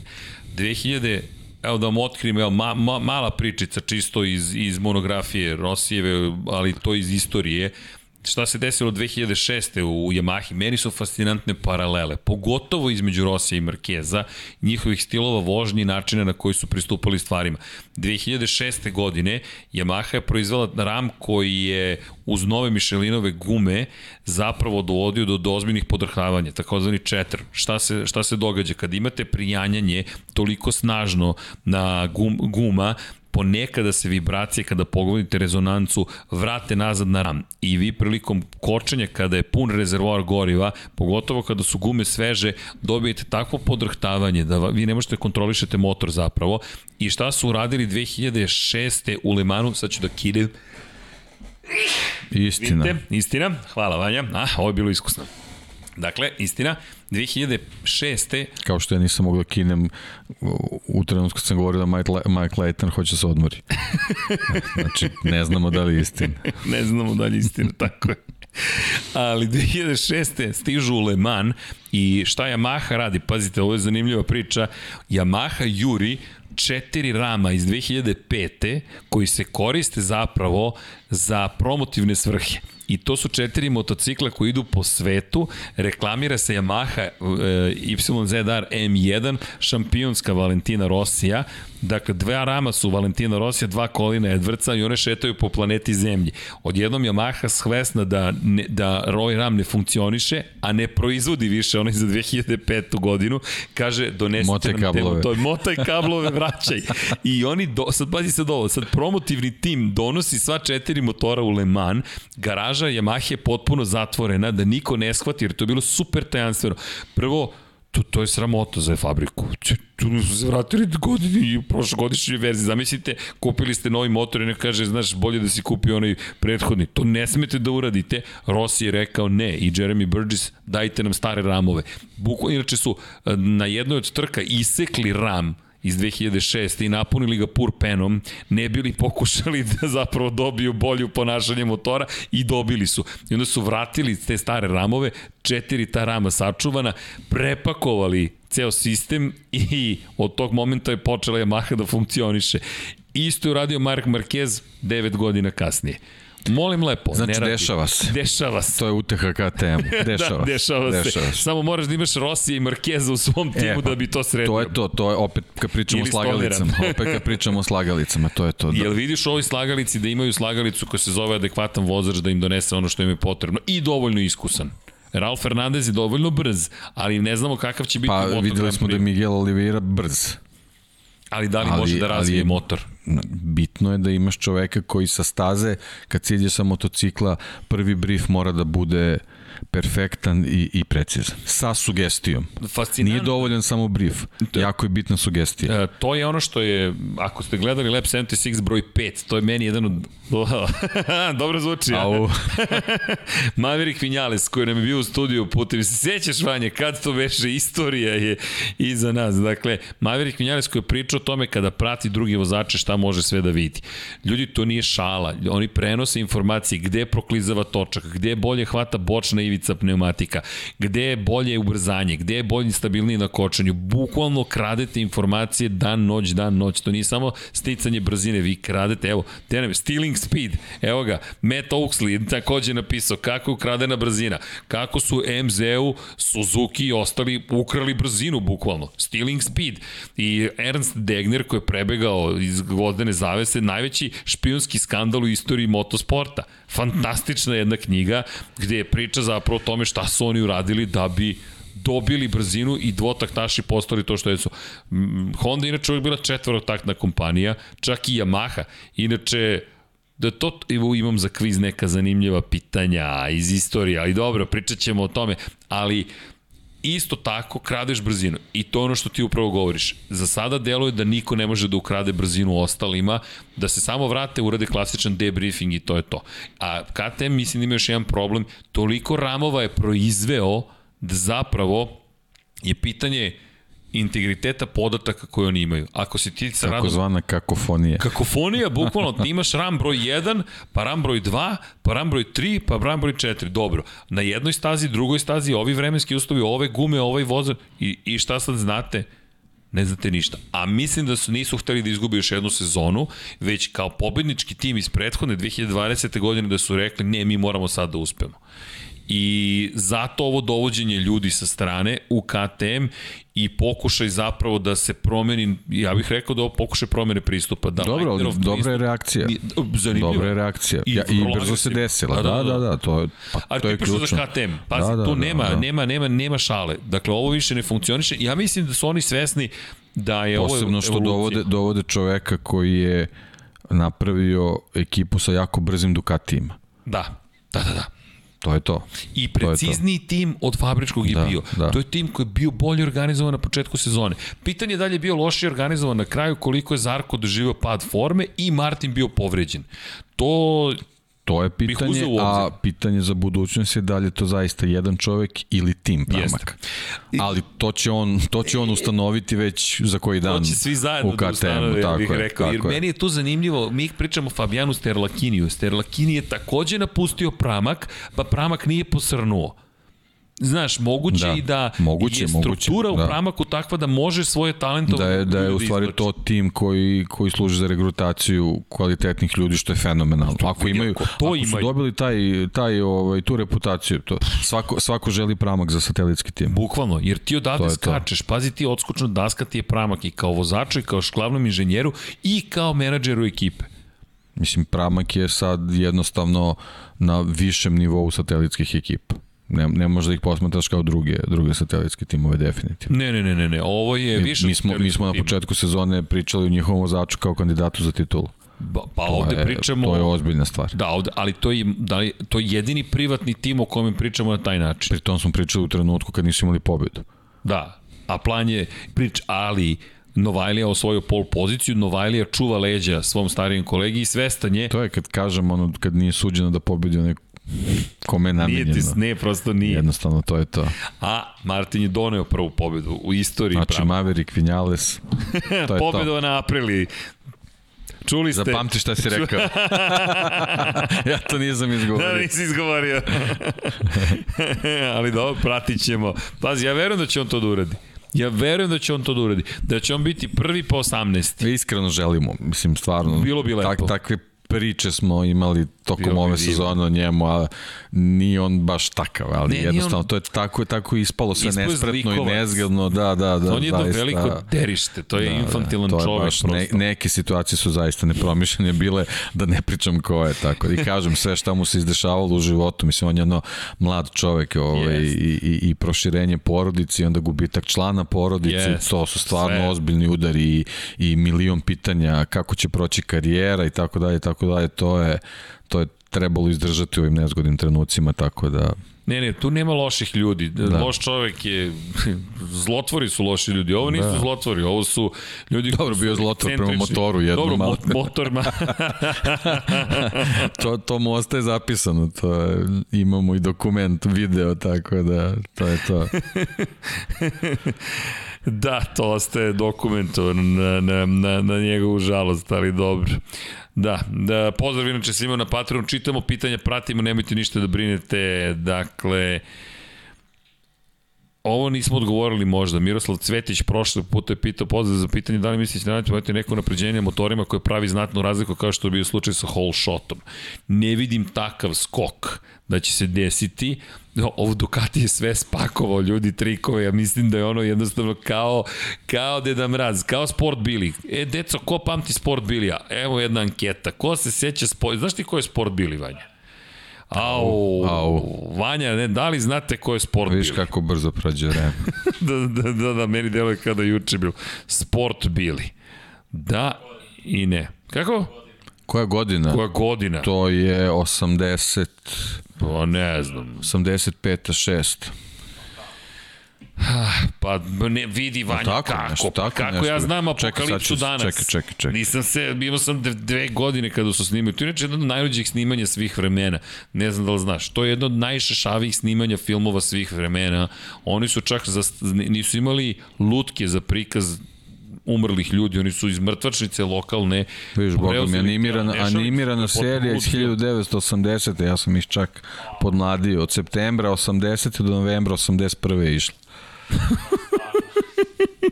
2000 Evo da vam otkrim, evo, ma, ma, mala pričica čisto iz, iz monografije Rosijeve, ali to iz istorije šta se desilo 2006. u Yamahi, meni su fascinantne paralele, pogotovo između Rosija i Markeza, njihovih stilova vožnje i načina na koji su pristupali stvarima. 2006. godine Yamaha je proizvela ram koji je uz nove Michelinove gume zapravo dovodio do dozbiljnih podrhavanja, takozvani četr. Šta se, šta se događa? Kad imate prijanjanje toliko snažno na gum, guma, ponekada se vibracije kada pogodite rezonancu vrate nazad na ram i vi prilikom kočenja kada je pun rezervoar goriva, pogotovo kada su gume sveže, dobijete takvo podrhtavanje da vi ne možete da kontrolišete motor zapravo i šta su uradili 2006. u Lemanu, sad ću da kidem Istina. Vidite, istina. Hvala Vanja. Ah, ovo je bilo iskusno. Dakle, istina, 2006. Kao što ja nisam mogao da kinem u trenutku sam govorio da Mike, Mike Leighton hoće da se odmori. Znači, ne znamo da li je istina. ne znamo da li je istina, tako je. Ali 2006. stižu u Le Mans i šta Yamaha radi? Pazite, ovo je zanimljiva priča. Yamaha juri četiri rama iz 2005. koji se koriste zapravo za promotivne svrhe. I to su četiri motocikla koji idu po svetu. Reklamira se Yamaha e, YZR M1, šampionska Valentina Rosija. Dakle, dva rama su Valentina Rosija, dva kolina Edvrca i one šetaju po planeti Zemlji. Odjednom Yamaha svesna da, ne, da Roy Ram ne funkcioniše, a ne proizvodi više onaj za 2005. godinu, kaže donesite motaj nam kablove. Temu, to je motaj kablove, vraćaj. I oni, do, sad pazi se ovo, sad promotivni tim donosi sva četiri motora u Le Mans, garaža Yamaha je potpuno zatvorena, da niko ne shvati, jer to je bilo super tajanstveno. Prvo, to, to je sramota za fabriku. Tu su se vratili godini u prošlogodišnjoj verziji. Zamislite, kupili ste novi motor i ne kaže, znaš, bolje da si kupi onaj prethodni. To ne smete da uradite. Rossi je rekao ne i Jeremy Burgess, dajte nam stare ramove. Bukvalno, inače su eh, na jednoj od trka isekli ram iz 2006. i napunili ga pur penom, ne bili pokušali da zapravo dobiju bolju ponašanje motora i dobili su. I onda su vratili te stare ramove, četiri ta rama sačuvana, prepakovali ceo sistem i od tog momenta je počela Yamaha da funkcioniše. Isto je uradio Mark Marquez 9 godina kasnije. Molim lepo. Znači, ne dešava se. Dešava se. To je UTHK tema. Dešava, da, dešava, se. dešava se. Samo moraš da imaš Rosija i Markeza u svom timu e, pa, da bi to sredio. To je to, to je opet kad pričamo o slagalicama. opet kad pričamo o slagalicama, to je to. Da. Jel vidiš u ovoj slagalici da imaju slagalicu koja se zove adekvatan vozač da im donese ono što im je potrebno i dovoljno iskusan. Ralf Fernandez je dovoljno brz, ali ne znamo kakav će biti pa, motor. Pa videli smo da je Miguel Oliveira brz. Ali da li ali, može da razvije ali, motor? Bitno je da imaš čoveka koji sa staze, kad siđe sa motocikla, prvi brief mora da bude perfektan i, i precizan. Sa sugestijom. Fascinantno. Nije dovoljan samo brief. Jako je bitna sugestija. E, to je ono što je, ako ste gledali Lab 76 broj 5, to je meni jedan od... Dobro zvuči. Au, Maverick Vinales koji nam je bio u studiju putem, se sjećaš Vanje, kad to veše, istorija je iza nas. Dakle, Maverick Vinales koji je pričao o tome kada prati drugi vozače šta može sve da vidi. Ljudi, to nije šala. Oni prenose informacije gde proklizava točak, gde bolje hvata bočna ivica pneumatika, gde je bolje ubrzanje, gde je bolje stabilniji na kočenju. Bukvalno kradete informacije dan, noć, dan, noć. To nije samo sticanje brzine, vi kradete, evo, te nam, stealing speed, evo ga, Matt Oaksley takođe napisao kako je ukradena brzina, kako su MZ-u, Suzuki i ostali ukrali brzinu, bukvalno, stealing speed. I Ernst Degner koji je prebegao iz gvozdene zavese, najveći špijunski skandal u istoriji motosporta. Fantastična jedna knjiga gde je priča zapravo o tome šta su oni uradili da bi dobili brzinu i dvotaktaši postali to što jesu. Honda inače uvijek bila četvorotaktna kompanija, čak i Yamaha. Inače, da to evo imam za kviz neka zanimljiva pitanja iz istorije, ali dobro, pričat ćemo o tome, ali isto tako kradeš brzinu i to je ono što ti upravo govoriš. Za sada deluje da niko ne može da ukrade brzinu ostalima, da se samo vrate, urade klasičan debriefing i to je to. A KTM mislim da ima još jedan problem, toliko ramova je proizveo da zapravo je pitanje integriteta podataka koje oni imaju. Ako si ti sa radom takozvana kakofonija. Kakofonija, bukvalno, ti imaš RAM broj 1, pa RAM broj 2, pa RAM broj 3, pa RAM broj 4. Dobro, na jednoj stazi, drugoj stazi, ovi vremenski uslovi, ove gume, ovaj vozač, i, i šta sad znate? Ne znate ništa. A mislim da su nisu hteli da izgubi još jednu sezonu, već kao pobednički tim iz prethodne 2020. godine da su rekli ne, mi moramo sad da uspemo. I zato ovo dovođenje ljudi sa strane u KTM i pokušaj zapravo da se promeni, ja bih rekao da ovo pokušaj promene pristupa. Da Dobro, dobra je reakcija. Ni- Zanimljivo. Dobra je reakcija. I ja, i brzo se desila. Da, Da, da, da, da. da, to je, pa, Ali to je tipično ključno. za KTM. Pazi, Da, da, tu da, nema, da. nema, nema, nema šale. Dakle, ovo više ne funkcioniše. Ja mislim da su oni svesni da je Posebno ovo što evolucija. dovode, dovode čoveka koji je napravio ekipu sa jako brzim Ducatijima. Da, da, da, da. To je to. I To je to. precizniji tim od fabričkog je Da, bio. da. To je tim koji je bio bolje organizovan na početku sezone. Pitanje je da li je bio lošije organizovan na kraju, koliko je Zarko doživio pad forme i Martin bio povređen. To To je pitanje, a pitanje za budućnost je da li je to zaista jedan čovek ili tim pramak. Ali to će on, to će on ustanoviti već za koji dan To će svi zajedno u da KTM-u. ustanove, tako bih je, rekao. Jer je. meni je tu zanimljivo, mi pričamo o Fabijanu Sterlakiniju. Sterlakini je takođe napustio pramak, pa pramak nije posrnuo. Znaš, moguće Da, i da moguće, je moguće, struktura u da. pramaku takva da može svoje talento Da je, da je u stvari izvlači. to tim koji, koji služi za regrutaciju kvalitetnih ljudi, što je fenomenalno. Ako vidi, imaju, ako to ako su imaju. dobili taj, taj, ovaj, tu reputaciju, to, svako, svako želi pramak za satelitski tim. Bukvalno, jer ti odavde je to. skačeš, pazi ti odskočna daska ti je pramak i kao vozaču i kao glavnom inženjeru i kao menadžeru ekipe. Mislim, pramak je sad jednostavno na višem nivou satelitskih ekipa. Ne, ne možeš da ih posmatraš kao druge, druge satelitske timove, definitivno. Ne, ne, ne, ne, ne, ovo je Mi, više... mi, smo, mi smo na početku sezone pričali o njihovom vozaču kao kandidatu za titulu. Ba, pa To ovde je, pričamo... To je ozbiljna stvar. Da, ovde, ali to je, da li, to je jedini privatni tim o kojem pričamo na taj način. Pri tom smo pričali u trenutku kad nisu imali pobedu. Da, a plan je prič, ali Novajlija osvojio pol poziciju, Novajlija čuva leđa svom starijem kolegi i svestan je, To je kad kažem ono, kad nije suđeno da pobedi onaj kome je nije namenjeno. ti, ne, prosto nije. Jednostavno, to je to. A Martin je doneo prvu pobedu u istoriji. Znači, pravo. Maverick Vinales, to je to. Pobedova na Aprili. Čuli ste? Zapamti šta si rekao. ja to nisam Da, izgovorio. nisi izgovorio. Ali dobro, pratit ćemo. Pazi, ja verujem da će on to da uradi. Ja verujem da će on to da uradi. Da će on biti prvi po 18. Iskreno želimo, mislim, stvarno. Bilo bi lepo. Tak, takve priče smo imali tokom ove sezone o njemu, a nije on baš takav, ali Ne, jednostavno on- to je tako, tako ispalo sve je nespretno i nezgodno, da, da, da. on je jedno zaista. veliko derište, to je Da, infantilan to je čovek baš, ne, neke situacije su zaista nepromišljene bile, da ne pričam ko je tako. I kažem sve šta mu se izdešavalo u životu, mislim on je jedno mlad čovek ovaj, Jest. i, i, i proširenje porodice i onda gubitak člana porodice, Jest. to su stvarno Sve. ozbiljni udari i, i milion pitanja kako će proći karijera i tako dalje, tako dalje, to je, to je trebalo izdržati u ovim nezgodnim trenucima, tako da Ne, ne, tu nema loših ljudi. Da. Loš čovek je... Zlotvori su loši ljudi. Ovo nisu da. zlotvori, ovo su ljudi Dobro, bio zlotvor prema motoru jednom, Dobro, ali- mo motorima. to, to mu ostaje zapisano, to je, imamo i dokument, video, tako da to je to. da, to ostaje dokumentovano na, na, na, na njegovu žalost, ali dobro. Da, da pozdrav inače svima na Patreon, čitamo pitanja, pratimo, nemojte ništa da brinete, dakle, Ovo nismo odgovorili možda. Miroslav Cvetić prošle puta je pitao pozdrav za pitanje da li mislite da napraviti neko napređenje motorima koje pravi znatnu razliku kao što je bio slučaj sa whole shotom. Ne vidim takav skok da će se desiti. No, ovo Ducati je sve spakovao ljudi trikove, ja mislim da je ono jednostavno kao, kao Deda Mraz, kao Sport Bili. E, deco, ko pamti Sport Bilija? Evo jedna anketa. Ko se seća Sport... Znaš ti ko je Sport Bili, Vanja? Au, Au. Vanja, ne, da li znate ko je Sport Vidiš Bili? kako brzo prođe vreme. da, da, da, da, meni deluje kada juče bilo. Sport bili. Da i ne. Kako? Koja godina? Koja godina? To je 80, Pa ne znam. 85. 6. Pa ne, vidi Vanja tako kako. nešto, tako kako nešto. ja znam Čekaj, apokalipsu ću- danas. čekaj, čekaj, čekaj. Nisam se, imao sam dve, godine kada su snimali. To je inače jedno od najluđih snimanja svih vremena. Ne znam da li znaš. To je jedno od najšešavijih snimanja filmova svih vremena. Oni su čak, za, nisu imali lutke za prikaz umrlih ljudi, oni su iz mrtvačnice lokalne. Mi, preuzeli animirana, animirana serija iz lud film. 1980. Ja sam ih čak podmladio. Od septembra 80. do novembra 81. je išla.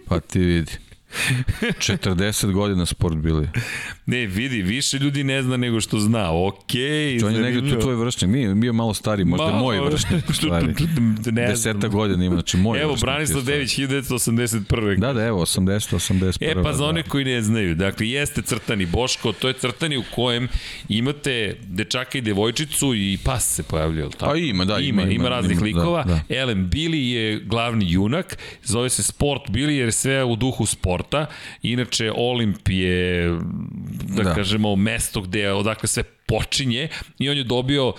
Pa ti vidi. 40 godina sport bili. Ne, vidi, više ljudi ne zna nego što zna. Okej, To on je negde tu tvoj vršnik. Mi bio malo stariji, možda je Malo, moj vršnik u stvari. ne. Deseta godina ima, znači moj Evo, je Branislav. Dević, 1981. Da, da, evo, 80, 81. E pa za one da. koji ne znaju, dakle jeste crtani Boško, to je crtani u kojem imate dečaka i devojčicu i pas se pojavljuje, jel tako? Pa ima, da, ima, ima, ima, ima, raznih ima, da, likova. da. Ellen Billy je glavni junak, zove se Sport Billy jer je sve u duhu sporta. Inače, Olimp je, da, da. kažemo, mesto gde, odakle sve počinje i on je dobio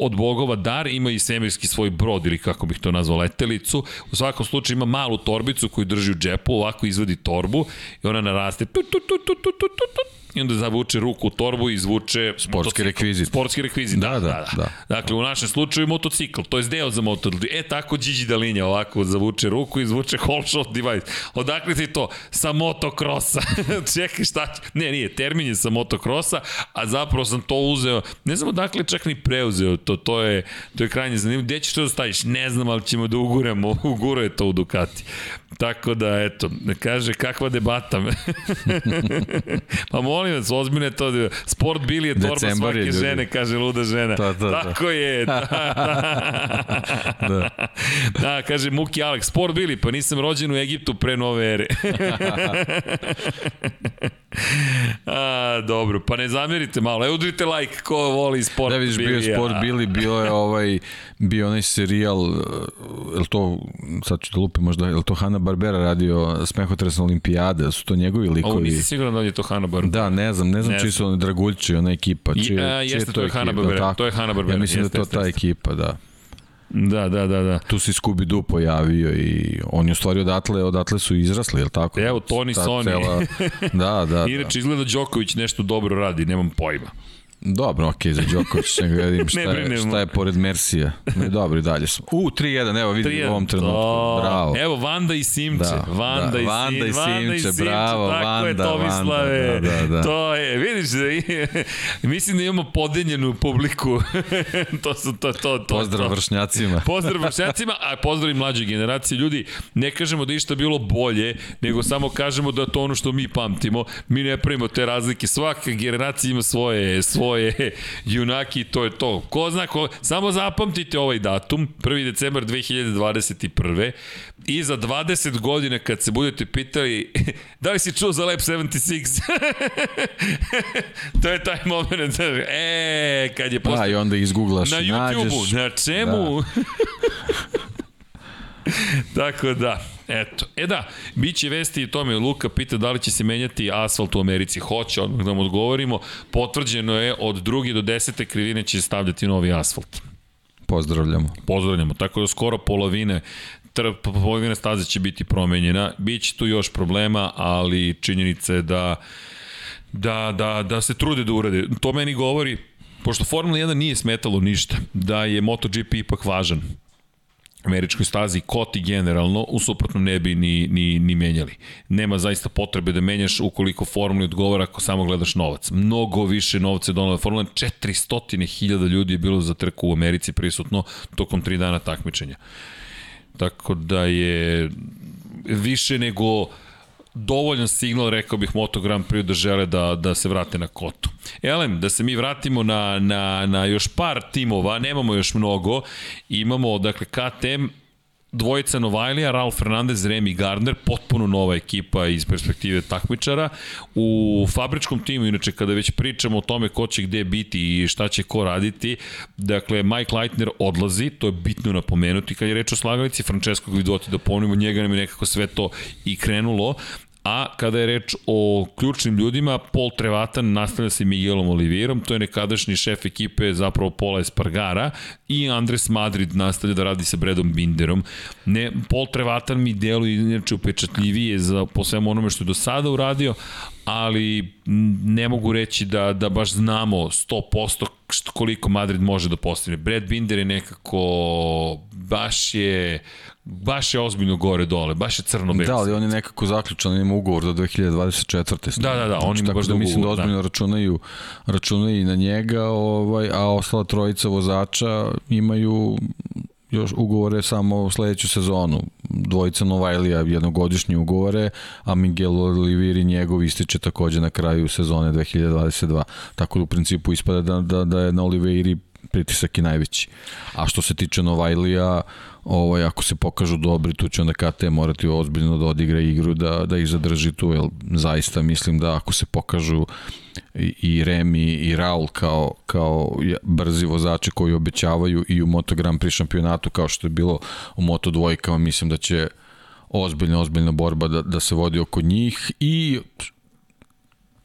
od bogova dar, ima i svemirski svoj brod ili kako bih to nazvao letelicu. U svakom slučaju ima malu torbicu koju drži u džepu, ovako izvadi torbu i ona naraste. Tu, tu, tu, tu, tu, tu, tu, tu i onda zavuče ruku u torbu i izvuče Sportski motocikl. rekvizit. Sportski rekvizit, da, Da, da, da, da. da. Dakle, u našem slučaju motocikl, to je deo za motor. E, tako Gigi Dalinja ovako zavuče ruku i izvuče whole shot device. Odakle ti to? Sa motokrosa. Čekaj, šta će? Ne, nije, termin je sa motokrosa, a zapravo sam to uzeo, ne znam odakle čak ni preuzeo to, to je, to je krajnje zanimljivo. Gde ćeš to da staviš? Ne znam, ali ćemo da uguramo, uguruje to u Ducati. Tako da, eto, kaže, kakva debata. pa molim vas, ozbiljno je to. da- Sport bili je torba Decembar je, svake ljudi. žene, kaže luda žena. Da, da, da. Tako je. Da, Da. da, kaže Muki Alex, sport bili, pa nisam rođen u Egiptu pre nove ere. A, dobro, pa ne zamerite malo. Evo udrite like ko voli sport Da vidiš, bio je sport Bili, bio je ovaj, bio onaj serijal, uh, je to, sad ću da lupim možda, je to Hanna Barbera radio Smehotresna olimpijada, su to njegovi Ovo likovi? nisi siguran da li je to Hanna Barbera. Da, ne znam, ne znam Ne čiji su oni Draguljči, ona ekipa. I, Čije, a, jeste, čije to je ekipa, Hanna-Barbera, tako? to je Hanna-Barbera, Ja mislim jeste, da je jeste, to ta jeste. ekipa, da. Da, da, da, da. Tu se Scooby-Doo pojavio i on je u stvari odatle, odatle su izrasli, je li tako? Evo, Tony Sony. Cela, da, da, da. Inače, izgleda Đoković nešto dobro radi, nemam pojma. Dobro, okej, za Đoković, ne vidim šta, Ne je, šta je pored Mersija. Ne, dobro, i dalje smo. U, 3-1, evo vidi u ovom trenutku. Bravo. Evo, Vanda i Simče. Da, Vanda, da, i, Vanda i Sim, Vanda i Simče, Simče, bravo, tako je Vanda, Tomislave. Vanda, da, da, da. To je, vidiš, da i- mislim da imamo podeljenu publiku. to su to, to, to. Pozdrav to. vršnjacima. Pozdrav vršnjacima, a pozdrav i mlađe generacije. Ljudi, ne kažemo da je išta bilo bolje, nego samo kažemo da je to ono što mi pamtimo. Mi ne pravimo te razlike. Svaka generacija ima svoje, svoje svoje junaki to je to. Ko zna, ko, samo zapamtite ovaj datum, 1. decembar 2021. I za 20 godina kad se budete pitali da li si čuo za Lab 76? to je taj moment. E, kad je Da, posle... i onda izgooglaš Na YouTube-u, nađeš. na čemu? Da. Tako da, eto. E da, bit će vesti i tome. Luka pita da li će se menjati asfalt u Americi. Hoće, odmah da mu odgovorimo. Potvrđeno je od druge do desete krivine će stavljati novi asfalt. Pozdravljamo. Pozdravljamo. Tako da skoro polovine tr, polovina staze će biti promenjena. Biće tu još problema, ali činjenica je da da, da, da se trude da urade. To meni govori, pošto Formula 1 nije smetalo ništa, da je MotoGP ipak važan američkoj stazi koti generalno, u suprotno ne bi ni, ni, ni menjali. Nema zaista potrebe da menjaš ukoliko formuli odgovara ako samo gledaš novac. Mnogo više novca je donala formula. 400.000 ljudi je bilo za trku u Americi prisutno tokom tri dana takmičenja. Tako da je više nego dovoljan signal, rekao bih, Moto Grand Prix da žele da, da se vrate na kotu. Elem, da se mi vratimo na, na, na još par timova, nemamo još mnogo, imamo, dakle, KTM, dvojica Novajlija, Ralf Fernandez, Remy Gardner, potpuno nova ekipa iz perspektive takmičara. U fabričkom timu, inače, kada već pričamo o tome ko će gde biti i šta će ko raditi, dakle, Mike Leitner odlazi, to je bitno napomenuti. Kad je reč o slagalici, Francesco Guidotti, da ponovimo, njega nam je nekako sve to i krenulo, A kada je reč o ključnim ljudima, Paul Trevatan nastavlja se Miguelom Olivirom, to je nekadašnji šef ekipe zapravo Pola Espargara i Andres Madrid nastavlja da radi sa Bredom Binderom. Ne, Paul Trevatan mi deluje inače upečatljivije za, po svemu onome što je do sada uradio, ali ne mogu reći da, da baš znamo 100% što, koliko Madrid može da postigne. Brad Binder je nekako baš je baš je ozbiljno gore dole, baš je crno Da, ali on je nekako zaključan, ima ugovor do 2024. Da, da, da, oni znači, baš da dugo mislim da da. ozbiljno računaju, računaju i na njega, ovaj, a ostala trojica vozača imaju još ugovore samo sledeću sezonu. Dvojica Novajlija jednogodišnje ugovore, a Miguel Oliviri njegov ističe takođe na kraju sezone 2022. Tako da u principu ispada da, da, da je na Oliviri pritisak i najveći. A što se tiče Novajlija, ovaj, ako se pokažu dobri, tu će onda KT morati ozbiljno da odigra igru, da, da ih zadrži tu, jer zaista mislim da ako se pokažu i, i Remi i Raul kao, kao brzi vozači koji obećavaju i u Moto Grand Prix šampionatu kao što je bilo u Moto dvojkama, mislim da će ozbiljna, ozbiljna borba da, da se vodi oko njih i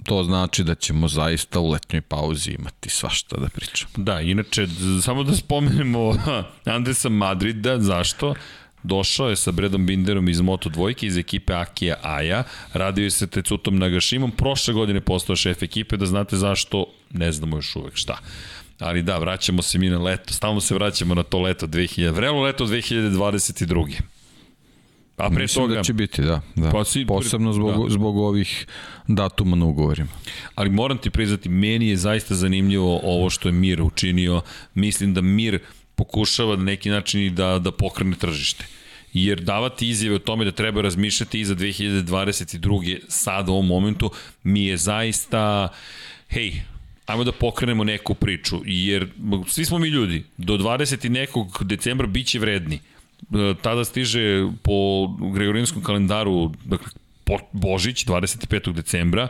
to znači da ćemo zaista u letnjoj pauzi imati svašta da pričamo. Da, inače, samo da spomenemo Andresa Madrida, zašto? Došao je sa Bredom Binderom iz Moto dvojke, iz ekipe Akija Aja, radio je sa Tecutom Nagashimom, prošle godine postao šef ekipe, da znate zašto, ne znamo još uvek šta. Ali da, vraćamo se mi na leto, stalno se vraćamo na to leto 2000, vrelo leto 2022. A pre Mislim toga... da će biti, da. da. Pa si- Posebno zbog, da. zbog ovih datuma na ugovorima. ali moram ti priznati, meni je zaista zanimljivo ovo što je Mir učinio. Mislim da Mir pokušava na neki način i da, da pokrene tržište. Jer davati izjave o tome da treba razmišljati i za 2022. sad u ovom momentu mi je zaista, hej, ajmo da pokrenemo neku priču, jer svi smo mi ljudi, do 20. i nekog decembra bit će vredni. E, Tada stiže po Gregorijanskom kalendaru, dakle, Božić, 25. decembra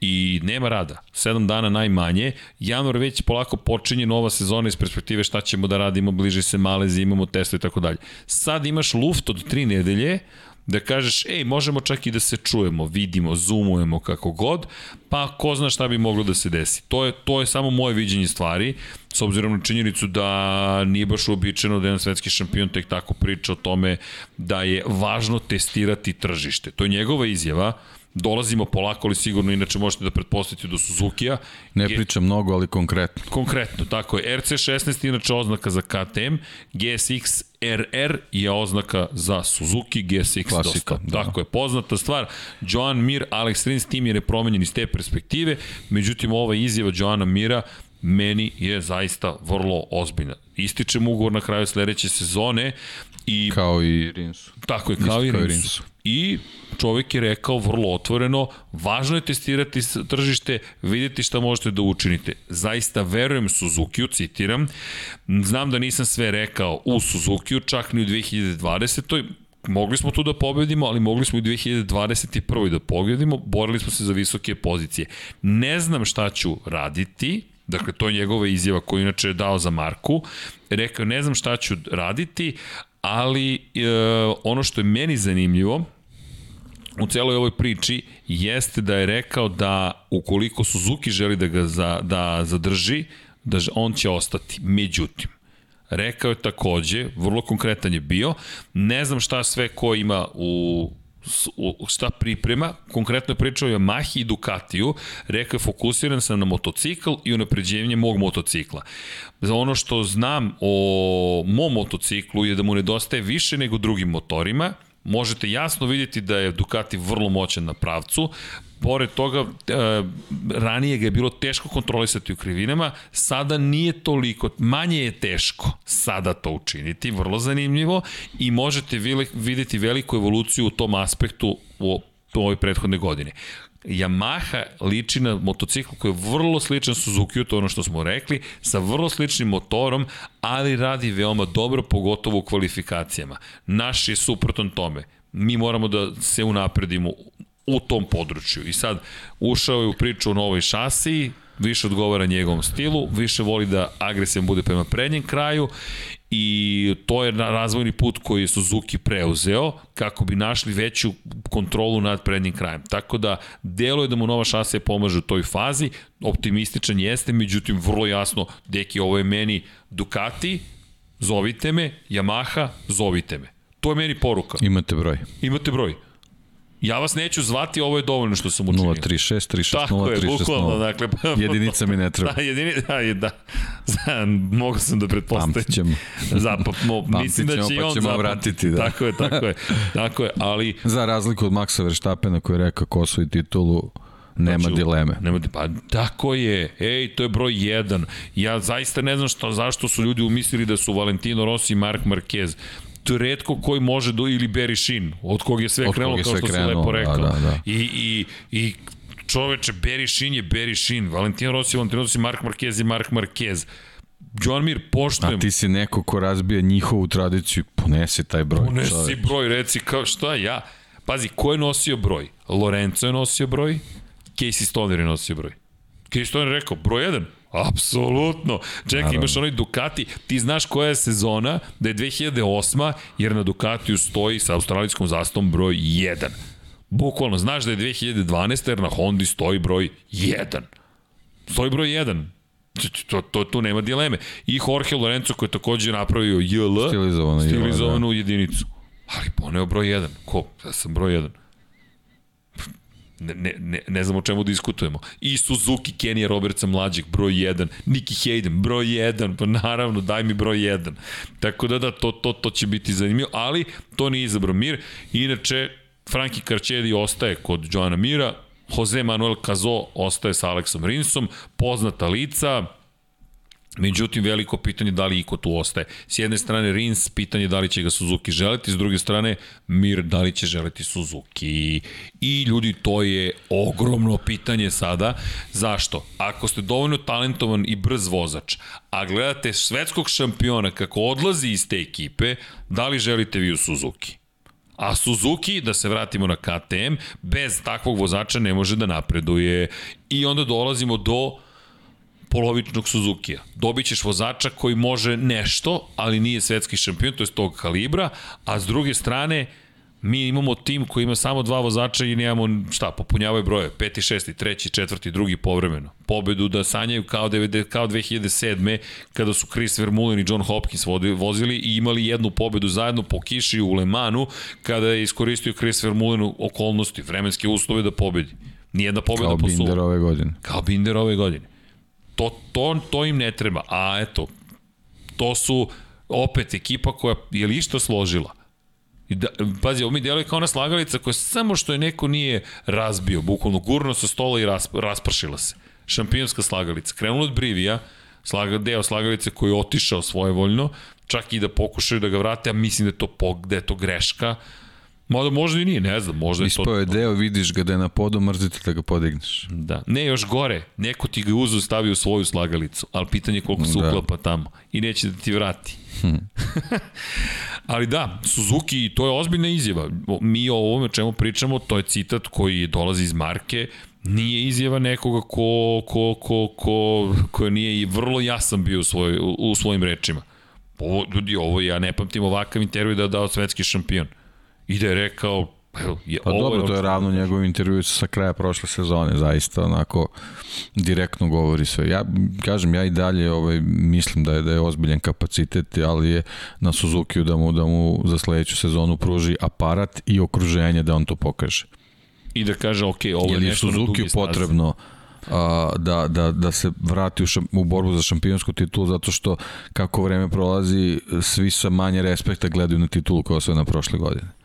i nema rada. 7 dana najmanje. Januar već polako počinje nova sezona iz perspektive šta ćemo da radimo, bliže se Malezi, imamo testo i tako dalje. Sad imaš luft od 3 nedelje da kažeš, ej, možemo čak i da se čujemo, vidimo, zoomujemo kako god, pa ko zna šta bi moglo da se desi. To je, to je samo moje viđenje stvari, s obzirom na činjenicu da nije baš uobičajeno da jedan svetski šampion tek tako priča o tome da je važno testirati tržište. To je njegova izjava, dolazimo polako, ali sigurno, inače možete da pretpostavite do Suzuki-a. Ne Ge- pričam mnogo, ali konkretno. Konkretno, tako je. RC16 inače oznaka za KTM, GSX RR je oznaka za Suzuki GSX Klasika, dosta. da. Tako je, poznata stvar. Joan Mir, Alex Rins, tim je nepromenjen iz te perspektive, međutim ova izjava Joana Mira meni je zaista vrlo ozbiljna. Ističem ugovor na kraju sledeće sezone i Kao i Rinsu. Tako je, Isto kao i kao i Rinsu. I čovjek je rekao vrlo otvoreno, važno je testirati tržište, vidjeti šta možete da učinite. Zaista verujem Suzuki-u, citiram, znam da nisam sve rekao u Suzuki-u, čak ni u 2020. Mogli smo tu da pobedimo, ali mogli smo i u 2021. da pobedimo, borili smo se za visoke pozicije. Ne znam šta ću raditi, Dakle, to je njegova izjava koju inače je dao za Marku. Rekao, ne znam šta ću raditi, ali e, ono što je meni zanimljivo, u celoj ovoj priči jeste da je rekao da ukoliko Suzuki želi da ga za, da zadrži, da on će ostati. Međutim, rekao je takođe, vrlo konkretan je bio, ne znam šta sve ko ima u- šta priprema, konkretno je pričao o Yamahi i Ducatiju, rekao je fokusiran sam na motocikl i unapređenje mog motocikla. Za ono što znam o mom motociklu je da mu nedostaje više nego drugim motorima, možete jasno vidjeti da je Ducati vrlo moćan na pravcu, pored toga, e, ranije ga je bilo teško kontrolisati u krivinama, sada nije toliko, manje je teško sada to učiniti, vrlo zanimljivo i možete vidjeti veliku evoluciju u tom aspektu u ovoj prethodne godine. Yamaha liči na motocikl koji je vrlo sličan Suzuki, to ono što smo rekli, sa vrlo sličnim motorom, ali radi veoma dobro, pogotovo u kvalifikacijama. Naš je suprotan tome. Mi moramo da se unapredimo u tom području. I sad ušao je u priču o novoj šasiji, više odgovara njegovom stilu, više voli da agresivan bude prema prednjem kraju i to je razvojni put koji je Suzuki preuzeo kako bi našli veću kontrolu nad prednjim krajem. Tako da delo je da mu nova šasija pomaže u toj fazi, optimističan jeste, međutim vrlo jasno, deki, ovo je meni Ducati, zovite me, Yamaha, zovite me. To je meni poruka. Imate broj. Imate broj. Ja vas neću zvati, ovo je dovoljno što sam učinio. 036 360 Tako je, bukvalno, 0360. dakle... Jedinica mi ne treba. Da, jedini, da, je, da. Znam, mogu sam da pretpostavim. Pamtit ćemo. Zapap, mo, mislim da će i pa on ćemo zapamtiti. vratiti, da. Tako je, tako je, tako je, ali... Za razliku od Maxa Verstappena koji je rekao ko osvoji titulu, nema Znači, dileme. Nema, pa tako je. Ej, to je broj 1. Ja zaista ne znam što, zašto su ljudi umislili da su Valentino Rossi i Mark Marquez. To redko koji može do ili Barry Sheen, od kog je sve Od krenulo, je kao sve što si krenulo, lepo da, rekao. da, da. I, i, i čoveče, Sheen je Sheen, Valentino Rossi, Valentino Rossi, Mark Marquez je Mark Marquez. Joan Mir, poštujem. A ti si neko ko razbija njihovu tradiciju, ponesi taj broj. Unesi čoveče. broj, reci kao šta ja. Pazi, ko je nosio broj? Lorenzo je nosio broj, Casey Stoner je nosio broj. Casey Stoner je rekao, broj 1, Apsolutno. Čekaj, Naravno. imaš onaj Ducati, ti znaš koja je sezona, da je 2008. jer na Ducatiju stoji sa australijskom zastavom broj 1. Bukvalno, znaš da je 2012. jer na Hondi stoji broj 1. Stoji broj 1. To, to, tu nema dileme. I Jorge Lorenzo koji je takođe napravio JL, Stilizovano JL, stilizovanu jedinicu. Ali poneo broj 1. Ko? Ja sam broj 1. Ne, ne, ne, znam o čemu diskutujemo. I Suzuki, Kenija Robertsa mlađeg, broj 1. Nicky Hayden, broj 1. Pa naravno, daj mi broj 1. Tako da da, to, to, to će biti zanimljivo, ali to nije izabrao Mir. Inače, Franki Karčedi ostaje kod Joana Mira, Jose Manuel Cazo ostaje sa Aleksom Rinsom, poznata lica, Međutim, veliko pitanje da li iko tu ostaje. S jedne strane Rins, pitanje da li će ga Suzuki želiti, s druge strane Mir, da li će želiti Suzuki. I ljudi, to je ogromno pitanje sada. Zašto? Ako ste dovoljno talentovan i brz vozač, a gledate svetskog šampiona kako odlazi iz te ekipe, da li želite vi u Suzuki? A Suzuki, da se vratimo na KTM, bez takvog vozača ne može da napreduje. I onda dolazimo do polovičnog Suzukija. Dobit ćeš vozača koji može nešto, ali nije svetski šampion, to je tog kalibra, a s druge strane, mi imamo tim koji ima samo dva vozača i nemamo šta, popunjavaju broje, peti, šesti, treći, četvrti, drugi povremeno. Pobedu da sanjaju kao, 90, kao 2007. kada su Chris Vermeulen i John Hopkins vozili i imali jednu pobedu zajedno po kiši u Lemanu kada je iskoristio Chris Vermeulen u okolnosti, vremenske uslove da pobedi. Nijedna pobeda Kao po suvu. Binder ove godine. Kao Binder ove godine. To, to, to im ne treba. A eto, to su opet ekipa koja je li išta složila. I da, pazi, ovo mi djeluje kao ona slagalica koja samo što je neko nije razbio, bukvalno gurno sa stola i ras, raspršila se. šampionska slagalica. Krenulo od Brivija, slaga, deo slagalice koji je otišao svojevoljno, čak i da pokušaju da ga vrate, a mislim da je to, da je to greška. Mada možda i nije, ne znam, možda je to... Ispao je deo, vidiš ga da je na podu, mrzite da ga podigneš. Da. Ne, još gore, neko ti ga uzu stavi u svoju slagalicu, ali pitanje je koliko se Da. uklapa tamo i neće da ti vrati. ali da, Suzuki, to je ozbiljna izjava. Mi o ovome čemu pričamo, to je citat koji dolazi iz marke, nije izjava nekoga ko, ko, ko, ko, ko nije i vrlo jasan bio u, svoj, u, u svojim rečima. Ovo, ljudi, ovo ja ne pamtim ovakav intervju da je dao svetski šampion. I da je rekao, evo, je, Pa dobro, to je ravno njegovim intervju sa kraja prošle sezone, zaista onako direktno govori sve. Ja kažem, ja i dalje ovaj, mislim da je da je ozbiljan kapacitet, ali je na Suzukiju da mu, da mu za sledeću sezonu pruži aparat i okruženje da on to pokaže. I da kaže, ok, ovo je je nešto na Suzuki dugi stazi. potrebno a, da, da, da se vrati u, šam, u borbu za šampionsku titulu zato što kako vreme prolazi svi sa manje respekta gledaju na titulu koja se na prošle godine.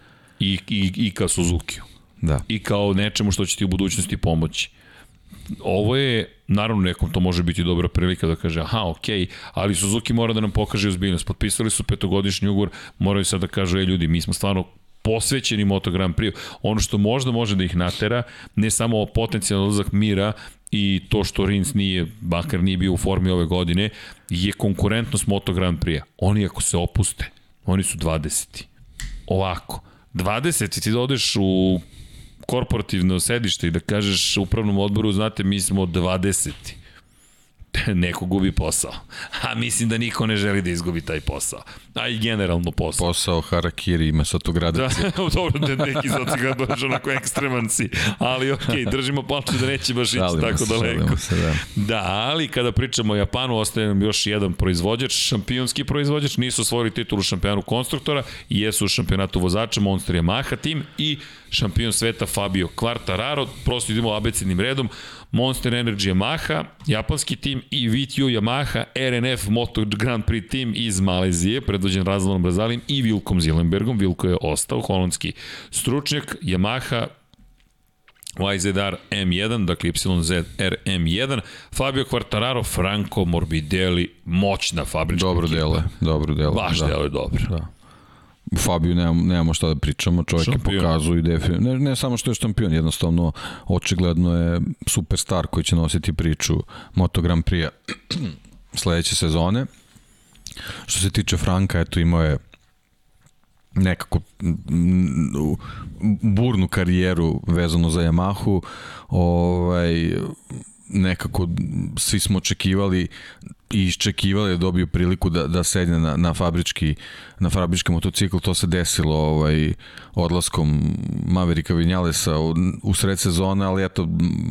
I, i, i ka Suzukiju. Da. I kao nečemu što će ti u budućnosti pomoći. Ovo je, naravno nekom to može biti dobra prilika da kaže, aha, okej, ali Suzuki mora da nam pokaže ozbiljnost. Potpisali su petogodišnji ugovor, moraju sad da kažu, ej ljudi, mi smo stvarno posvećeni Moto Grand Prix. Ono što možda može da ih natera, ne samo potencijalno odlazak mira i to što Rins nije, bakar nije bio u formi ove godine, je konkurentnost Moto Grand Prix. Oni ako se opuste, oni su 20. Ovako, 20 ti da odeš u korporativno sedište i da kažeš upravnom odboru, znate, mi smo 20. Neko gubi posao. A mislim da niko ne želi da izgubi taj posao. A i generalno posao. Posao Harakiri ima sa tog grada. Da, dobro, da neki sad si ga dođe onako ekstreman si, ali okej, okay, držimo palče da neće baš ići Šalimo tako se, daleko. se, da. Da, ali kada pričamo o Japanu, ostaje nam još jedan proizvođač, šampionski proizvođač, nisu osvojili titulu šampionu konstruktora, jesu u šampionatu vozača Monster Yamaha tim i šampion sveta Fabio Quartararo, prosto idemo abecednim redom, Monster Energy Yamaha, japanski tim i VTU Yamaha, RNF Moto Grand Prix tim iz Malezije, predvođen Razlanom Brazalim i Vilkom Zilenbergom, Vilko je ostao, holandski stručnjak, Yamaha YZR M1, dakle YZR M1, Fabio Quartararo, Franco Morbidelli, moćna fabrička Dobro ekipa. delo je, dobro delo. Baš da. delo je dobro. Da. U Fabiju nemamo, nemamo šta da pričamo, čovjek Šampion. je pokazuje i definitivno, ne, ne samo što je šampion, jednostavno očigledno je superstar koji će nositi priču Moto Grand Prix sledeće sezone. Što se tiče Franka, eto imao je nekako burnu karijeru vezano za Yamahu ovaj nekako svi smo očekivali i iščekivali da dobiju priliku da, da sedne na, na fabrički na fabrički motocikl, to se desilo ovaj, odlaskom Maverika Vinjalesa u, u sred sezone, ali eto,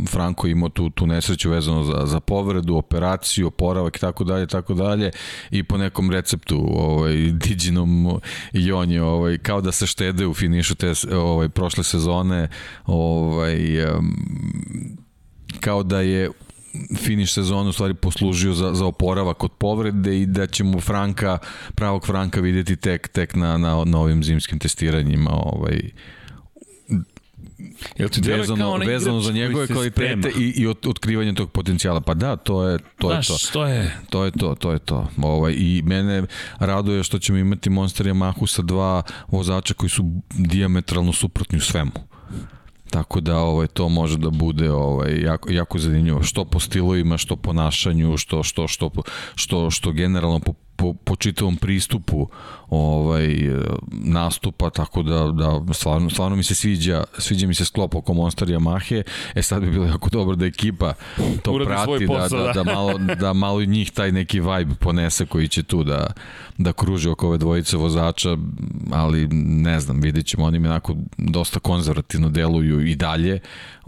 Franko imao tu, tu nesreću vezano za, za povredu, operaciju, oporavak i tako dalje, tako dalje. I po nekom receptu ovaj, Diginom i on je ovaj, kao da se štede u finišu te ovaj, prošle sezone ovaj, kao da je finiš sezonu u stvari poslužio za, za oporavak od povrede i da ćemo Franka, pravog Franka videti tek, tek na, na, na ovim zimskim testiranjima ovaj, Jel ti vezano, vezano za njegove kvalitete i, i ot, otkrivanje tog potencijala. Pa da, to je to. je to. Znaš, to je... To je to, to je to. Ovaj, I mene raduje što ćemo imati Monster Yamahu sa dva vozača koji su diametralno suprotni u svemu. Tako da ovaj to može da bude ovaj jako jako zanimljivo. Što po stilovima, što po ponašanju, što što što što što generalno po po, po čitavom pristupu ovaj nastupa tako da da stvarno stvarno mi se sviđa sviđa mi se sklop oko Monster Yamahe e sad bi bilo jako dobro da ekipa to Uradi prati posao, da, da. da, da malo da malo njih taj neki vibe ponese koji će tu da da kruže oko ove dvojice vozača ali ne znam vidjet ćemo oni mi onako dosta konzervativno deluju i dalje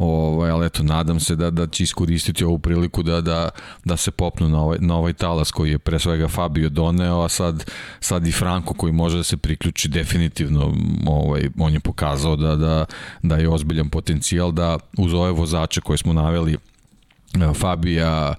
ovaj, ali eto nadam se da, da će iskoristiti ovu priliku da, da, da se popnu na ovaj, na ovaj talas koji je pre svega Fabio doneo a sad, sad i Franko koji može da se priključi definitivno ovaj, on je pokazao da, da, da je ozbiljan potencijal da uz ove vozače koje smo naveli Fabija,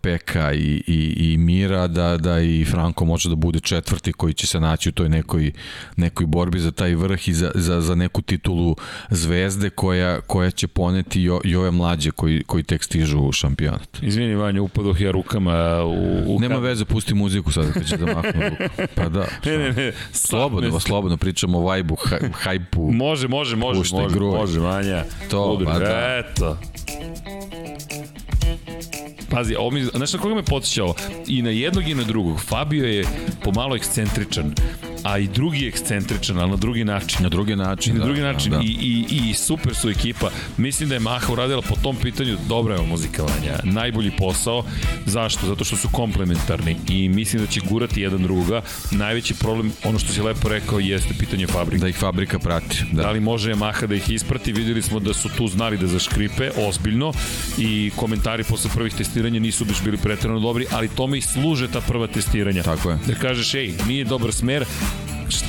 Peka i, i, i Mira, da, da i Franko može da bude četvrti koji će se naći u toj nekoj, nekoj borbi za taj vrh i za, za, za neku titulu zvezde koja, koja će poneti i, o, i ove mlađe koji, koji tek stižu u šampionat. Izvini Vanja, upadoh ja rukama u... u Nema veze, pusti muziku sad kad će da mahnu ruku. Pa da. Ne, ne, ne. Slobodno, slobodno pričamo o vajbu, hajpu. Može, može, može, može, gruj. može, Vanja. To, Udri. pa da. Eto. Pazi, ovo mi, znaš na koga me podsjećao? I na jednog i na drugog. Fabio je pomalo ekscentričan, a i drugi je ekscentričan, ali na drugi način. Na drugi način, na da, drugi način da. I, i, i super su ekipa. Mislim da je Maha uradila po tom pitanju dobra je muzikovanja. Najbolji posao. Zašto? Zato što su komplementarni i mislim da će gurati jedan drugoga. Najveći problem, ono što si lepo rekao, jeste pitanje fabrike. Da ih fabrika prati. Da. Da. da li može Yamaha da ih isprati? Videli smo da su tu znali da zaškripe, ozbiljno, i komentari posle prvih testiranja nisu biš bili pretredno dobri, ali tome i služe ta prva testiranja. Tako je. Da kažeš, ej, nije dobar smer,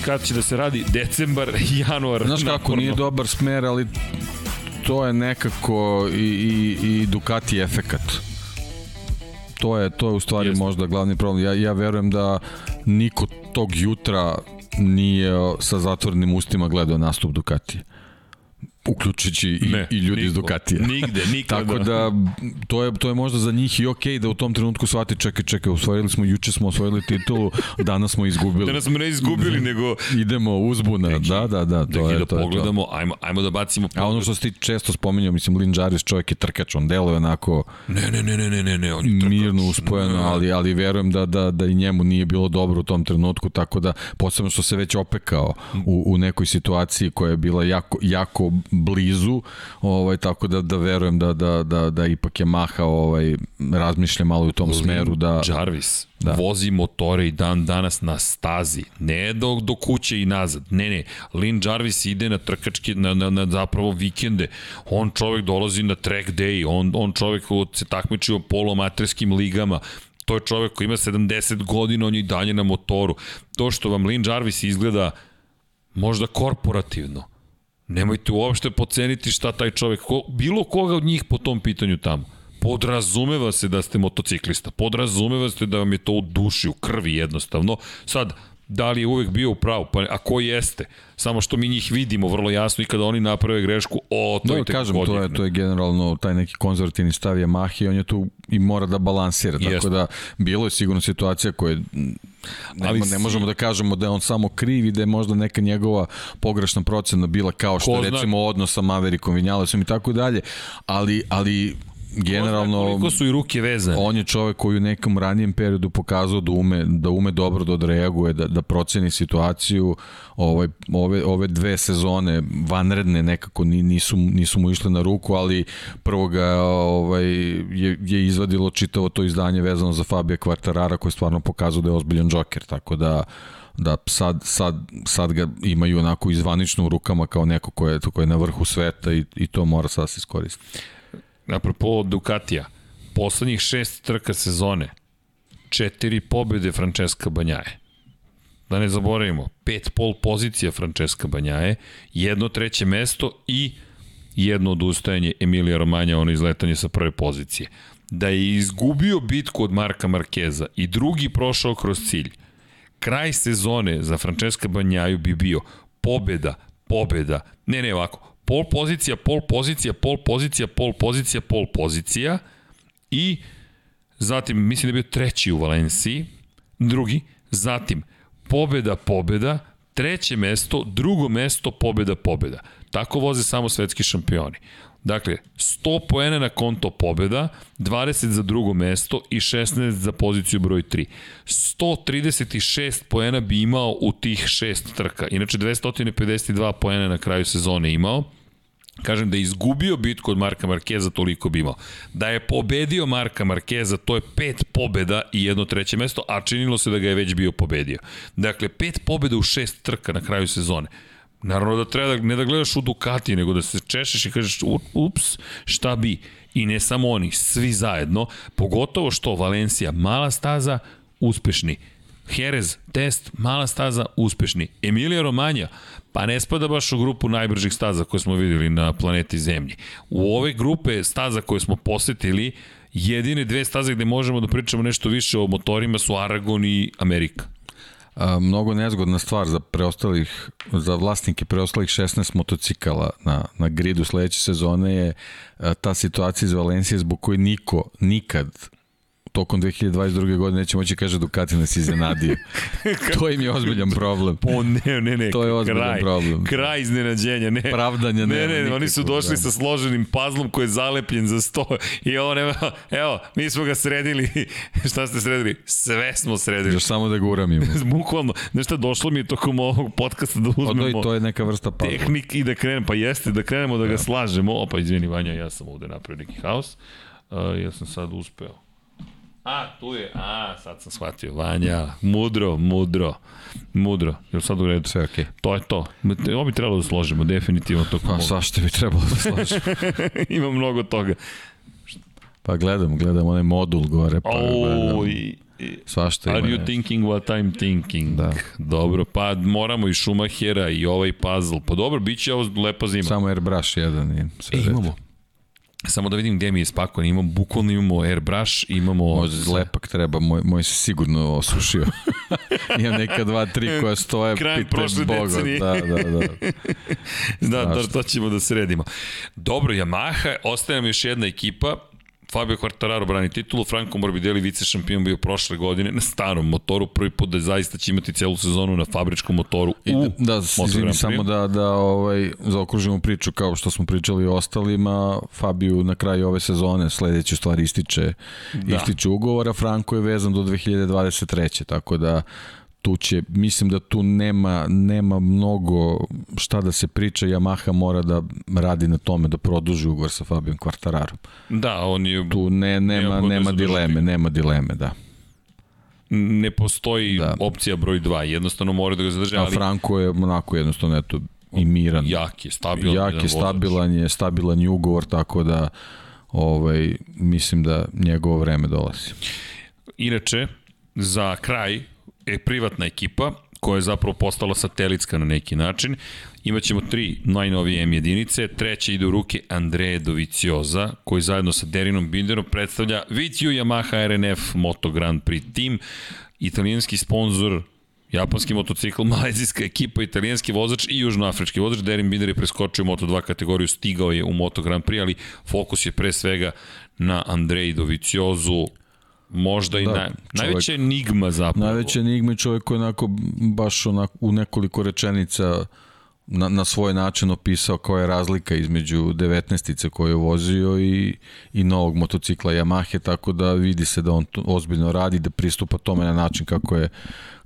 kad će da se radi? Decembar, januar. Znaš kako, naporno. nije dobar smer, ali to je nekako i, i, i Ducati efekat. To je, to je u stvari Jeste. možda glavni problem. Ja, ja verujem da niko tog jutra nije sa zatvorenim ustima gledao nastup Ducati uključujući i, Ne, i ljudi iz niko. Ducatija. Nigde, nikada. Tako da, to je, to je možda za njih i okej okay da u tom trenutku shvati, čekaj, čekaj, osvojili smo, juče smo osvojili titulu, danas smo izgubili. Da nas smo ne izgubili, nego... Idemo uzbuna, da, da, da, to Da, je da to. je to. pogledamo, ajmo, ajmo da bacimo A ono što ti često spominjao, mislim, Lin Jarvis čovjek je trkač, on deluje onako Ne, ne, ne, ne, ne, ne, ne, on je trkač. mirno uspojeno, Ne. ali, ali verujem da, da, da i njemu nije bilo dobro u tom trenutku, tako da posebno što se već opekao u, u nekoj situaciji koja je bila jako, jako blizu, ovaj, tako da, da verujem da, da, da, da ipak je Maha ovaj, razmišlja malo u tom smeru da... Jarvis. Da. vozi motore i dan danas na stazi, ne do, do kuće i nazad, ne, ne, Lin Jarvis ide na trkačke, na, na, na zapravo vikende, on čovek dolazi na track day, on, on čovek se takmiči u polomaterskim ligama, to je čovek koji ima 70 godina, on je i dalje na motoru. To što vam Lin Jarvis izgleda možda korporativno, nemojte uopšte poceniti šta taj čovek, ko, bilo koga od njih po tom pitanju tamo. Podrazumeva se da ste motociklista, podrazumeva se da vam je to u duši, u krvi jednostavno. Sad, da li je uvek bio u pravu, pa a ko jeste? Samo što mi njih vidimo vrlo jasno i kada oni naprave grešku, o, to Da, je tek kažem, to je, to je generalno taj neki konzervativni stav Yamaha i on je tu i mora da balansira. Tako Jeste. da, bilo je sigurno situacija koje mm, ne, Ali ne možemo da kažemo da je on samo kriv i da je možda neka njegova pogrešna procena bila kao što Ko je zna- recimo odnos sa Maverickom Vinjalesom i tako dalje, ali, ali generalno Koliko su i ruke vezane? on je čovek koji u nekom ranijem periodu pokazao da ume, da ume dobro da odreaguje, da, da proceni situaciju. Ovaj, ove, ove dve sezone vanredne nekako ni- nisu, nisu mu išle na ruku, ali prvo ga ovaj, je, je izvadilo čitavo to izdanje vezano za Fabija Kvartarara koji stvarno pokazao da je ozbiljan džoker, tako da da sad, sad, sad ga imaju onako izvanično u rukama kao neko ko je, ko je na vrhu sveta i, i to mora sad se iskoristiti. Apropo Ducatija, poslednjih šest trka sezone, četiri pobjede Francesca Banjaje. Da ne zaboravimo, pet pol pozicija Francesca Banjaje, jedno treće mesto i jedno odustajanje Emilija Romanja, ono izletanje sa prve pozicije. Da je izgubio bitku od Marka Markeza i drugi prošao kroz cilj, kraj sezone za Francesca Banjaju bi bio pobeda, pobeda, ne ne ovako, pol pozicija, pol pozicija, pol pozicija, pol pozicija, pol pozicija i zatim mislim da je bio treći u Valenciji, drugi, zatim pobeda, pobeda, treće mesto, drugo mesto, pobeda, pobeda. Tako voze samo svetski šampioni. Dakle, 100 poena na konto pobeda, 20 za drugo mesto i 16 za poziciju broj 3. 136 poena bi imao u tih šest trka. Inače, 252 poena na kraju sezone imao. Kažem da je izgubio bitku od Marka Markeza, toliko bi imao. Da je pobedio Marka Markeza, to je pet pobeda i jedno treće mesto, a činilo se da ga je već bio pobedio. Dakle, pet pobeda u šest trka na kraju sezone. Naravno da treba da, ne da gledaš u Ducati, nego da se češeš i kažeš "U- ups, šta bi. I ne samo oni, svi zajedno, pogotovo što Valencija, mala staza, uspešni. Jerez, test, mala staza, uspešni. Emilija Romanja, pa ne spada baš u grupu najbržih staza koje smo videli na planeti Zemlji. U ove grupe staza koje smo posetili, jedine dve staze gde možemo da pričamo nešto više o motorima su Aragon i Amerika. A, mnogo nezgodna stvar za preostalih, za vlasnike preostalih 16 motocikala na, na gridu sledeće sezone je ta situacija iz Valencije zbog koje niko nikad tokom 2022. godine neće moći kaže Ducati nas iznenadio. to im je ozbiljan problem. O ne, ne, ne. To je ozbiljan kraj, problem. Kraj iznenađenja, ne. Pravdanja ne, ne, ne, oni su došli da. sa složenim pazlom koji je zalepljen za sto i ovo nema, evo, mi smo ga sredili. šta ste sredili? Sve smo sredili. Još samo da ga uramimo. Bukvalno, šta, došlo mi je tokom ovog podcasta da uzmemo... Odoj, to je neka vrsta pazla. tehnik i da krenemo, pa jeste, da krenemo da ga slažemo. Opa, izvini Vanja, ja sam ovde napravio neki haos. Uh, ja sam sad uspeo. A, tu je, a, sad sam shvatio, Vanja, mudro, mudro, mudro, je sad u redu? Sve okej. To je to. Ovo bi trebalo da složimo, definitivno to Pa svašta bi trebalo da slažem. Ima mnogo toga. Pa gledam, gledam onaj modul gore. Pa gledam. i, Svašta ima Are you nešto. thinking what I'm thinking? Da. Dobro, pa moramo i Schumachera i ovaj puzzle. Pa dobro, bit će ovo lepa zima. Samo airbrush jedan i sve E, imamo. Samo da vidim gde mi je spakovan. Imamo, bukvalno imamo airbrush, imamo... Možda lepak treba, moj, moj se sigurno osušio. Imam neka dva, tri koja stoje, Krajem prošle Boga. decenije. Da, da, da. Da, to, Strašno. to ćemo da sredimo. Dobro, Yamaha, ostaje nam još jedna ekipa, Fabio Quartararo brani titulu, Franco Morbidelli vice šampion bio prošle godine na starom motoru, prvi put da zaista će imati celu sezonu na fabričkom motoru u da, da izvini, Prix. samo da, da ovaj, zaokružimo priču kao što smo pričali o ostalima, Fabiju na kraju ove sezone sledeće stvari ističe, Da. da. ističe ugovora, Franko je vezan do 2023. Tako da tu će, mislim da tu nema, nema mnogo šta da se priča, Yamaha mora da radi na tome da produži ugovor sa Fabijom Quartararom. Da, on je, Tu ne, nema, nema dileme, nema dileme, da. ne postoji da. Opcija broj 2, jednostavno mora da ga zadrže, A ali Franko je onako jednostavno eto, i miran. jak je, stabilan. jak je, stabilan je, stabilan je ugovor, tako da ovaj, mislim da njegovo vreme dolazi. Inače, za kraj je privatna ekipa koja je zapravo postala satelitska na neki način. Imaćemo tri najnovije M jedinice, treća ide u ruke Andreje Dovicioza, koji zajedno sa Derinom Binderom predstavlja Vitiju Yamaha RNF Moto Grand Prix Team, italijanski sponsor japanski motocikl, malezijska ekipa, italijanski vozač i južnoafrički vozač. Derin Binder je preskočio u Moto2 kategoriju, stigao je u Moto Grand Prix, ali fokus je pre svega na Andreji Doviciozu, možda i Da, na, čovek- najveća enigma zapravo. Najveća enigma je čovjek koji je onako baš onako, u nekoliko rečenica na, na svoj način opisao koja je razlika između 19-ice koju je vozio i, i novog motocikla Yamahe, tako da vidi se da on to ozbiljno radi, da pristupa tome na način kako je,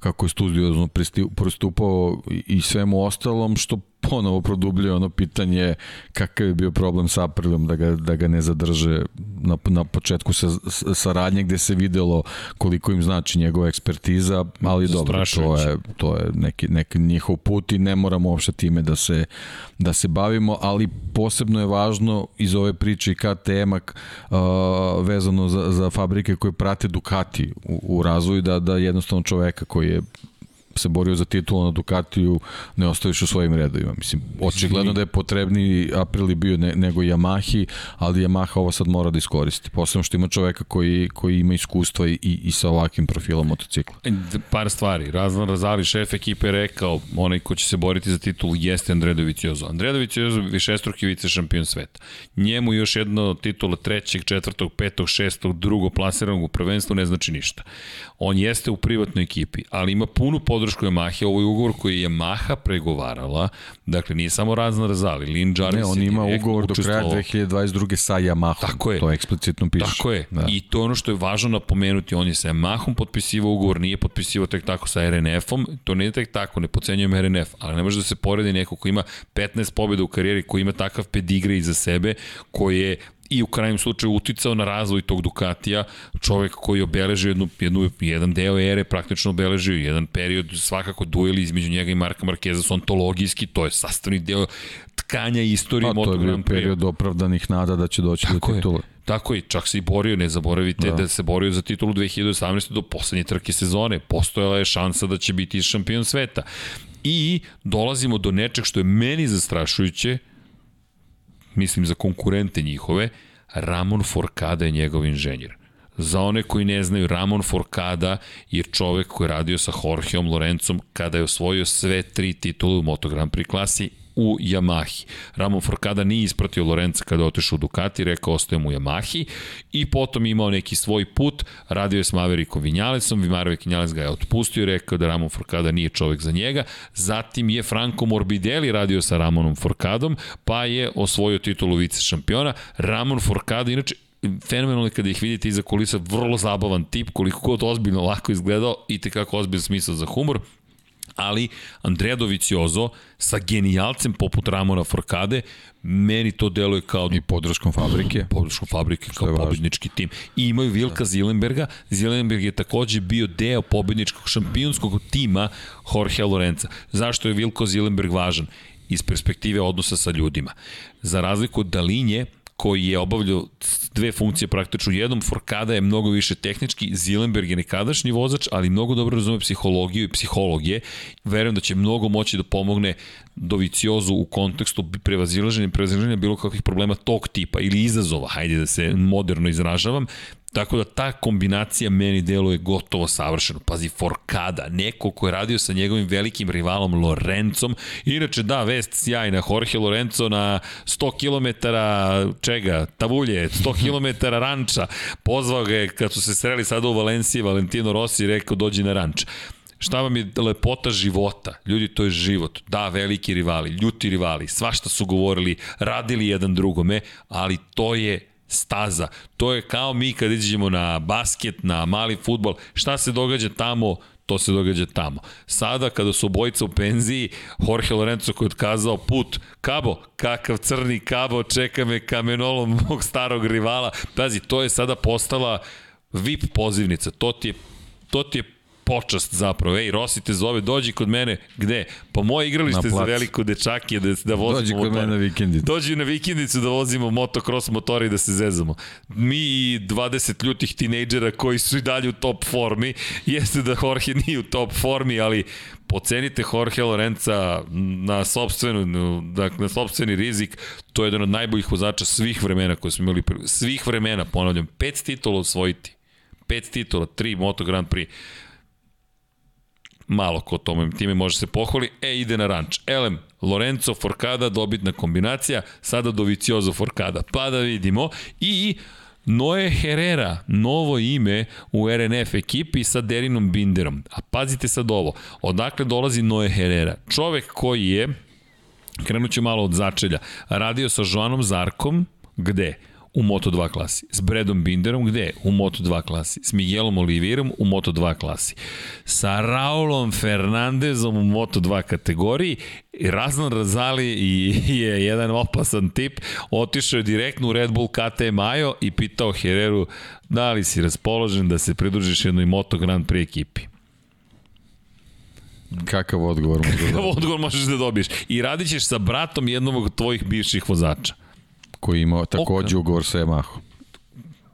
kako je studiozno pristupao i, svemu ostalom, što ponovo produbljuje ono pitanje kakav je bio problem sa Aprilijom da ga, da ga ne zadrže na, na početku sa, sa- saradnje gde se videlo koliko im znači njegova ekspertiza, ali dobro, to je, to je neki, neki njihov put i ne moramo uopšte time da se, da se bavimo, ali posebno je važno iz ove priče i KTM-a uh, vezano za, za fabrike koje prate Ducati u, u razvoju, da, da jednostavno čoveka koji je crib se borio za titulu na Ducatiju ne ostaviš u svojim redovima. Mislim, očigledno da je potrebniji Aprili bio ne, nego Yamahi, ali Yamaha ovo sad mora da iskoristi. Posebno što ima čoveka koji, koji ima iskustva i, i sa ovakvim profilom motocikla. D- Par stvari. Razvan Razali, šef ekipe, rekao, onaj ko će se boriti za titulu jeste Andrej Doviciozo. Andrej Doviciozo je višestruki vice šampion sveta. Njemu još jedno titula trećeg, četvrtog, petog, šestog, drugo plasiranog u prvenstvu ne znači ništa. On jeste u privatnoj ekipi, ali ima punu podršku Yamahe. Ovo je ugovor koji je Yamaha pregovarala. Dakle, nije samo Razvan Razali. Lin Jarvis Ne, on ima ugovor do kraja učestvovao. 2022. sa Yamahom. Tako je. To eksplicitno piše. Tako je. Da. I to je ono što je važno napomenuti. On je sa Yamahom potpisivao ugovor, nije potpisivao tek tako sa RNF-om. To nije tek tako, ne pocenjujem RNF, ali ne može da se poredi neko ko ima 15 pobjeda u karijeri, koji ima takav pedigre iza sebe, koji je i u krajnjem slučaju uticao na razvoj tog Ducatija, čovek koji je obeležio jednu, jednu, jedan deo ere, praktično obeležio jedan period, svakako dueli između njega i Marka Markeza su ontologijski, to je sastavni deo tkanja istorije Pa, to je Moto bio Grand Prix. period opravdanih nada da će doći Tako do je. titula. Tako je, čak se i borio, ne zaboravite da. Da. da se borio za titulu 2018. do poslednje trke sezone. Postojala je šansa da će biti šampion sveta. I dolazimo do nečeg što je meni zastrašujuće, mislim za konkurente njihove, Ramon Forcada je njegov inženjer. Za one koji ne znaju, Ramon Forcada je čovek koji je radio sa Jorgeom Lorencom kada je osvojio sve tri titule u Moto Grand Prix klasi u Yamahi. Ramon Forcada nije ispratio Lorenza kada otišao u Ducati, rekao ostajem u Yamahi i potom imao neki svoj put, radio je s Maverickom Vinjalesom, Maverick Vinjales ga je otpustio i rekao da Ramon Forcada nije čovek za njega, zatim je Franco Morbidelli radio sa Ramonom Forcadom, pa je osvojio titulu vice šampiona. Ramon Forcada, inače, fenomenalno je kada ih vidite iza kulisa, vrlo zabavan tip, koliko god ozbiljno lako izgledao i tekako ozbiljan smisao za humor, ali Andrea Doviciozo sa genijalcem poput Ramona Forcade, meni to deluje kao I podrškom fabrike. podršku fabrike kao pobednički tim. I imaju Vilka Zilenberga. Zilenberg je takođe bio deo pobedničkog šampionskog tima Jorgea Lorenza. Zašto je Vilko Zilenberg važan? Iz perspektive odnosa sa ljudima. Za razliku od Dalinje, koji je obavljao dve funkcije praktično jednom, Forkada je mnogo više tehnički, Zilenberg je nekadašnji vozač, ali mnogo dobro razume psihologiju i psihologije. Verujem da će mnogo moći da pomogne Doviciozu u kontekstu prevazilaženja, prevazilaženja bilo kakvih problema tog tipa ili izazova, hajde da se moderno izražavam, Tako da ta kombinacija meni deluje gotovo savršeno. Pazi, Forkada, neko ko je radio sa njegovim velikim rivalom Lorencom. Inače, da, vest sjajna. Jorge Lorenzo na 100 km čega? Tavulje, 100 km ranča. Pozvao ga je kad su se sreli sada u Valenciji, Valentino Rossi rekao dođi na ranč. Šta vam je lepota života? Ljudi, to je život. Da, veliki rivali, ljuti rivali, svašta su govorili, radili jedan drugome, ali to je staza. To je kao mi kad iđemo na basket, na mali futbol. Šta se događa tamo, to se događa tamo. Sada kada su obojica u penziji, Jorge Lorenzo koji je otkazao put, Kabo, kakav crni Kabo, čeka me kamenolom mog starog rivala. Pazi, to je sada postala VIP pozivnica. To ti je, to ti je počast zapravo. Ej, Rossi te zove, dođi kod mene. Gde? Pa moje igralište za veliko dečake da, da vozimo Dođi kod motore. mene na vikendicu. Dođi na vikendicu da vozimo motocross motore i da se zezamo. Mi i 20 ljutih tinejdžera koji su i dalje u top formi. Jeste da Jorge nije u top formi, ali pocenite Jorge Lorenza na sopstvenu, dakle, na sopstveni rizik. To je jedan od najboljih vozača svih vremena koje smo imali. Svih vremena, ponavljam. Pet titula osvojiti. Pet titula, tri Moto Grand Prix malo ko tome, time može se pohvali, e, ide na ranč. Elem, Lorenzo Forcada, dobitna kombinacija, sada Doviciozo Forcada. Pa da vidimo. I Noe Herrera, novo ime u RNF ekipi sa Derinom Binderom. A pazite sad ovo, odakle dolazi Noe Herrera? Čovek koji je, krenut ću malo od začelja, radio sa Joanom Zarkom, gde? U Moto2 klasi. S Bredom Binderom gde? U Moto2 klasi. S Miguelom Olivierom u Moto2 klasi. Sa Raulom Fernandezom u Moto2 kategoriji. Razlan Razali je jedan opasan tip. Otišao je direktno u Red Bull KTM Majo i pitao Hereru da li si raspoložen da se pridružiš jednoj Moto Grand Prix ekipi. Kakav odgovor mu da Kakav odgovor možeš da dobiješ. I radit ćeš sa bratom jednog od tvojih bivših vozača. Koji ima takođe ugovor sa Yamaha.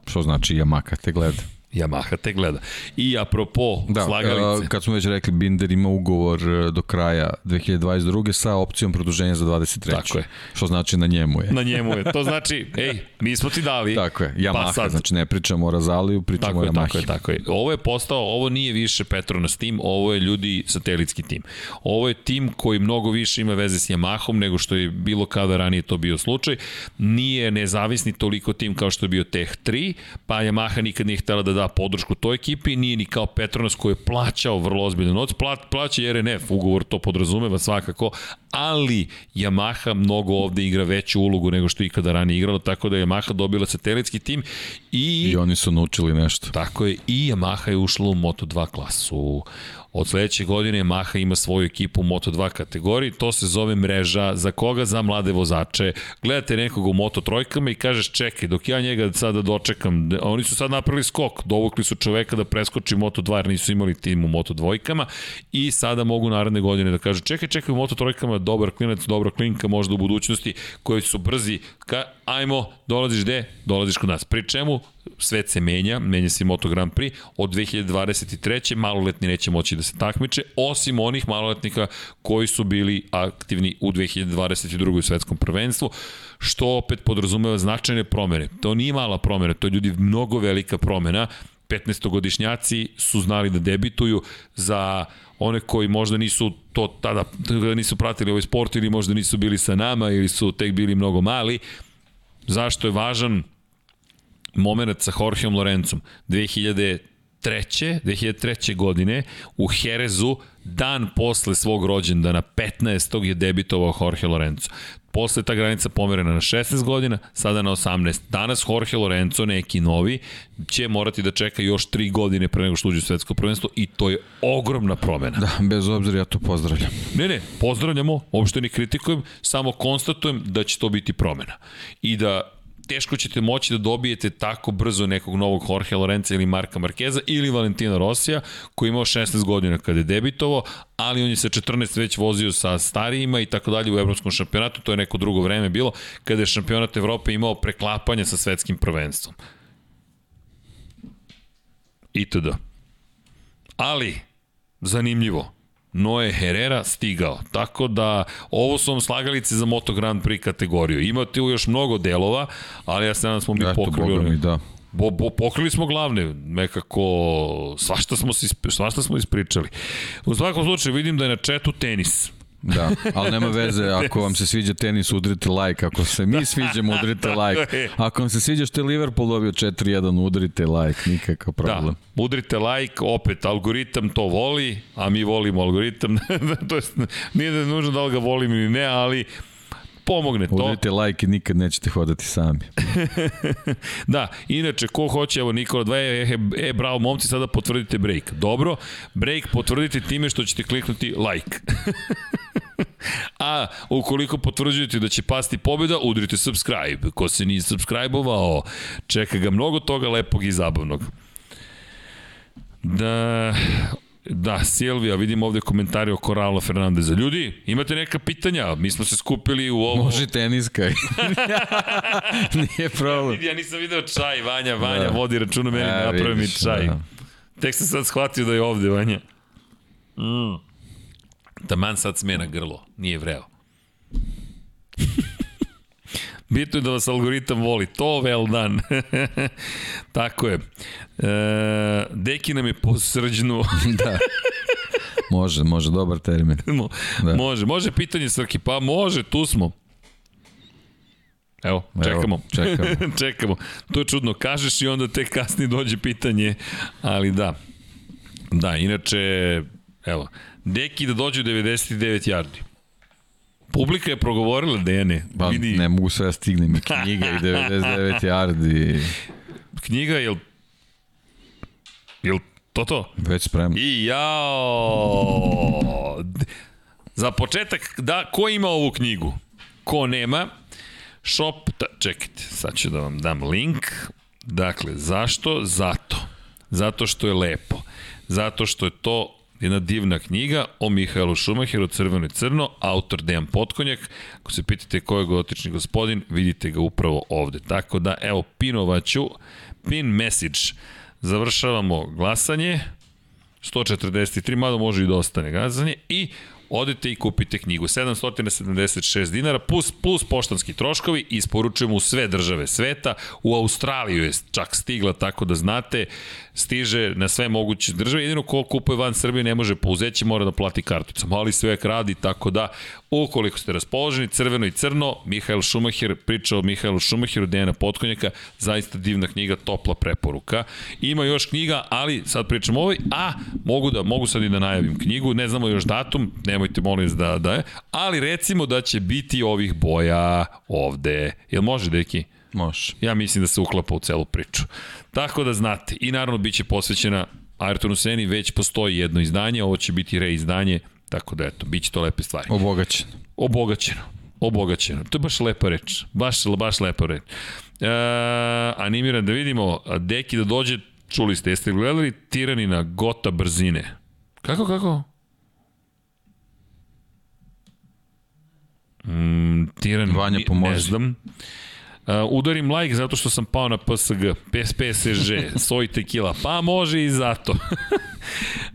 Što znači Yamaha te gleda. Yamaha te gleda. I apropo Da, slagalice. a, kad smo već rekli, Binder ima ugovor e, do kraja 2022. sa opcijom produženja za 23. Tako je. Što znači na njemu je. Na njemu je. To znači, ej, mi smo ti dali. Tako je, Yamaha, Pa sad, znači ne pričamo o Razaliju, pričamo Tako o je, Yamahi. tako je, tako je. Ovo je postao, ovo nije više Petronas tim, ovo je ljudi satelitski tim. Ovo je tim koji mnogo više ima veze s Yamahom nego što je bilo kada ranije to bio slučaj. Nije nezavisni toliko tim kao što je bio Tech 3, pa Yamaha nikad nije htela da da podršku toj ekipi, nije ni kao Petronas koji je plaćao vrlo ozbiljno noć, Pla, plaća i RNF, ugovor to podrazumeva svakako, ali Yamaha mnogo ovde igra veću ulogu nego što je ikada ranije igralo, tako da je Yamaha dobila satelitski tim i... I oni su naučili nešto. Tako je, i Yamaha je ušla u Moto2 klasu. Od sledeće godine Yamaha ima svoju ekipu u Moto2 kategoriji, to se zove mreža za koga? Za mlade vozače. Gledate nekog u Moto trojkama i kažeš čekaj, dok ja njega sada dočekam, oni su sad napravili skok, dovukli su čoveka da preskoči Moto2 jer nisu imali tim u Moto dvojkama i sada mogu naredne godine da kažu čekaj, čekaj u Moto trojkama, dobar klinac, dobra klinka možda u budućnosti koji su brzi, ka, ajmo, dolaziš gde? Dolaziš kod nas. Pri čemu svet se menja, menja se Moto Grand Prix, od 2023. maloletni neće moći da se takmiče, osim onih maloletnika koji su bili aktivni u 2022. svetskom prvenstvu, što opet podrazumeva značajne promene. To nije mala promena, to je ljudi mnogo velika promena, 15-godišnjaci su znali da debituju za one koji možda nisu to tada nisu pratili ovaj sport ili možda nisu bili sa nama ili su tek bili mnogo mali. Zašto je važan moment sa Jorgeom Lorencom 2003. 2003. godine u Herezu dan posle svog rođendana 15. je debitovao Jorge Lorenzo. Posle ta granica pomerena na 16 godina, sada na 18. Danas Jorge Lorenzo, neki novi, će morati da čeka još 3 godine pre nego što uđe u svetsko prvenstvo i to je ogromna promena. Da, bez obzira ja to pozdravljam. Ne, ne, pozdravljamo, uopšte ne kritikujem, samo konstatujem da će to biti promena. I da teško ćete moći da dobijete tako brzo nekog novog Jorge Lorenza ili Marka Markeza ili Valentina Rosija koji je imao 16 godina kada je debitovao, ali on je sa 14 već vozio sa starijima i tako dalje u evropskom šampionatu, to je neko drugo vreme bilo, kada je šampionat Evrope imao preklapanje sa svetskim prvenstvom. Itd. Ali, zanimljivo, Noe Herrera stigao. Tako da ovo su vam slagalice za Moto Grand Prix kategoriju. Imate još mnogo delova, ali ja se nadam da smo mi Eto, pokrili. Mi, da. Bo, bo, pokrili smo glavne, nekako svašta smo, svašta smo ispričali. U svakom slučaju vidim da je na četu tenis. Da, ali nema veze, ako vam se sviđa tenis, udrite like, ako se mi sviđamo, udrite like. Ako vam se sviđa što je Liverpool dobio 4-1, udrite like, nikakav problem. Da, udrite like, opet, algoritam to voli, a mi volimo algoritam, to je, nije da je nužno da li ga volim ili ne, ali pomogne to. Udrite like i nikad nećete hodati sami. da, inače, ko hoće, evo Nikola 2, e, e, bravo momci, sada potvrdite break. Dobro, break potvrdite time što ćete kliknuti like. A ukoliko potvrđujete da će pasti pobjeda, udrite subscribe. Ko se nije subscribe-ovao, čeka ga mnogo toga lepog i zabavnog. Da, Da, Silvija, vidim ovde komentari oko Raula Fernandeza. Ljudi, imate neka pitanja? Mi smo se skupili u ovo... Može teniska. Nije problem. Ja nisam video čaj, Vanja, Vanja, da. vodi računa meni, ja, napravi mi čaj. Da. Tek sam sad shvatio da je ovde, Vanja. Mm. Taman sad smena grlo, nije vreo. Bitno je da vas algoritam voli. To well done. Tako je. E, deki nam je posrđnu. da. Može, može, dobar termin. Mo, da. Može, može pitanje Srki, pa može, tu smo. Evo, čekamo. Evo, čekamo. čekamo. To je čudno, kažeš i onda te kasnije dođe pitanje, ali da. Da, inače, evo, Deki da dođu 99 yardi. Publika je progovorila, Dejane. Ba, vidi... Ne mogu sve da stignem i knjiga i 99 yardi. Knjiga, jel... Jel to to? Već spremno. I jao! Za početak, da, ko ima ovu knjigu? Ko nema? Shop, ta, čekajte, sad ću da vam dam link. Dakle, zašto? Zato. Zato što je lepo. Zato što je to Jedna divna knjiga o Mihajlu Šumacheru, Crveno i crno, autor Dejan Potkonjak. Ako se pitate ko je gotični gospodin, vidite ga upravo ovde. Tako da, evo, pinovaću, pin message. Završavamo glasanje, 143, mada može i da ostane glasanje, i odete i kupite knjigu. 776 dinara plus, plus poštanski troškovi isporučujemo u sve države sveta. U Australiju je čak stigla, tako da znate, stiže na sve moguće države. Jedino ko kupuje van Srbije ne može pouzeći, mora da plati karticom, ali sve radi, tako da ukoliko ste raspoloženi, crveno i crno, Mihael Šumacher, priča o Mihajlu Šumacheru, Dejana Potkonjaka, zaista divna knjiga, topla preporuka. Ima još knjiga, ali sad pričam o ovoj, a mogu da mogu sad i da najavim knjigu, ne znamo još datum, nemojte molim da da je, ali recimo da će biti ovih boja ovde. Jel može, deki? Može. Ja mislim da se uklapa u celu priču. Tako da znate. I naravno bit će posvećena Ayrtonu Seni, već postoji jedno izdanje, ovo će biti reizdanje, tako da eto, bit će to lepe stvari. Obogaćen. Obogaćeno. Obogaćeno. To je baš lepa reč. Baš, baš lepa reč. E, animiran da vidimo, Deki da dođe, čuli ste, jeste gledali Tiranina Gota brzine? Kako, kako? Mm, tiran, Vanja, pomozi. ne znam. Uh, udarim like zato što sam pao na PSG, PS, PSG, soj tequila, pa može i zato.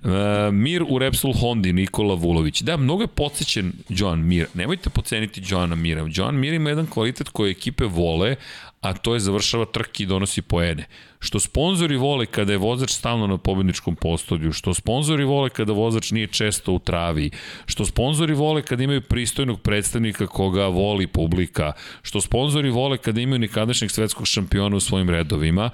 uh, Mir u Repsol Hondi, Nikola Vulović. Da, mnogo je podsjećen Joan Mir. Nemojte poceniti Joana Mira. Joan Mir ima jedan kvalitet koji ekipe vole, a to je završava trke i donosi poene. Što sponzori vole kada je vozač stalno na pobedničkom postolju, što sponzori vole kada vozač nije često u travi, što sponzori vole kada imaju pristojnog predstavnika koga voli publika, što sponzori vole kada imaju nikadašnjeg svetskog šampiona u svojim redovima,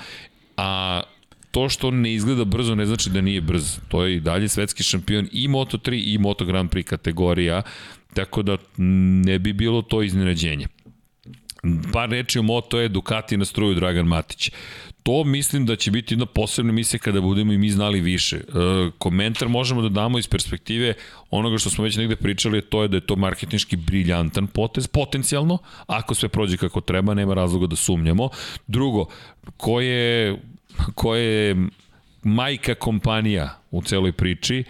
a to što ne izgleda brzo ne znači da nije brz. To je i dalje svetski šampion i Moto3 i Moto Grand Prix kategorija, tako da ne bi bilo to iznenađenje. Par reči o Moto E, Ducati na struju Dragan Matić. To mislim da će biti jedna posebna misija kada budemo i mi znali više. E, komentar možemo da damo iz perspektive onoga što smo već negde pričali, to je da je to marketinški briljantan potez, potencijalno, ako sve prođe kako treba, nema razloga da sumnjamo. Drugo, ko je, ko je majka kompanija u celoj priči,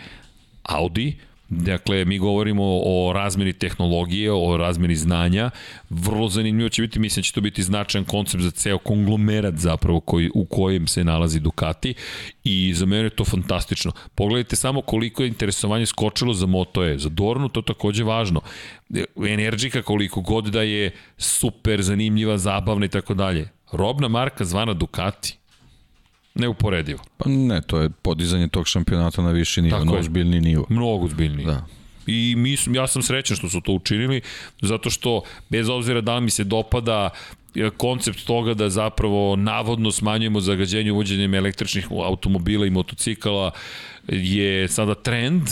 Audi, Dakle, mi govorimo o razmeni tehnologije, o razmeni znanja. Vrlo zanimljivo će biti, mislim da će to biti značajan koncept za ceo konglomerat zapravo koji, u kojem se nalazi Ducati i za mene je to fantastično. Pogledajte samo koliko je interesovanje skočilo za Moto E. Za Dornu to takođe važno. Energika koliko god da je super, zanimljiva, zabavna i tako dalje. Robna marka zvana Ducati Neuporedivo. Pa ne, to je podizanje tog šampionata na viši nivo, na ozbiljni nivo. Mnogo ozbiljniji. Da. I mi, ja sam srećan što su to učinili, zato što bez obzira da mi se dopada e, koncept toga da zapravo navodno smanjujemo zagađenje uvođenjem električnih automobila i motocikala je sada trend,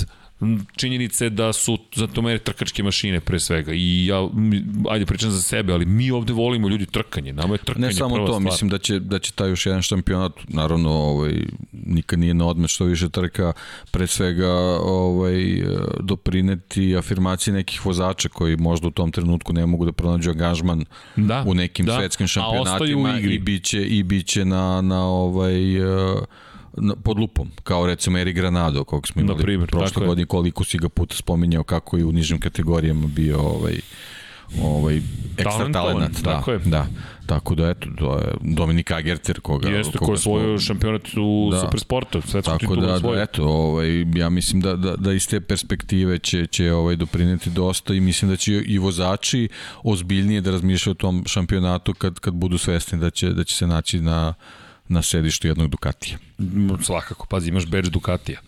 činjenice da su za to mere trkačke mašine pre svega i ja ajde pričam za sebe ali mi ovde volimo ljudi trkanje nama je trkanje ne samo to stvar. mislim da će da će taj još jedan šampionat naravno ovaj nikad nije na odmet što više trka pre svega ovaj doprineti afirmaciji nekih vozača koji možda u tom trenutku ne mogu da pronađu angažman da, u nekim da, svetskim šampionatima i biće i biće na na ovaj uh, pod lupom, kao recimo Eri Granado, kog smo imali primjer, prošle godine, koliko si ga puta spominjao kako je u nižim kategorijama bio ovaj, ovaj ekstra talent, da, tako je. da. Tako da eto, to je Dominik Agerter koga Jeste ko je svoj šampionat u da. supersportu, svetskom Tako da, da, eto, ovaj ja mislim da da da iz te perspektive će će ovaj doprineti dosta i mislim da će i vozači ozbiljnije da razmišljaju o tom šampionatu kad kad budu svesni da će da će se naći na na sedištu jednog Ducatija. Svakako, pazi, imaš badge Ducatija.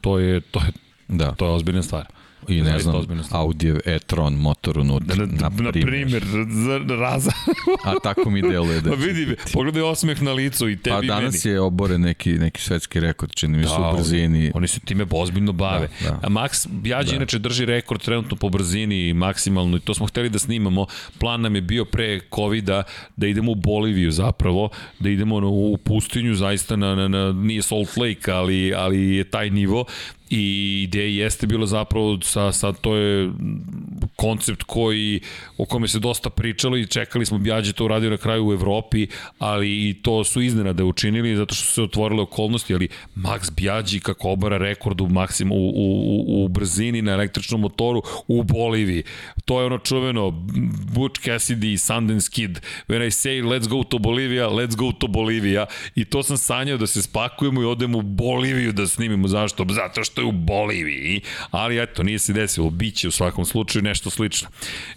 To je, to je, da. to je ozbiljna stvar. I ne znam, Audi e-tron motor unutra, na, na, na primjer. za raza. A tako mi deluje da Pa vidi, pogledaj osmeh na licu i tebi Pa danas meni. je obore neki, neki svetski rekord, čini mi da, su u brzini. Oni se time ozbiljno bave. Da, da. A Max Bjađi da. inače drži rekord trenutno po brzini maksimalno i to smo hteli da snimamo. Plan nam je bio pre covid da idemo u Boliviju zapravo, da idemo u pustinju zaista na, na, na nije Salt Lake, ali, ali je taj nivo I ideja jeste bilo zapravo sa, sa to je koncept koji, o kome se dosta pričalo i čekali smo Bjađe to uradio na kraju u Evropi, ali i to su iznenade učinili zato što su se otvorile okolnosti, ali Max Bjađi kako obara rekord u, maksim, u, u, u, brzini na električnom motoru u Boliviji. To je ono čuveno Butch Cassidy i Sundance Kid. When I say let's go to Bolivia, let's go to Bolivia. I to sam sanjao da se spakujemo i odemo u Boliviju da snimimo. Zašto? Zato što je u Boliviji. Ali eto, nije se desilo. Biće u svakom slučaju nešto slično.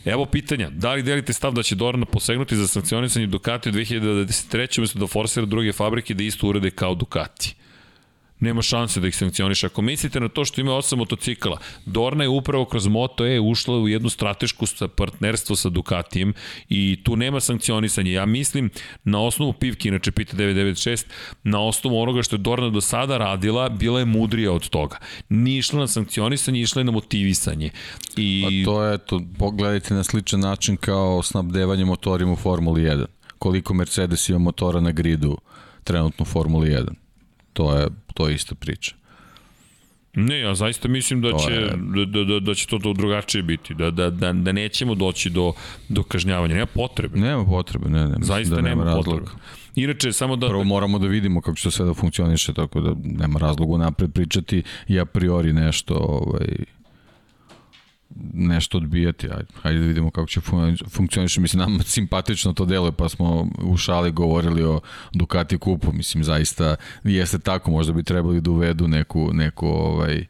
Evo pitanja. Da li delite stav da će Dorna posegnuti za sankcionisanje Ducati u 2023. umesto da forsira druge fabrike da isto urede kao Ducati? Nema šanse da ih sankcioniše. Ako mislite na to što ima osam motocikala, Dorna je upravo kroz Moto E ušla u jednu stratešku partnerstvo sa Ducatijem i tu nema sankcionisanja. Ja mislim na osnovu pivke, inače pita 996, na osnovu onoga što je Dorna do sada radila, bila je mudrija od toga. Nije išla na sankcionisanje, išla je na motivisanje. I... A to je, to, pogledajte na sličan način kao snabdevanje motorima u Formuli 1. Koliko Mercedes ima motora na gridu trenutno u Formuli 1. To je to je ista priča. Ne, ja zaista mislim da će, je... da, da, da, da će to, to drugačije biti, da, da, da, da nećemo doći do, do kažnjavanja. Nema potrebe. Nema potrebe, ne, ne. Zaista da nema, nema potrebe. Inače, samo da... Prvo moramo da vidimo kako će to sve da funkcioniše, tako da nema razloga napred pričati i a priori nešto ovaj, nešto odbijati. Ajde, ajde da vidimo kako će funkcioniše. Mislim, nam simpatično to deluje, pa smo u šali govorili o Ducati kupu. Mislim, zaista jeste tako, možda bi trebali da uvedu neku, neku, ovaj,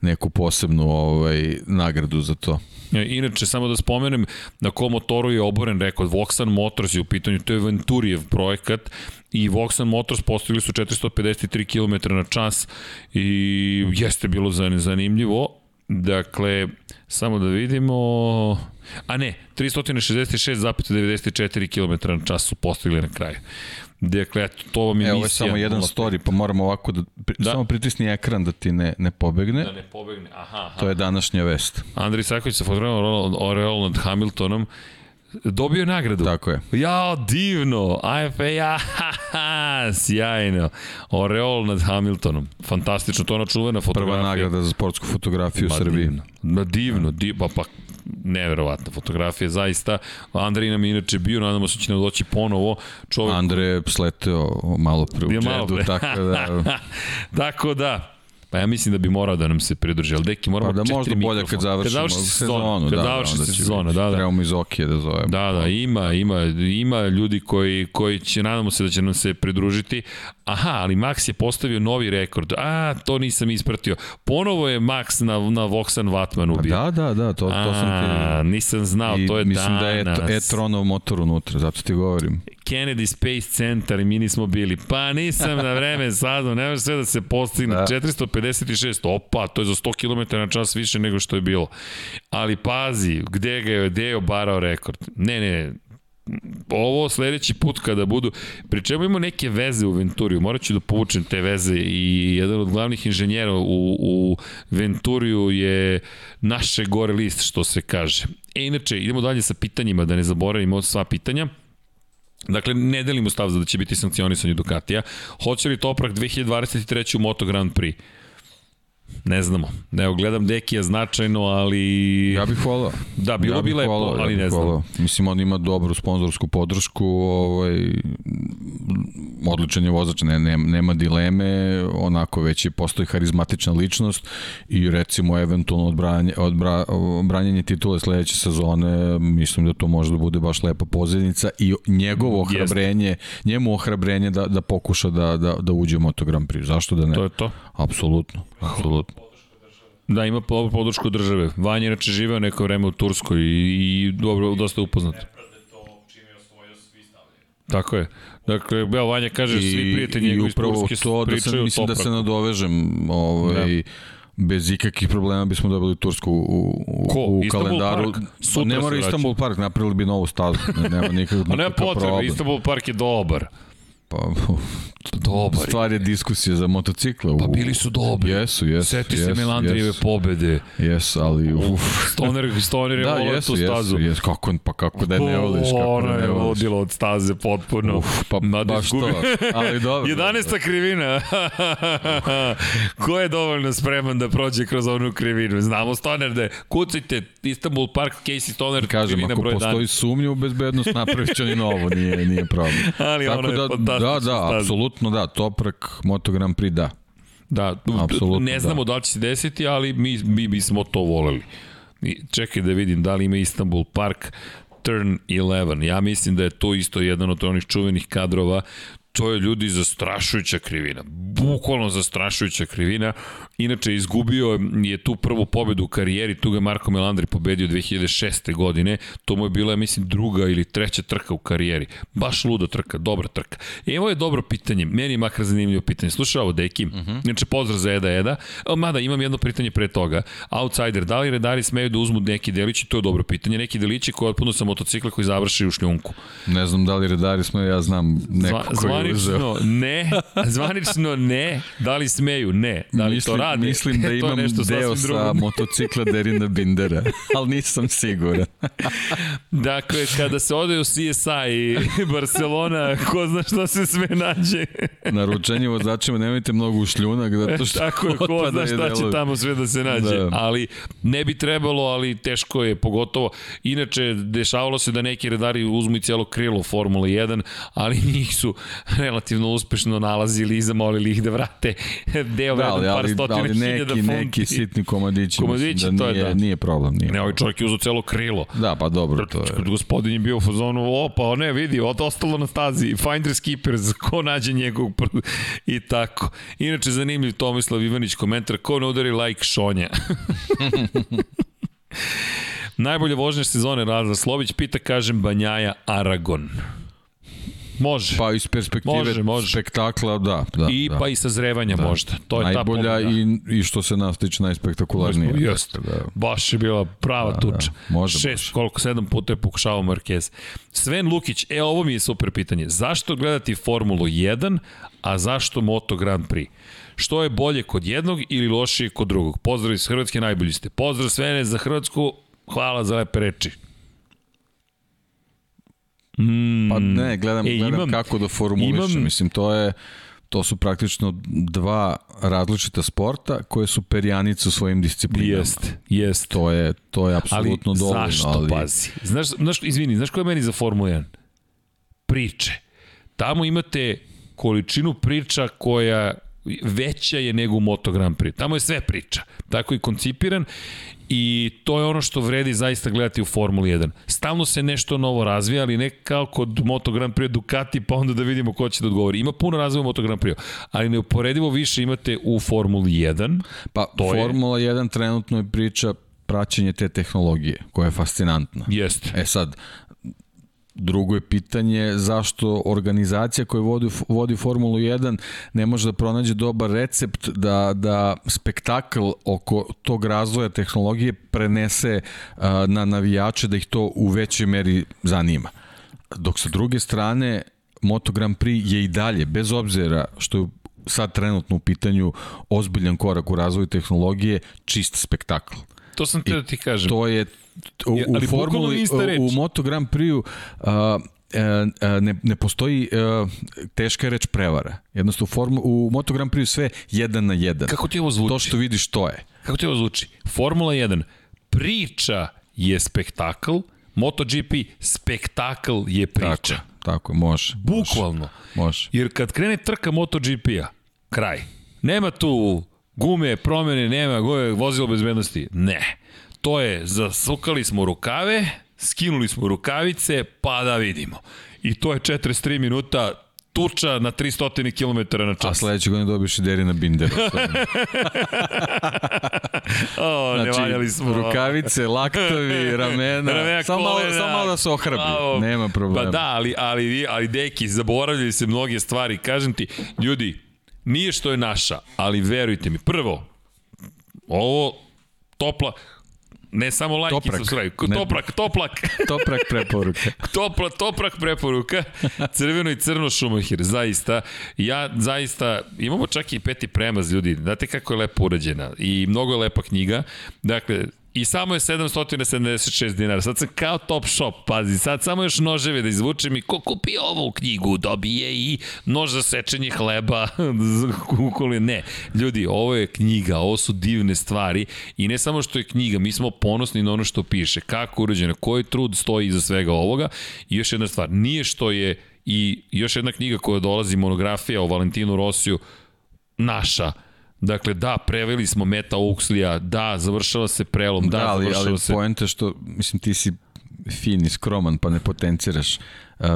neku posebnu ovaj, nagradu za to. Inače, samo da spomenem, na kom motoru je oboren rekord. Voxan Motors je u pitanju, to je Venturijev projekat i Voxan Motors postigli su 453 km na čas i jeste bilo zanimljivo. Dakle, samo da vidimo... A ne, 366,94 km na čas su postigli na kraju. Dakle, eto, to vam je Evo, misija. Evo je samo jedan story, pa moramo ovako da, da. samo pritisni ekran da ti ne, ne pobegne. Da ne pobegne, aha, aha. To je današnja vest. Andri Saković sa fotografom Oreol nad Hamiltonom Dobio je nagradu. Tako je. Ja, divno. AFA, ja, ha, ha, sjajno. Oreol nad Hamiltonom. Fantastično, to je ona čuvena fotografija. Prva nagrada za sportsku fotografiju u Srbiji. Divno. Ma divno, divno, pa, pa neverovatna fotografija, zaista. Andrej nam je inače bio, nadamo se da će nam doći ponovo. Čovjek... Andre sleteo malo pre u džedu, tako da... tako da, Pa ja mislim da bi morao da nam se pridruži, ali deki moramo pa da možda bolje kad završimo kad završi sezonu, kad da, završi da, sezonu, da, da. Trebamo iz Okije da zovemo. Da, da, ima, ima, ima ljudi koji, koji će, nadamo se da će nam se pridružiti. Aha, ali Max je postavio novi rekord. A, to nisam ispratio. Ponovo je Max na, na Voxan Vatmanu pa bio. Da, da, da, to, to sam ti... nisam znao, I to je mislim danas. Mislim da je e-tronov motor unutra, zato ti govorim. Kennedy Space Center i mi nismo bili. Pa nisam na vreme saznao, ne može sve da se postigne. Da. 456, opa, to je za 100 km na čas više nego što je bilo. Ali pazi, gde ga je, gde je obarao rekord? Ne, ne, ovo sledeći put kada budu, pri čemu ima neke veze u Venturiju, morat ću da povučem te veze i jedan od glavnih inženjera u, u Venturiju je naše gore list, što se kaže. E, inače, idemo dalje sa pitanjima, da ne zaboravimo sva pitanja. Dakle, ne delimo stav za da će biti sankcionisanje Ducatija. Hoće li Toprak 2023. u Moto Grand Prix? Ne znamo. Evo, gledam Dekija značajno, ali... Ja bih volao. Da, bilo ja bi lepo, volao, ali ja ne znam. Volao. Mislim, on ima dobru sponzorsku podršku, ovaj, odličan je vozač, ne, ne, nema dileme, onako već je postoji harizmatična ličnost i recimo eventualno odbranje, odbra, odbranjanje titule sledeće sezone, mislim da to može da bude baš lepa pozivnica i njegovo ohrabrenje, Jest. njemu ohrabrenje da, da pokuša da, da, da uđe u Moto Grand Prix. Zašto da ne? To je to. Apsolutno, apsolutno. Da, ima podršku države. Vanja inače živeo neko vreme u Turskoj i, i dobro, dosta upoznat. Tako je. Dakle, Beo Vanja kaže, I, svi prijatelji njegovi iz Turske to, da se, mislim da se nadovežem, ovaj, da bez ikakvih problema bismo dobili Tursku u, u, Ko? u Istanbul kalendaru. Park? Sutra ne mora Istanbul Park, napravili bi novu stazu. Nema nikakvog, A nema potrebe, Istanbul Park je dobar. Pa, Dobar. stvar je diskusija za motocikle. Pa bili su dobri. Jesu, jesu. Seti se jesu, Melandrijeve jesu. pobede. Jesu, ali uf. Stoner, Stoner je Da, volao jesu, tu stazu. jesu, jesu, kako, pa kako da ne voliš, kako Ona da je vodila od staze potpuno. Uf, pa Mada baš to, ali dobro. 11. krivina. Ko je dovoljno spreman da prođe kroz onu krivinu? Znamo Stoner da je, kucajte Istanbul Park, Casey Stoner, Kažem, krivina ako broj postoji sumnja u bezbednost, napravit će oni novo, nije, nije problem. Ali Tako ono je da, fantastična Da, da, apsolutno da, Toprak, Moto Grand Prix, da. Da, Apsolutno, ne znamo da. da li će se desiti, ali mi, mi bismo to voleli. I Čekaj da vidim da li ima Istanbul Park Turn 11. Ja mislim da je to isto jedan od onih čuvenih kadrova to je ljudi zastrašujuća krivina. Bukvalno zastrašujuća krivina. Inače, izgubio je tu prvu pobedu u karijeri, tu ga Marko Melandri pobedio 2006. godine. To mu je bila, mislim, druga ili treća trka u karijeri. Baš luda trka, dobra trka. Evo je dobro pitanje, meni je makar zanimljivo pitanje. Slušaj ovo, Deki, uh -huh. znači pozdrav za Eda Eda. O, Mada, imam jedno pitanje pre toga. Outsider, da li redari smeju da uzmu neki delići? To je dobro pitanje. Neki delići koji otpuno sa motocikla koji završi u šljunku. Ne znam da li redari smo, ja znam neko Zva, koji. Zvanično ne, zvanično ne. Da li smeju? Ne. Da li mislim, to rade? Mislim da imam nešto deo sa motocikla Derina Bindera, ali nisam siguran. Dakle, kada se ode u CSI i Barcelona, ko zna šta se sve nađe. Naručenje vozačima, nemojte mnogo u šljunak, zato što Tako je, ko zna šta će delovi. tamo sve da se nađe. Da. Ali ne bi trebalo, ali teško je, pogotovo. Inače, dešavalo se da neki redari uzmu i cijelo krilo Formula 1, ali njih su relativno uspešno nalazili i zamolili ih da vrate deo Da, vredan par stotina ali hiljada neki, funti. neki sitni komadići, Komadići, mislim da to je nije, da. nije problem. Nije. Ne, ovaj čovjek je uzao celo krilo. Da, pa dobro, to je. Gospodin je bio u fazonu, o, pa ne, vidi, od ostalo na stazi, Finders Keepers, ko nađe njegov pr... i tako. Inače, zanimljiv Tomislav Ivanić komentar, ko ne udari like Šonja. Najbolje vožnje sezone Razla Slović pita, kažem, Banjaja Aragon. Može. Pa iz perspektive Može, može. spektakla, da. da I da. pa i sazrevanja da. možda. To je ta Najbolja pobjeda. i, i što se nas tiče najspektakularnije. Jeste. Da. Baš je bila prava Da, tuča. da. Može Šest, baš. koliko, sedam puta je pokušavao Marquez. Sven Lukić, e, ovo mi je super pitanje. Zašto gledati Formulu 1, a zašto Moto Grand Prix? Što je bolje kod jednog ili lošije kod drugog? Pozdrav iz Hrvatske, najbolji ste. Pozdrav Svene za Hrvatsku, hvala za lepe reči. Pa ne, gledam, E, gledam imam- kako da formulišem. imam- Mislim, to je to su praktično dva različita sporta koje su perjanice u svojim disciplinama. Jest, jest. To je, to je Ali apsolutno dovoljno. zašto, ali, pazi? Znaš, znaš, izvini, znaš ko je meni za Formulu 1? Priče. Tamo imate količinu priča koja veća je nego u Moto Grand Prix. Tamo je sve priča. Tako je koncipiran i to je ono što vredi zaista gledati u Formuli 1. Stalno se nešto novo razvija, ali ne kao kod Moto Grand Prix Ducati, pa onda da vidimo ko će da odgovori. Ima puno razvoja u Moto Grand Prix, ali neuporedivo više imate u Formuli 1. Pa To je- Formula 1 trenutno je priča praćenje te tehnologije, koja je fascinantna. Jeste. E sad, drugo je pitanje zašto organizacija koja vodi, vodi Formulu 1 ne može da pronađe dobar recept da, da spektakl oko tog razvoja tehnologije prenese a, na navijače da ih to u većoj meri zanima. Dok sa druge strane Moto Grand Prix je i dalje, bez obzira što je sad trenutno u pitanju ozbiljan korak u razvoju tehnologije, čist spektakl. To sam te da ti kažem. To je u, u ali bukvalno formuli u, u Moto Grand Prix-u a, e, ne, ne postoji a, teška reč prevara. Jednostavno u, formu, u Moto Grand Prix sve jedan na jedan. Kako ti ovo zvuči? To što vidiš to je. Kako ti ovo zvuči? Formula 1, priča je spektakl, MotoGP, spektakl je priča. Tako, tako može. Bukvalno. Može. Jer kad krene trka MotoGP-a, kraj. Nema tu gume, promene, nema goje, vozilo bezbednosti. Ne. To je, zasukali smo rukave, skinuli smo rukavice, pa da vidimo. I to je 43 minuta tuča na 300 km na A čas. sledeće godine dobiješ i Derina Bindera. O, ne valjali smo. rukavice, laktovi, ramena. Ramena, samo, malo, samo malo da se ohrabi. Bravo. Nema problema. Pa da, ali, ali, ali deki, zaboravljaju se mnoge stvari. Kažem ti, ljudi, nije što je naša, ali verujte mi, prvo, ovo topla, Ne samo like Toprak. i subscribe. Ne. Toprak, toplak. Toprak preporuka. Topla, toprak preporuka, crveno i crno Šumahir, zaista. Ja zaista, imamo čak i peti premaz ljudi, znate kako je lepo urađena i mnogo je lepa knjiga. Dakle, I samo je 776 dinara. Sad sam kao top shop, pazi, sad samo još noževe da izvučem i ko kupi ovu knjigu dobije i nož za sečenje hleba. Ukoliko ne. Ljudi, ovo je knjiga, ovo su divne stvari i ne samo što je knjiga, mi smo ponosni na ono što piše, kako urađeno, koji trud stoji iza svega ovoga. I još jedna stvar, nije što je i još jedna knjiga koja dolazi, monografija o Valentinu Rosiju, naša, Dakle, da, preveli smo Meta Uxlija, da, završava se prelom, da, Da, ali, završava ali se... poenta je što, mislim, ti si fin i skroman, pa ne potenciraš.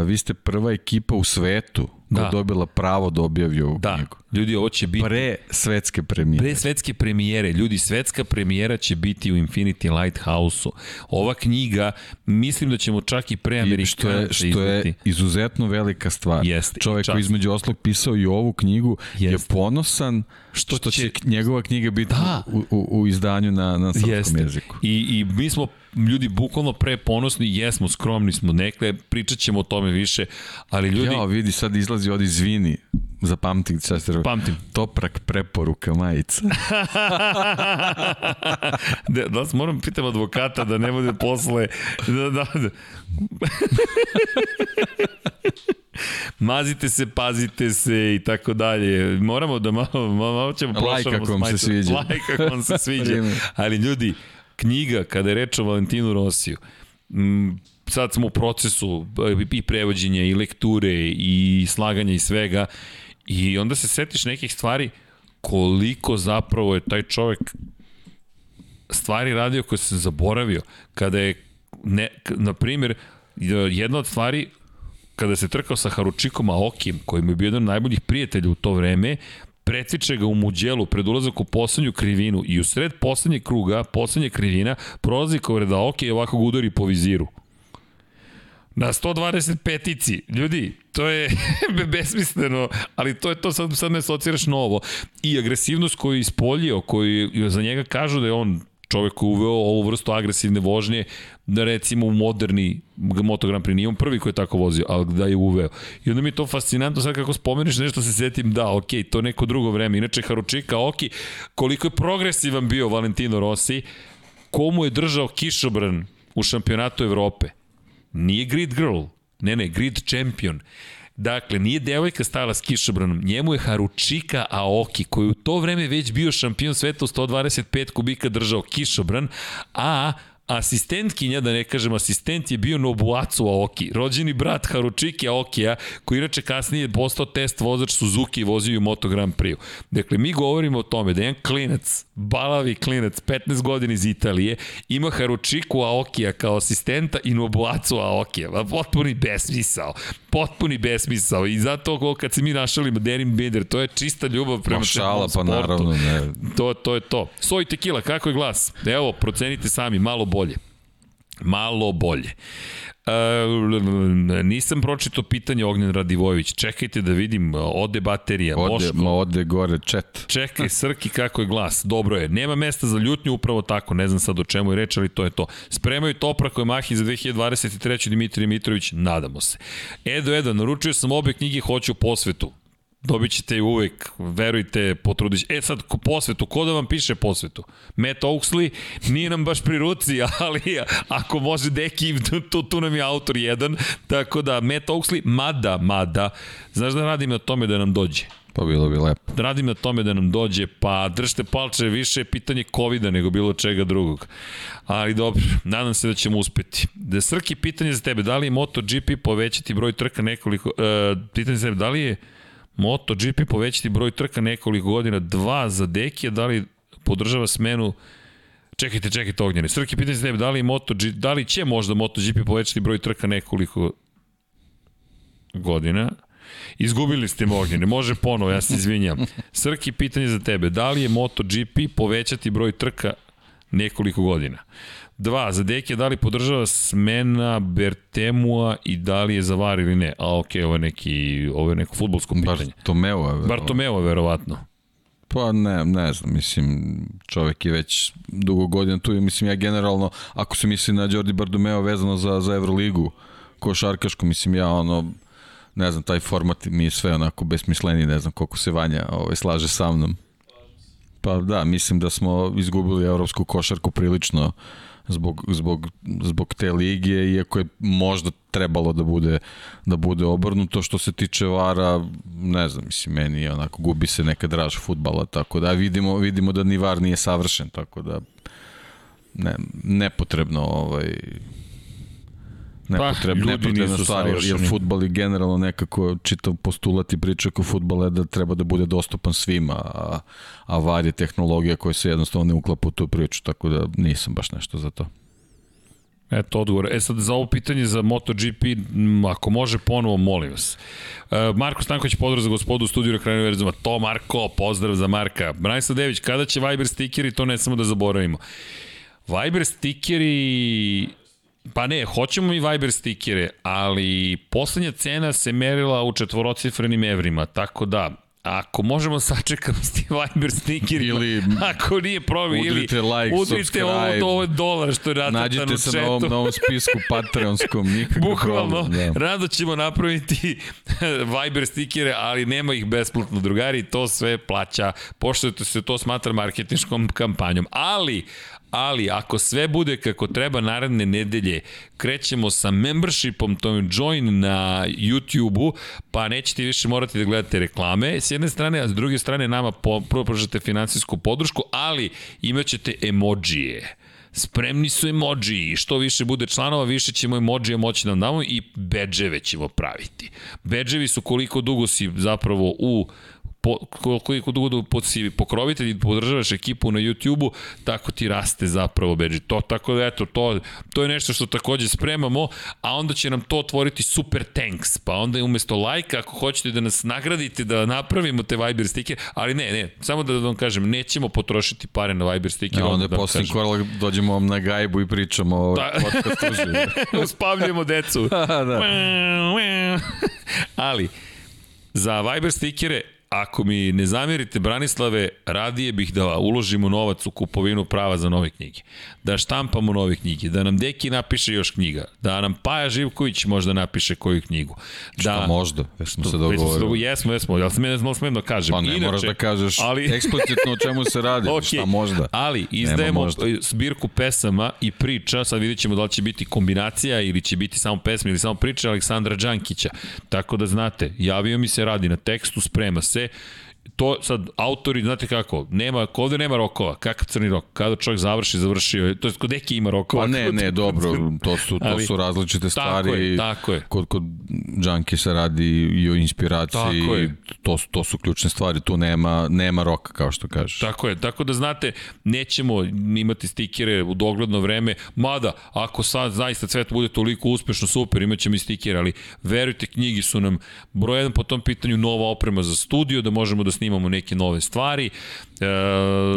Vi ste prva ekipa u svetu koja Da. je dobila pravo da objavi ovu Da, knjigu. ljudi, ovo će biti... Pre svetske premijere. Pre svetske premijere, ljudi, svetska premijera će biti u Infinity Lighthouse-u. Ova knjiga, mislim da ćemo čak i pre I Amerikanaca što je, što je izuzetno velika stvar. Jeste, Čovek koji između oslog pisao i ovu knjigu je Jeste. ponosan što, Što će, će- njegova knjiga biti Da. u, u, u izdanju na, na srpskom Jeste. jeziku. I, I mi smo ljudi bukvalno pre ponosni, jesmo, skromni smo nekle, pričat ćemo o tome više, ali ljudi, Jao, vidi, sad izlazi od izvini. Zapamtim, sad ste pamtim, Toprak preporuka majica. da, da moram pitam advokata da ne bude posle da, da, da. Mazite se, pazite se i tako dalje. Moramo da malo, malo, ćemo Lajk prošaramo ako vam s se sviđa. Lajk ako vam se sviđa. Ali ljudi, knjiga, kada je reč o Valentinu Rosiju, sad smo u procesu i prevođenja i lekture i slaganja i svega i onda se setiš nekih stvari koliko zapravo je taj čovek stvari radio koje sam zaboravio. Kada je, ne, na primjer, jedna od stvari kada se trkao sa Haručikom Aokijem, koji mu je bio jedan od najboljih prijatelja u to vreme, pretiče ga u muđelu pred ulazak u poslednju krivinu i u sred poslednjeg kruga, poslednje krivina, prolazi pored Aoki i ovako ga udari po viziru. Na 125-ici. Ljudi, to je besmisleno, ali to je to, sad, sad me asociraš na ovo. I agresivnost koju je ispoljio, koju za njega kažu da je on čovek koji uveo ovu vrstu agresivne vožnje, da recimo u moderni Moto Grand Prix, nije on prvi koji je tako vozio, ali da je uveo. I onda mi je to fascinantno, sad kako spomeniš nešto se setim, da, ok, to neko drugo vreme. Inače, Haručika, ok, koliko je progresivan bio Valentino Rossi, komu je držao kišobran u šampionatu Evrope. Nije grid girl, ne ne, grid champion. Dakle, nije devojka stajala s kišobranom, njemu je Haručika Aoki, koji u to vreme već bio šampion sveta u 125 kubika držao kišobran, a asistentkinja, da ne kažem asistent, je bio Nobuatsu Aoki, rođeni brat Haručiki Aokija, koji inače kasnije je postao test vozač Suzuki i vozio u Moto Grand Prix. Dakle, mi govorimo o tome da jedan klinac, balavi klinac, 15 godina iz Italije, ima Haručiku Aokija kao asistenta i Nobuatsu Aokija. Pa potpuni besmisao. Potpuni besmisao. I zato kad se mi našalimo Derin Binder, to je čista ljubav prema Ma šala, pa naravno, ne. To, to je to. Soj tequila, kako je glas? Evo, procenite sami, malo bolje. Malo bolje. E, nisam pročito pitanje Ognjen Radivojević. Čekajte da vidim, ode baterija. Ode, Boško. ma ode gore chat. Čekaj, Srki, kako je glas. Dobro je. Nema mesta za ljutnju, upravo tako. Ne znam sad o čemu je reč, ali to je to. Spremaju Toprak koje mahi za 2023. Dimitrij Mitrović, nadamo se. Edo, Edo, naručio sam obe knjige, hoću posvetu. Dobit ćete uvek, verujte, potrudit će. E sad, ko- posvetu, ko da vam piše posvetu? Matt Oaksley, nije nam baš pri ruci, ali ako može Deki, tu, tu nam je autor jedan, tako da Matt Oaksley, mada, mada, znaš da radim na tome da nam dođe Pa bilo bi lepo. radim na tome da nam dođe, pa držite palče, više je pitanje covid nego bilo čega drugog. Ali dobro, nadam se da ćemo uspeti. Da Srki, pitanje za tebe, da li je MotoGP povećati broj trka nekoliko, uh, pitanje za tebe, da li je MotoGP povećati broj trka nekoliko godina, dva za Dekija, da li podržava smenu Čekajte, čekajte ognjene. Srki, pitanje za tebe, da li, je MotoG, da li će možda MotoGP povećati broj trka nekoliko godina? Izgubili ste me ognjene, može ponovo, ja se izvinjam. Srki, pitanje za tebe, da li je MotoGP povećati broj trka nekoliko godina? Dva, za Dekija, da li podržava smena Bertemua i da li je za VAR ili ne? A okej, ovo je neki, ovo je neko futbolsko pitanje. Bartomeu je. Bartomeo, verovatno. Pa ne, ne znam, mislim, čovek je već dugo godina tu i mislim ja generalno, ako se misli na Jordi Bardumeo vezano za, za Euroligu, košarkašku, mislim ja ono, ne znam, taj format mi je sve onako besmisleni, ne znam koliko se Vanja ovaj, slaže sa mnom. Pa da, mislim da smo izgubili evropsku košarku prilično zbog, zbog, zbog te lige, iako je možda trebalo da bude, da bude obrnuto. Što se tiče Vara, ne znam, mislim, meni je onako, gubi se neka draž futbala, tako da vidimo, vidimo da ni Var nije savršen, tako da ne, nepotrebno ovaj, nepotrebno, Pa, ljudi nepotrebna nisu stvar, jer, savršeni. futbal je generalno nekako čitav postulat i priča oko futbala je da treba da bude dostupan svima, a, a VAR je tehnologija koja se jednostavno ne uklapa u tu priču, tako da nisam baš nešto za to. Eto, odgovor. E sad, za ovo pitanje za MotoGP, ako može, ponovo, molim vas. E, Marko Stanković, pozdrav za gospodu u studiju Rekreativnog univerzuma. To, Marko, pozdrav za Marka. Branislav Dević, kada će Viber stikeri, to ne samo da zaboravimo. Viber stikeri Pa ne, hoćemo i Viber stikere, ali poslednja cena se merila u četvorocifrenim evrima, tako da Ako možemo sačekamo s tim Viber stickerima, Ili ako nije problem, ili udrite like, udrite ovo, subscribe. ovo dolar što je ratan Nađite se na ovom, na ovom spisku Patreonskom, nikakav Bukvalno, problem. Da. rado ćemo napraviti Viber stikere, ali nema ih besplatno, drugari, to sve plaća, pošto se to smatra marketinškom kampanjom. Ali, ali ako sve bude kako treba naredne nedelje, krećemo sa membershipom, to je join na YouTube-u, pa nećete više morati da gledate reklame s jedne strane, a s druge strane nama po, pružate finansijsku podršku, ali imaćete emojije spremni su emoji i što više bude članova, više ćemo emojija moći da nam damo i bedževe ćemo praviti. Bedževi su koliko dugo si zapravo u po, koliko dugo da pod si pokrovitelj i podržavaš ekipu na YouTube-u, tako ti raste zapravo bedži. To, tako da eto, to, to je nešto što takođe spremamo, a onda će nam to otvoriti super tanks, pa onda umesto lajka, ako hoćete da nas nagradite, da napravimo te Viber stike, ali ne, ne, samo da vam kažem, nećemo potrošiti pare na Viber stike. Ja, onda je da poslednji korak, dođemo vam na gajbu i pričamo o Da. podcastu. Uspavljujemo decu. da. Ali, za Viber stikere, ako mi ne zamerite Branislave, radije bih da uložimo novac u kupovinu prava za nove knjige. Da štampamo nove knjige, da nam Deki napiše još knjiga, da nam Paja Živković možda napiše koju knjigu. Da, Šta možda, već smo se dogovorili. Jesmo, jesmo, ja sam ne smem da kažem. Pa ne moraš da kažeš ali- eksplicitno o čemu se radi, Ok, šta možda. Ali izdajemo možda. zbirku pesama i priča, sad vidjet ćemo da li će biti kombinacija ili će biti samo pesme ili samo priče Aleksandra Đankića. Tako da znate, javio mi se, radi na tekstu, sprema se, there. To sad autori, znate kako, nema, ovde nema rokova, kakav crni rok, kada čovjek završi, završio, to je kod neki ima rokova. Pa ne, ne, dobro, to su, to Ali- su različite stvari. Tako je, tako je. Kod, kod Junkie se radi i o inspiraciji, Tako je. to, su- to su ključne stvari, tu nema, nema roka, kao što kažeš. Tako je, tako da znate, nećemo imati stikere u dogledno vreme, mada ako sad zaista svet bude toliko uspešno, super, imat ćemo i stikere, ali verujte, knjigi su nam broj jedan po tom pitanju nova oprema za studio, da možemo da snimamo neke nove stvari. E,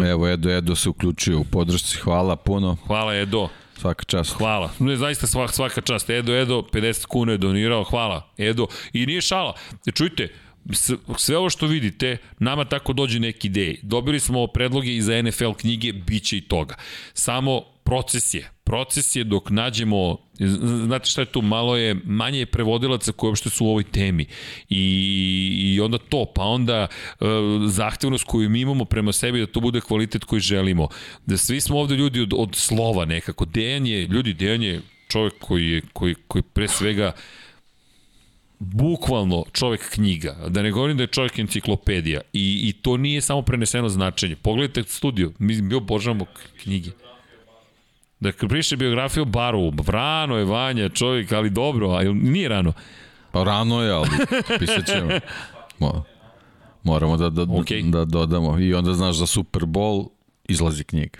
Evo, Edo, Edo se uključio u podršci, hvala puno, hvala Edo, svaka čast. hvala. Ne, zaista svaka, svaka čast. Edo, Edo, 50 kuna je donirao, hvala. Edo, i nije šala. Čujte, sve ovo što vidite, nama tako dođe neki ideje. Dobili smo predloge i za NFL knjige, bit će i toga. Samo proces je. Proces je dok nađemo, znate šta je tu, malo je, manje je prevodilaca koji uopšte su u ovoj temi. I, i onda to, pa onda e, zahtevnost koju mi imamo prema sebi da to bude kvalitet koji želimo. Da svi smo ovde ljudi od, od slova nekako. Dejan je, ljudi, Dejan je čovjek koji je, koji, koji pre svega bukvalno čovjek knjiga, da ne govorim da je čovjek enciklopedija i, i to nije samo preneseno značenje. Pogledajte studio, mi, mi obožavamo knjige. Da priše biografiju Baru, rano je Vanja čovjek, ali dobro, ali nije rano. Pa rano je, ali pisat ćemo. Mo, moramo da, da, Okej. da dodamo. I onda znaš za Super Bowl izlazi knjiga.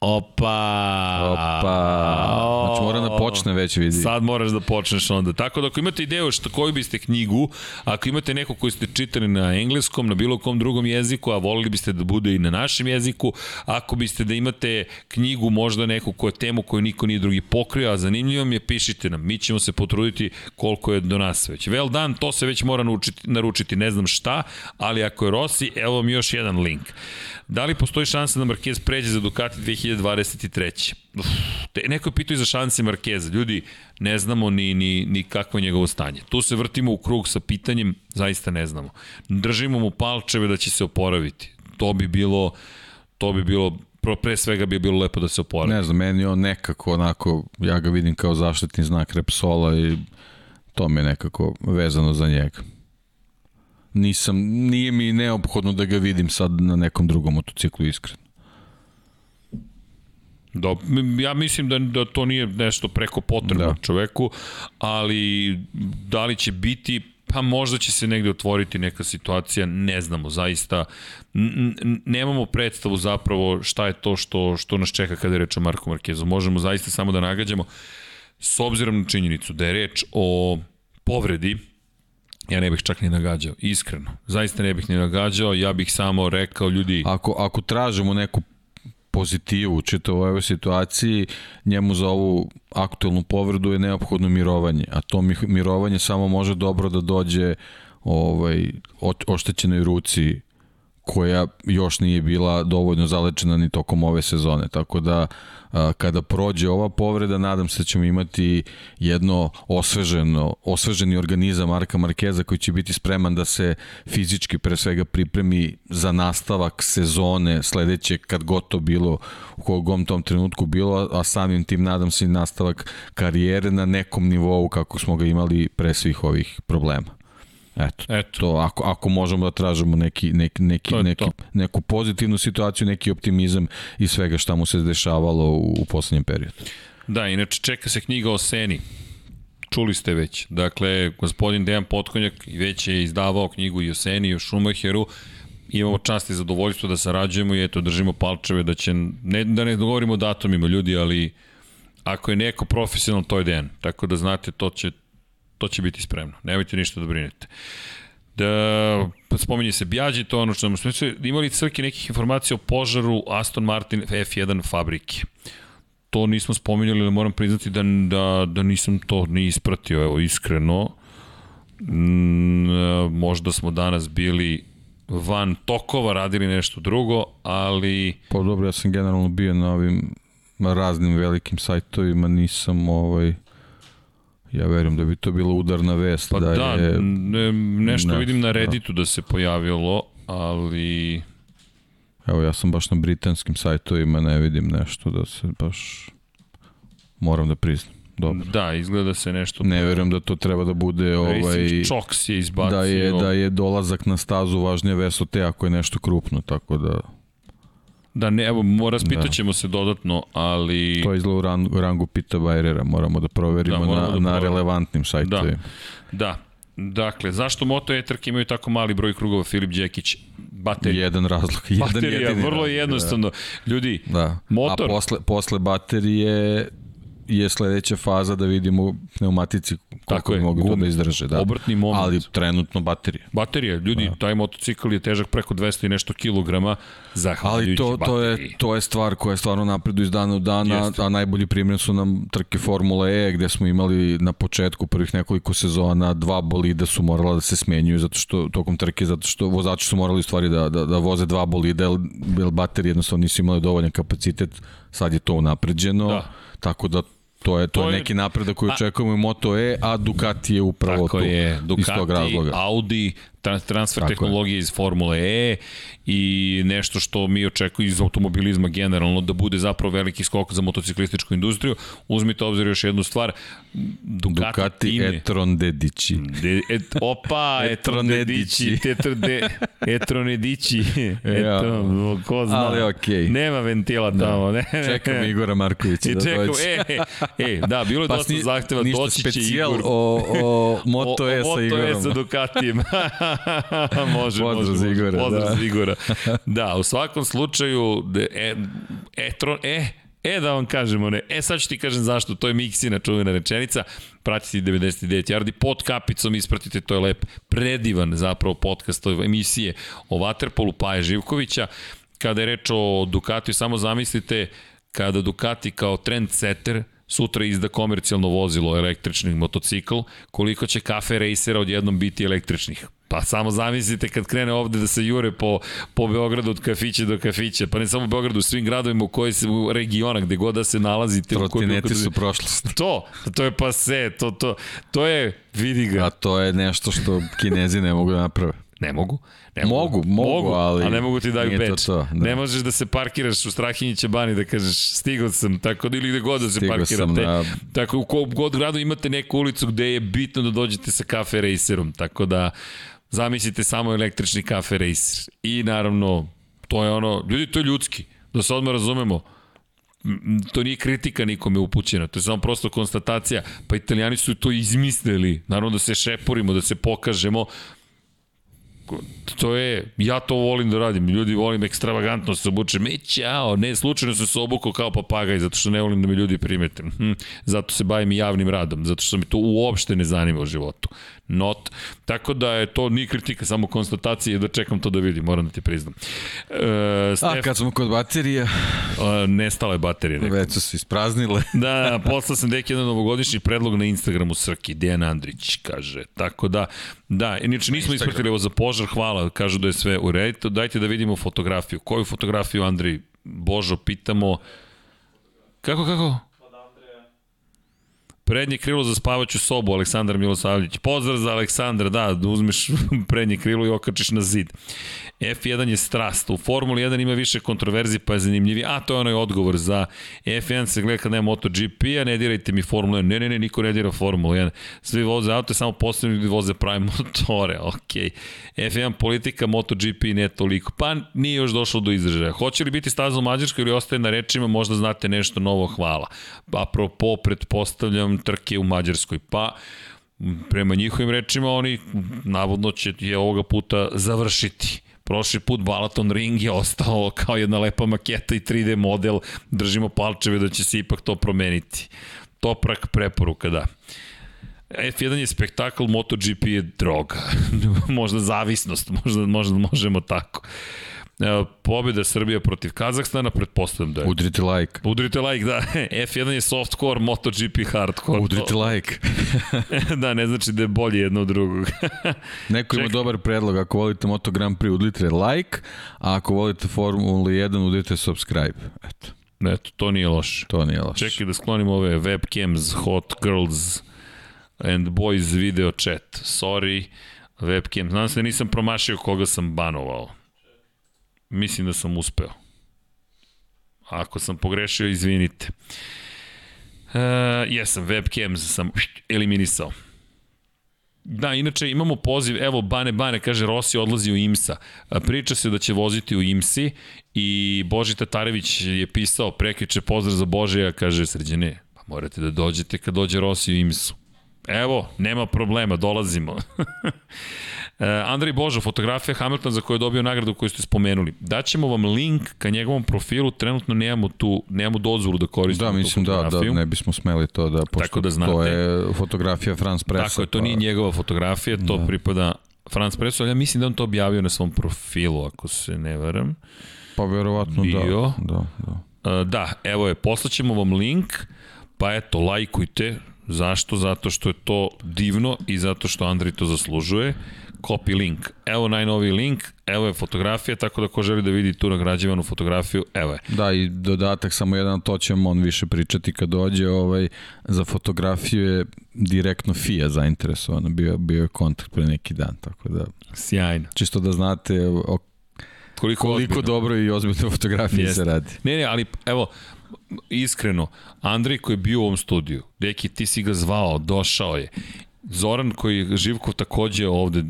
Opa! Opa! Već mora da počne već vidi. Sad moraš da počneš onda. Tako da ako imate ideju što koju biste knjigu, ako imate neku koju ste čitali na engleskom, na bilo kom drugom jeziku, a volili biste da bude i na našem jeziku, ako biste da imate knjigu možda neku koja temu koju niko nije drugi pokrio, a zanimljivo mi je, pišite nam. Mi ćemo se potruditi koliko je do nas već. Well done, to se već mora naručiti, naručiti, ne znam šta, ali ako je Rossi, evo vam još jedan link. Da li postoji šansa da Marquez pređe za Ducati 2023? Uf, te, neko je pitao i za šanse Markeza. Ljudi, ne znamo ni, ni, ni kakvo je njegovo stanje. Tu se vrtimo u krug sa pitanjem, zaista ne znamo. Držimo mu palčeve da će se oporaviti. To bi bilo, to bi bilo pre svega bi bilo lepo da se oporavi. Ne znam, meni on nekako onako, ja ga vidim kao zaštitni znak Repsola i to mi je nekako vezano za njega. Nisam, nije mi neophodno da ga vidim sad na nekom drugom motociklu iskreno. Da, ja mislim da, da to nije nešto preko potrebno da. čoveku, ali da li će biti, pa možda će se negde otvoriti neka situacija, ne znamo, zaista N nemamo predstavu zapravo šta je to što, što nas čeka kada je reč o Marku Markezu. Možemo zaista samo da nagađamo s obzirom na činjenicu da je reč o povredi, ja ne bih čak ni nagađao, iskreno. Zaista ne bih ni nagađao, ja bih samo rekao ljudi... Ako, ako tražimo neku pozitivu u čitavoj ovoj situaciji, njemu za ovu aktuelnu povredu je neophodno mirovanje, a to mirovanje samo može dobro da dođe ovaj, oštećenoj ruci koja još nije bila dovoljno zalečena ni tokom ove sezone. Tako da kada prođe ova povreda, nadam se da ćemo imati jedno osveženo, osveženi organizam Marka Markeza koji će biti spreman da se fizički pre svega pripremi za nastavak sezone sledeće kad gotovo bilo u kogom tom trenutku bilo, a samim tim nadam se i nastavak karijere na nekom nivou kako smo ga imali pre svih ovih problema. Eto, Eto. to ako, ako možemo da tražimo neki, neki, neki, neki, to. neku pozitivnu situaciju, neki optimizam i svega šta mu se dešavalo u, u poslednjem periodu. Da, inače čeka se knjiga o Seni. Čuli ste već. Dakle, gospodin Dejan Potkonjak već je izdavao knjigu i o Seni i o Schumacheru. Imamo čast i zadovoljstvo da sarađujemo i eto, držimo palčeve da će, ne, da ne dogovorimo datumima ljudi, ali ako je neko profesionalno, to je Dejan. Tako da znate, to će to će biti spremno. Nemojte ništa da brinete. Da, spominje se Bjađi, to ono što smo imali crke nekih informacija o požaru Aston Martin F1 fabrike. To nismo spominjali, ali moram priznati da, da, da nisam to ni ispratio, evo, iskreno. Mm, možda smo danas bili van tokova, radili nešto drugo, ali... Pa dobro, ja sam generalno bio na ovim raznim velikim sajtovima, nisam ovaj Ja verujem da bi to bilo udarna vest. Pa da, da je, ne, nešto ne, vidim na da. Redditu da. da se pojavilo, ali... Evo, ja sam baš na britanskim sajtovima, ne vidim nešto da se baš... Moram da priznam. Dobro. Da, izgleda se nešto... Ne verujem da to treba da bude ovaj... Čoks je izbacio. Da je, da je dolazak na stazu važnije vest od te ako je nešto krupno, tako da... Da, ne, evo, raspitat ćemo da. se dodatno, ali... To je izgleda u rangu, rangu Pita Bajrera, moramo da proverimo da, moramo na, da na relevantnim sajtovima. Da, da. Dakle, zašto Moto e imaju tako mali broj krugova Filip Đekić? Baterija. Jedan razlog. Jedan baterija, vrlo razlog, jednostavno. Da. Ljudi, da. motor... A posle, posle baterije je sledeća faza da vidimo pneumatici koliko je, mogu to da izdrže. Da. Obrtni moment. Ali trenutno baterije. Baterije, ljudi, da. taj motocikl je težak preko 200 i nešto kilograma Ali to, to, je, to je stvar koja je stvarno napredu iz dana u dana, Jeste. a najbolji primjer su nam trke Formule E, gde smo imali na početku prvih nekoliko sezona dva bolida su morala da se smenjuju zato što, tokom trke, zato što vozači su morali u stvari da, da, da voze dva bolida, jer baterije jednostavno nisu imali dovoljan kapacitet, sad je to unapređeno, da. tako da To je, to, to je neki napredak koji očekujemo i Moto E, a Ducati je upravo tako tu. je, Ducati, Audi, transfer Tako tehnologije je. iz Formule E i nešto što mi očekujemo iz automobilizma generalno da bude zapravo veliki skok za motociklističku industriju. Uzmite obzir još jednu stvar. Ducati, Ducati time, Etron Dedići. De, et, opa, Etron Dedići. Etron, de, etron Dedići. Etron, ko zna. Ali okej. Okay. Nema ventila da. tamo. Ne, ne. Čekam Igora Markovića da čekam, dođe. E, e, da, bilo je pa dosta zahteva. Doći će Igor. o, o Moto E sa Igorom. Moto E sa Ducatijem. može, Pozdrav može. Zigora. Pozdrav da. Zigora. Da, u svakom slučaju, de, e, Etron, e, E, da vam kažemo ne. E, sad ću ti kažem zašto. To je Miksina čuvena rečenica. Pratite 99 yardi pod kapicom, ispratite, to je lep, predivan zapravo podcast ove emisije o Waterpolu Paje Živkovića. Kada je reč o Ducatiju, samo zamislite kada Ducati kao trendsetter sutra izda komercijalno vozilo električni motocikl, koliko će kafe racera odjednom biti električnih. Pa samo zamislite kad krene ovde da se jure po, po Beogradu od kafića do kafića, pa ne samo u Beogradu, u svim gradovima u koji se u regiona, gde god da se nalazite. Trotineti su prošlost. To, to je pa se, to, to, to je, vidi ga. A to je nešto što kinezi ne mogu da naprave. Ne mogu. Ne mogu, mogu, mogu, ali... A ne mogu ti daju nije beč. To to, da. Ne možeš da se parkiraš u Strahinjića bani da kažeš stigao sam, tako da ili gde god da se Stigao parkirate. na- Tako u kog god gradu imate neku ulicu gde je bitno da dođete sa kafe racerom, tako da zamislite samo električni kafe racer. I naravno, to je ono, ljudi, to je ljudski, da se odmah razumemo, to nije kritika nikome upućena, to je samo prosto konstatacija, pa italijani su to izmislili, naravno da se šeporimo, da se pokažemo, to je, ja to volim da radim, ljudi volim ekstravagantno se obučem, e ćao, ne, slučajno sam se obukao kao papagaj, zato što ne volim da me ljudi primete, hm, zato se bavim i javnim radom, zato što mi to uopšte ne zanima u životu, not, tako da je to ni kritika, samo konstatacija i da čekam to da vidim, moram da ti priznam. E, A Stef, kad smo kod baterija, a, nestala je baterija. Neko. već su se ispraznile. Da, da, poslao sam deki jedan novogodišnji predlog na Instagramu Srki, Dejan Andrić, kaže. Tako da, da, inače nismo ispratili ovo za požar, hvala, kažu da je sve u redu. Dajte da vidimo fotografiju. Koju fotografiju, Andri? Božo, pitamo. Kako, kako? Prednje krilo za spavaću sobu, Aleksandar Milosavljević. Pozdrav za Aleksandra, da, da uzmeš prednje krilo i okačiš na zid. F1 je strast. U Formuli 1 ima više kontroverzi, pa je zanimljiviji. A, to je onaj odgovor za F1 se gleda kad nema MotoGP-a, ne dirajte mi Formulu 1. Ne, ne, ne, niko ne dira Formulu 1. Svi voze auto, samo posebno ljudi voze pravi motore, okej. F1 politika, MotoGP ne toliko. Pa nije još došlo do izražaja. Hoće li biti staza u Mađarskoj ili ostaje na rečima, možda znate nešto novo, hvala. Apropo, pretpostavljam trke u Mađarskoj. Pa, prema njihovim rečima, oni navodno će je ovoga puta završiti. Prošli put Balaton Ring je ostao kao jedna lepa maketa i 3D model. Držimo palčeve da će se ipak to promeniti. Toprak preporuka, da. F1 je spektakl, MotoGP je droga. možda zavisnost, možda, možda možemo tako. E, Pobjeda Srbija protiv Kazahstana, pretpostavljam da je. Udrite like. Udrite like, da. F1 je softcore, MotoGP hardcore. Udrite like. da, ne znači da je bolje jedno od drugog. Neko ima Čekaj. dobar predlog, ako volite Moto Grand Prix, udrite like, a ako volite Formulu 1, udrite subscribe. Eto, Eto, to nije loše. to nije loše. Čekaj da sklonim ove webcams, hot girls and boys video chat. Sorry, webcam. Znam se da nisam promašio koga sam banovao. Mislim da sam uspeo. Ako sam pogrešio, izvinite. E, jesam, webcams sam eliminisao. Da, inače imamo poziv, evo Bane Bane kaže Rossi odlazi u IMSA. A, Priča se da će voziti u IMSI i Boži Tatarević je pisao prekriče pozdrav za Božija, kaže Sređene, pa morate da dođete kad dođe Rossi u IMSU. Evo, nema problema, dolazimo. E, Andrej Božo, fotografija Hamilton za koju je dobio nagradu koju ste spomenuli. Daćemo vam link ka njegovom profilu, trenutno nemamo tu, nemamo dozvolu da koristimo Da, mislim tu da, da fotografiju. ne bismo smeli to da, pošto Tako da znate. to je fotografija France Pressa. Tako je, to pa- nije njegova fotografija, to da. pripada Franz Preso, ali ja mislim da on to objavio na svom profilu, ako se ne varam. Pa verovatno Bio. da. Da, da. Da, evo je, poslaćemo vam link, pa eto, lajkujte. Zašto? Zato što je to divno i zato što Andrej to zaslužuje. Copy link. Evo najnoviji link, evo je fotografija, tako da ko želi da vidi tu nagrađivanu fotografiju, evo je. Da, i dodatak samo jedan, to će on više pričati kad dođe, ovaj, za fotografiju je direktno FIA zainteresovana, bio, bio je kontakt pre neki dan, tako da, Sjajno. čisto da znate o Koliko, koliko ozbiljno. dobro i ozbiljno fotografije Jeste. se radi. Ne, ne, ali evo, iskreno, Andrej koji je bio u ovom studiju, deki ti si ga zvao, došao je, Zoran koji je Živkov takođe ovde,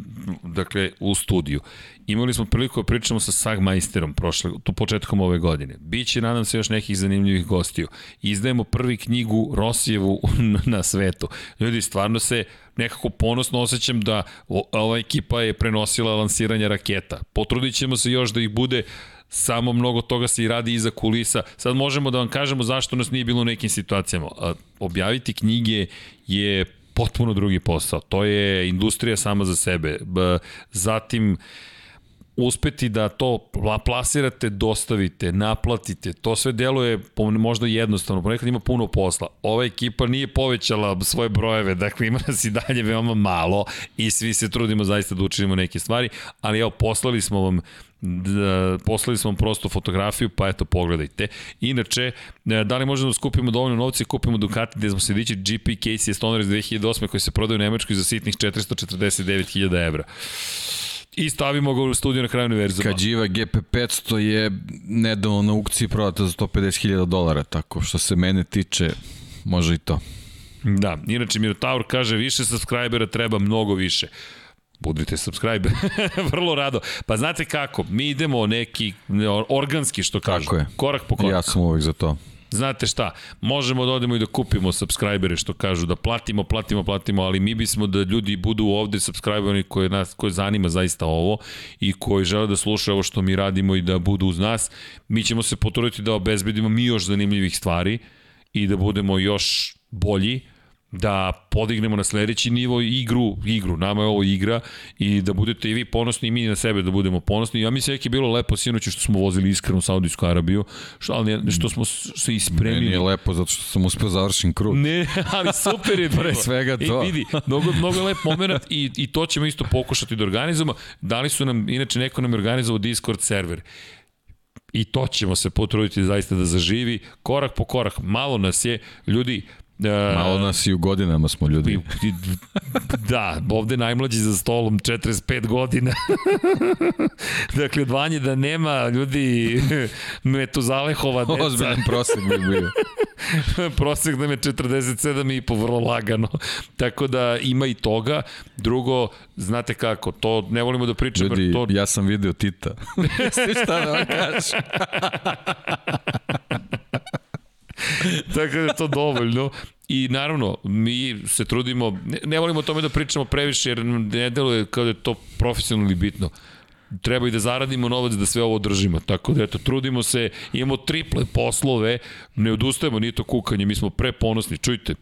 dakle, u studiju. Imali smo priliku da pričamo sa Sagmeisterom prošle, tu početkom ove godine. Biće, nadam se, još nekih zanimljivih gostiju. Izdajemo prvi knjigu Rosijevu na svetu. Ljudi, stvarno se nekako ponosno osjećam da ova ekipa je prenosila lansiranje raketa. Potrudit ćemo se još da ih bude samo mnogo toga se i radi iza kulisa. Sad možemo da vam kažemo zašto nas nije bilo u nekim situacijama. Objaviti knjige je potpuno drugi posao. To je industrija sama za sebe. Zatim, uspeti da to plasirate, dostavite, naplatite, to sve deluje možda jednostavno, ponekad ima puno posla. Ova ekipa nije povećala svoje brojeve, dakle ima nas i dalje veoma malo i svi se trudimo zaista da učinimo neke stvari, ali evo, poslali smo vam da, poslali smo prosto fotografiju, pa eto, pogledajte. Inače, e, da li možemo da skupimo dovoljno novca i kupimo Ducati gde smo se dići GP Casey Stoner iz 2008. koji se prodaju u Nemačkoj za sitnih 449.000 evra i stavimo ga u studiju na kraju univerzuma. Kađiva GP500 je nedavno na aukciji prodata za 150.000 dolara, tako što se mene tiče, može i to. Da, inače Minotaur kaže više subscribera treba mnogo više. Budite subscribe. Vrlo rado. Pa znate kako, mi idemo neki organski što kažu. Korak po korak. Ja sam uvek za to. Znate šta, možemo da odemo i da kupimo subscribere što kažu, da platimo, platimo, platimo, ali mi bismo da ljudi budu ovde subscriberi koje, nas, koje zanima zaista ovo i koji žele da slušaju ovo što mi radimo i da budu uz nas. Mi ćemo se potruditi da obezbedimo mi još zanimljivih stvari i da budemo još bolji da podignemo na sledeći nivo igru, igru, nama je ovo igra i da budete i vi ponosni i mi na sebe da budemo ponosni. Ja mislim da je bilo lepo sinoć što smo vozili iskreno u Saudijsku Arabiju, što, ali što smo se ispremili. Meni je lepo zato što sam uspeo završim krug. Ne, ali super je bilo. Pre svega to. I vidi, mnogo, mnogo lep moment i, i to ćemo isto pokušati da organizujemo. Dali su nam, inače neko nam je organizovao Discord server i to ćemo se potruditi zaista da zaživi korak po korak. Malo nas je, ljudi, Malo nas i u godinama smo ljudi. da, ovde najmlađi za stolom 45 godina. dakle, odvanje da nema ljudi Metuzalehova deca. Ozbiljan prosek bi bio. prosek da me 47 i po vrlo lagano. Tako da ima i toga. Drugo, znate kako, to ne volimo da pričamo. Ljudi, to... ja sam video Tita. šta da vam kažem? Tako da je to dovoljno. I naravno, mi se trudimo, ne, ne volimo o tome da pričamo previše, jer ne deluje kao da je to profesionalno bitno treba i da zaradimo novac da sve ovo održimo. Tako da eto, trudimo se, imamo triple poslove, ne odustajemo, nije to kukanje, mi smo preponosni. Čujte,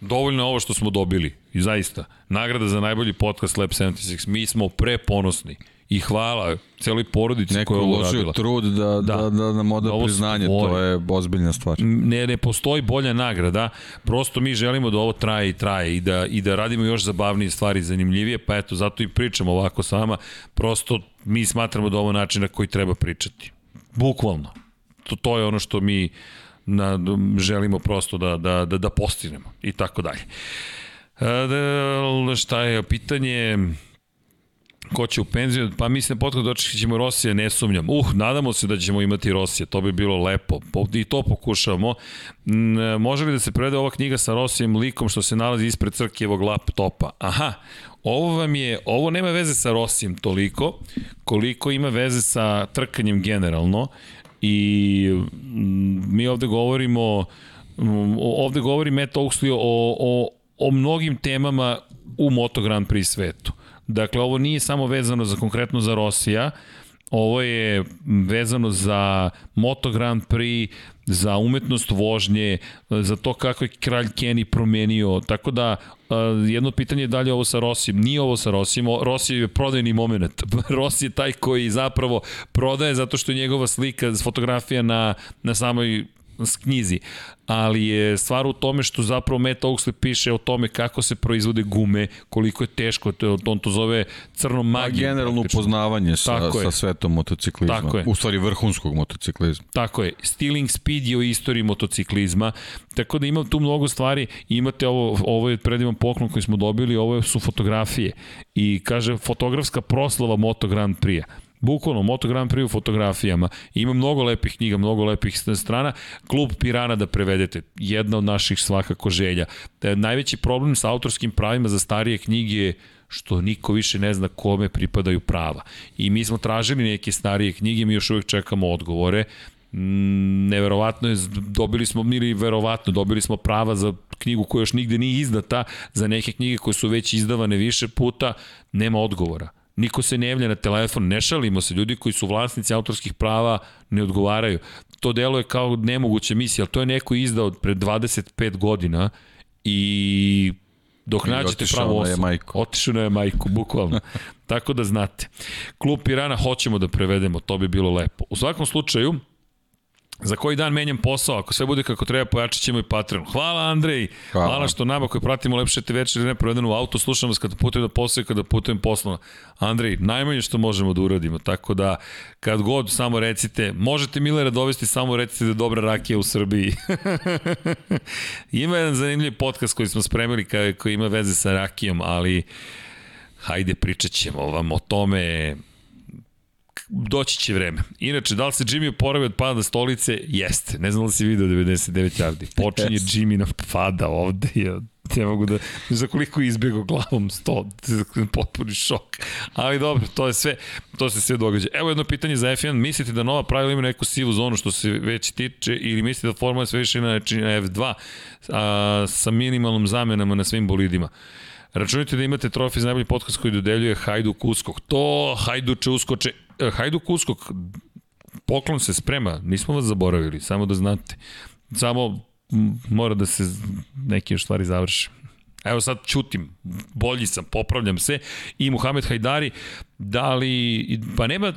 dovoljno je ovo što smo dobili. I zaista, nagrada za najbolji podcast Lab 76, mi smo preponosni i hvala celoj porodici Neko koja je uložio trud da, da, da, da nam oda da priznanje, to je ozbiljna stvar. Ne, ne postoji bolja nagrada, prosto mi želimo da ovo traje i traje i da, i da radimo još zabavnije stvari, zanimljivije, pa eto, zato i pričamo ovako s vama, prosto mi smatramo da ovo način na koji treba pričati. Bukvalno. To, to je ono što mi na, želimo prosto da, da, da, da postignemo i tako dalje. E, da, šta je pitanje ko će u penziju, pa mislim potkod dočekit ćemo Rosije, ne sumnjam. Uh, nadamo se da ćemo imati Rosije, to bi bilo lepo. I to pokušavamo. Može li da se prede ova knjiga sa Rosijem likom što se nalazi ispred crkjevog laptopa? Aha, ovo vam je, ovo nema veze sa Rosijem toliko, koliko ima veze sa trkanjem generalno i mi ovde govorimo ovde govori Matt Oaksley o, o, o mnogim temama u Moto Grand Prix svetu. Dakle, ovo nije samo vezano za konkretno za Rosija, ovo je vezano za Moto Grand Prix, za umetnost vožnje, za to kako je kralj Kenny promenio, tako da jedno pitanje je da li je ovo sa Rosijem, nije ovo sa Rosijem, Rossi je prodajni moment, Rossi je taj koji zapravo prodaje zato što je njegova slika, fotografija na, na samoj knjizi, ali je stvar u tome što zapravo Matt Oaksley piše o tome kako se proizvode gume, koliko je teško, to, on to zove crno magije. A generalno upoznavanje sa, sa svetom motociklizma, Tako je. u stvari vrhunskog motociklizma. Tako je, Stealing Speed je o istoriji motociklizma, tako da imam tu mnogo stvari, imate ovo, ovo je predivan poklon koji smo dobili, ovo su fotografije. I kaže fotografska proslava Moto Grand Prix-a Bukvalno, Moto Grand Prix u fotografijama. Ima mnogo lepih knjiga, mnogo lepih strana. Klub Pirana da prevedete. Jedna od naših svakako želja. Da najveći problem sa autorskim pravima za starije knjige je što niko više ne zna kome pripadaju prava. I mi smo tražili neke starije knjige, mi još uvek čekamo odgovore. Mm, neverovatno je, dobili smo, ili verovatno, dobili smo prava za knjigu koja još nigde nije izdata, za neke knjige koje su već izdavane više puta, nema odgovora Niko se ne javlja na telefon, ne šalimo se. Ljudi koji su vlasnici autorskih prava ne odgovaraju. To delo je kao nemoguća misija, ali to je neko izdao pred 25 godina i dok I nađete na osobu. Jamajku. Otišao na Jamajku, bukvalno. Tako da znate. Klub Pirana hoćemo da prevedemo, to bi bilo lepo. U svakom slučaju, Za koji dan menjam posao, ako sve bude kako treba, pojačat ćemo i Patreon. Hvala Andrej, hvala, Hvala. što nama koji pratimo lepše te večeri ne provedeno u auto, slušam vas kada putujem da posao i kada putujem poslovno. Andrej, najmanje što možemo da uradimo, tako da kad god samo recite, možete Milera dovesti, samo recite da je dobra rakija u Srbiji. ima jedan zanimljiv podcast koji smo spremili koji ima veze sa rakijom, ali hajde pričat ćemo vam o tome doći će vreme. Inače, da li se Jimmy oporavio od pada stolice? Jeste. Ne znam da li si video 99 yardi. Počinje Jimmy na pada ovde. Ja, ne mogu da... Za koliko je izbjegao glavom 100. Potpuni šok. Ali dobro, to je sve, to se sve događa. Evo jedno pitanje za F1. Mislite da nova pravila ima neku sivu zonu što se već tiče ili mislite da Formula sve više na F2 a, sa minimalnom zamenama na svim bolidima? Računajte da imate trofej za najbolji podcast koji dodeljuje Hajduk Uskok. To Hajduče Uskoče, eh, Hajduk Uskok, poklon se sprema, nismo vas zaboravili, samo da znate. Samo mora da se neke još stvari završe. Evo sad čutim, bolji sam, popravljam se. I Muhamed Hajdari, da li, pa nema,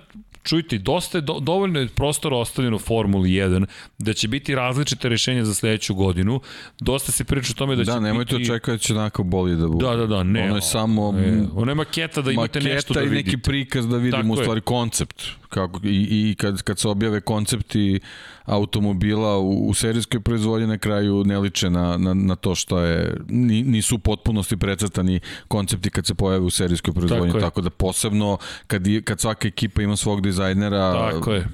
čujte, dosta je, do, dovoljno je prostora ostavljeno u Formuli 1, da će biti različite rešenja za sledeću godinu. Dosta se priča o tome da, Da, će nemojte biti... očekati da će onako bolje da bude. Da, da, da, ne. Ono je samo E, ono je maketa da imate maketa nešto da i vidite. neki prikaz da vidimo Tako u je. stvari koncept. Kako, I, i kad, kad se objave koncepti automobila u, u serijskoj proizvodnji na kraju ne liče na, na, na to što je, ni, nisu u potpunosti precrtani koncepti kad se pojave u serijskoj proizvodnji. Tako Tako, je. tako da posebno kad, kad svaka ekipa ima svog dizajnera, Tako je.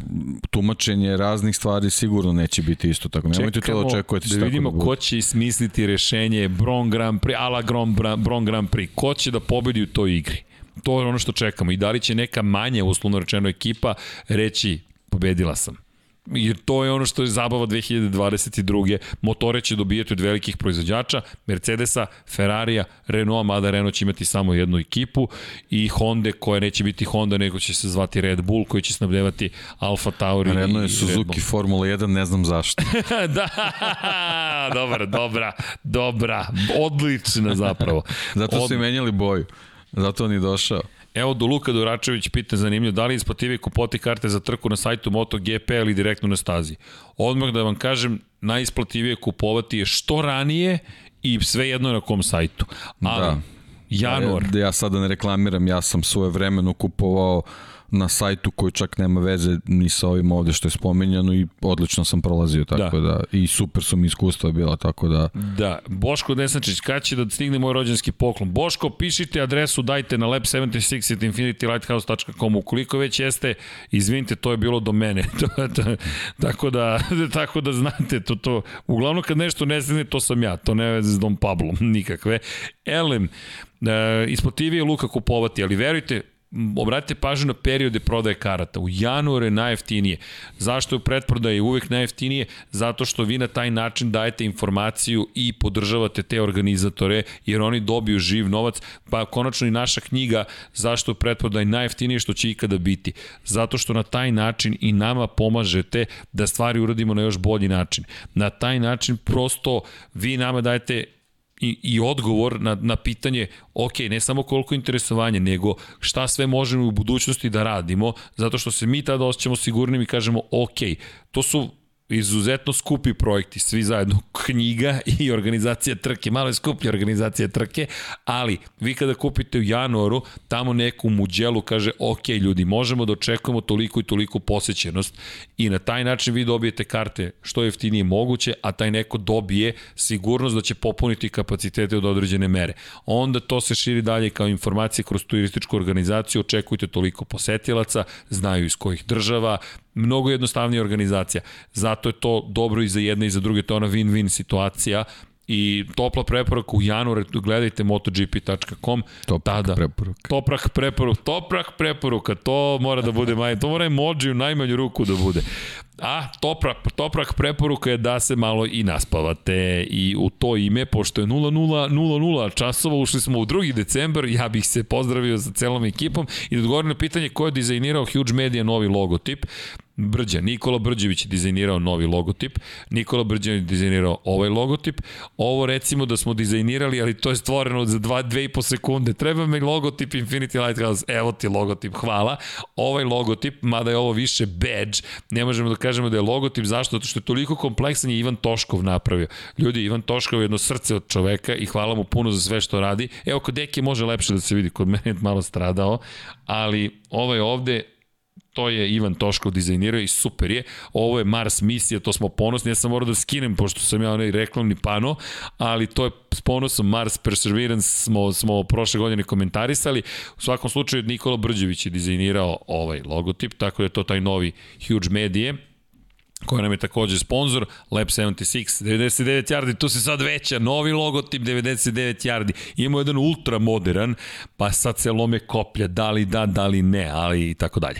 tumačenje raznih stvari sigurno neće biti isto tako. Nemojte to da očekujete da vidimo bude. ko će smisliti rešenje Bron Grand Prix, ala Bron, Bron Grand Prix. Ko će da pobedi u toj igri? To je ono što čekamo. I da li će neka manja, uslovno rečeno, ekipa reći pobedila sam. Jer to je ono što je zabava 2022. Motore će dobijati od velikih proizvođača, Mercedesa, Ferrarija, Renault, mada Renault će imati samo jednu ekipu i Honda koja neće biti Honda, nego će se zvati Red Bull, koji će snabdevati Alfa Tauri i Renault je Red Suzuki. Formula 1, ne znam zašto. da, dobra, dobra, dobra, odlična zapravo. Zato su i menjali boju. Zato on je došao. Evo do Luka Doračević pita zanimljivo, da li je isplativije kupovati karte za trku na sajtu MotoGP ili direktno na stazi? Odmah da vam kažem, najisplativije kupovati je što ranije i sve jedno na kom sajtu. Ali, Da. januar, Da ja sada ne reklamiram, ja sam svoje vremeno kupovao na sajtu koji čak nema veze ni sa ovim ovde što je spominjano i odlično sam prolazio, tako da, da i super su mi iskustva bila, tako da Da, Boško Desnačić, kad će da stigne moj rođenski poklon? Boško, pišite adresu, dajte na lab76 at infinitylighthouse.com. Ukoliko već jeste, izvinite, to je bilo do mene. Tako, da, tako da znate, to, to, uglavnom kad nešto ne stigne, to sam ja. To ne veze s Dom Pablom, nikakve. Elem, e, isplativije je Luka kupovati, ali verujte, obratite pažnju na periode prodaje karata. U januaru je najjeftinije. Zašto je u pretprodaji uvek najjeftinije? Zato što vi na taj način dajete informaciju i podržavate te organizatore, jer oni dobiju živ novac, pa konačno i naša knjiga zašto je u pretprodaji najjeftinije što će ikada biti. Zato što na taj način i nama pomažete da stvari uradimo na još bolji način. Na taj način prosto vi nama dajete i, i odgovor na, na pitanje, ok, ne samo koliko interesovanja, nego šta sve možemo u budućnosti da radimo, zato što se mi tada osjećamo sigurnim i kažemo, ok, to su izuzetno skupi projekti, svi zajedno, knjiga i organizacija trke, malo je skuplja organizacija trke, ali vi kada kupite u januaru, tamo neku muđelu kaže, ok ljudi, možemo da očekujemo toliko i toliko posećenost i na taj način vi dobijete karte što je jeftinije moguće, a taj neko dobije sigurnost da će popuniti kapacitete od određene mere. Onda to se širi dalje kao informacije kroz turističku organizaciju, očekujte toliko posetilaca, znaju iz kojih država, mnogo jednostavnija organizacija. Zato je to dobro i za jedne i za druge, to je ona win-win situacija i topla preporuka u januaru, gledajte motogp.com. Toprak tada, preporuka. Toprak preporuka, toprak preporuka, to mora da bude manje, to mora emoji u najmanju ruku da bude. A toprak, toprak preporuka je da se malo i naspavate i u to ime, pošto je 0000 časova, ušli smo u 2. decembar, ja bih se pozdravio sa celom ekipom i da odgovorim na pitanje ko je dizajnirao Huge Media novi logotip. Brđa, Nikola Brđević je dizajnirao novi logotip, Nikola Brđević je dizajnirao ovaj logotip, ovo recimo da smo dizajnirali, ali to je stvoreno za 2-2,5 sekunde, treba mi logotip Infinity Lighthouse, evo ti logotip, hvala, ovaj logotip, mada je ovo više badge, ne možemo da kažemo da je logotip, zašto? Zato što je toliko kompleksan je Ivan Toškov napravio. Ljudi, Ivan Toškov je jedno srce od čoveka i hvala mu puno za sve što radi. Evo, kod Deki može lepše da se vidi, kod mene je malo stradao, ali ovaj ovde to je Ivan Toškov dizajnirao i super je. Ovo je Mars misija, to smo ponosni. Ja sam morao da skinem, pošto sam ja onaj reklamni pano, ali to je s ponosom Mars Perseverance smo, smo prošle godine komentarisali. U svakom slučaju Nikola Brđević je dizajnirao ovaj logotip, tako da je to taj novi Huge Medije koja nam je takođe sponsor, Lab 76, 99 yardi, tu se sad veća, novi logotip 99 yardi, imamo jedan ultra modern, pa sad se lome koplja, da li da, da li ne, ali i tako dalje.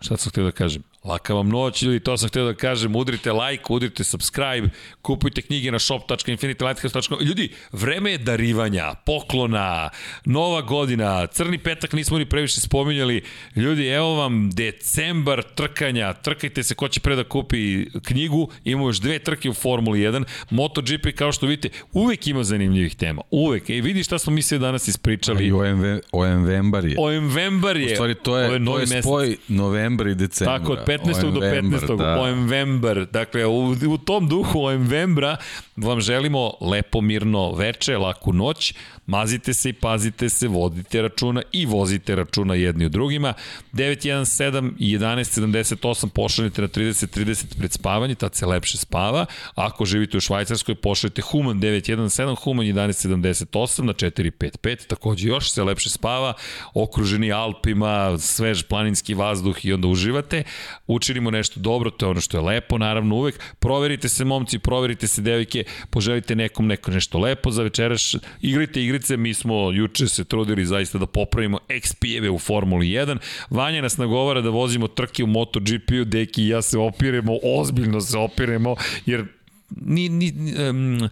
Šta sam htio da kažem? Laka vam noć ili to sam htio da kažem, udrite like, udrite subscribe, kupujte knjige na shop.infinitylighthouse.com. Ljudi, vreme je darivanja, poklona, nova godina, crni petak nismo ni previše spominjali. Ljudi, evo vam decembar trkanja, trkajte se ko će pre da kupi knjigu, imamo još dve trke u Formuli 1, MotoGP kao što vidite, uvek ima zanimljivih tema, uvek. E, vidi šta smo mi sve danas ispričali. I OMV, OMVembar je. OMVembar je. U stvari, to je, to je spoj novembra i decembra. Tako, 15. do 15. Da. OMVember. Dakle, u, u tom duhu OMVembra vam želimo lepo, mirno veče, laku noć, mazite se i pazite se, vodite računa i vozite računa jedni u drugima. 917 i 1178 pošaljite na 30-30 pred spavanje, tad se lepše spava. Ako živite u Švajcarskoj, pošaljite Human 917, Human 1178 na 455, takođe još se lepše spava, okruženi Alpima, svež planinski vazduh i onda uživate. Učinimo nešto dobro, to je ono što je lepo, naravno uvek. Proverite se momci, proverite se devojke, poželite nekom neko nešto lepo za večeraš, igrajte igrice, mi smo juče se trudili zaista da popravimo XP-eve u Formuli 1. Vanja nas nagovara da vozimo trke u MotoGP-u, Deki i ja se opiremo, ozbiljno se opiremo, jer ni, ni, um,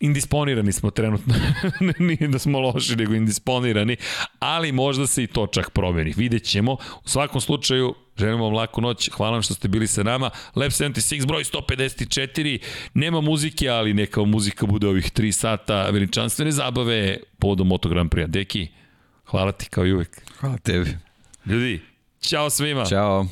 indisponirani smo trenutno. Nije da smo loši, nego indisponirani, ali možda se i to čak promeni. Vidjet ćemo. U svakom slučaju, Želim vam laku noć, hvala vam što ste bili sa nama. Lab 76, broj 154, nema muzike, ali neka muzika bude ovih 3 sata veličanstvene zabave povodom Moto Grand Prix. Deki, hvala ti kao i uvek. Hvala tebi. Ljudi, čao svima. Ćao.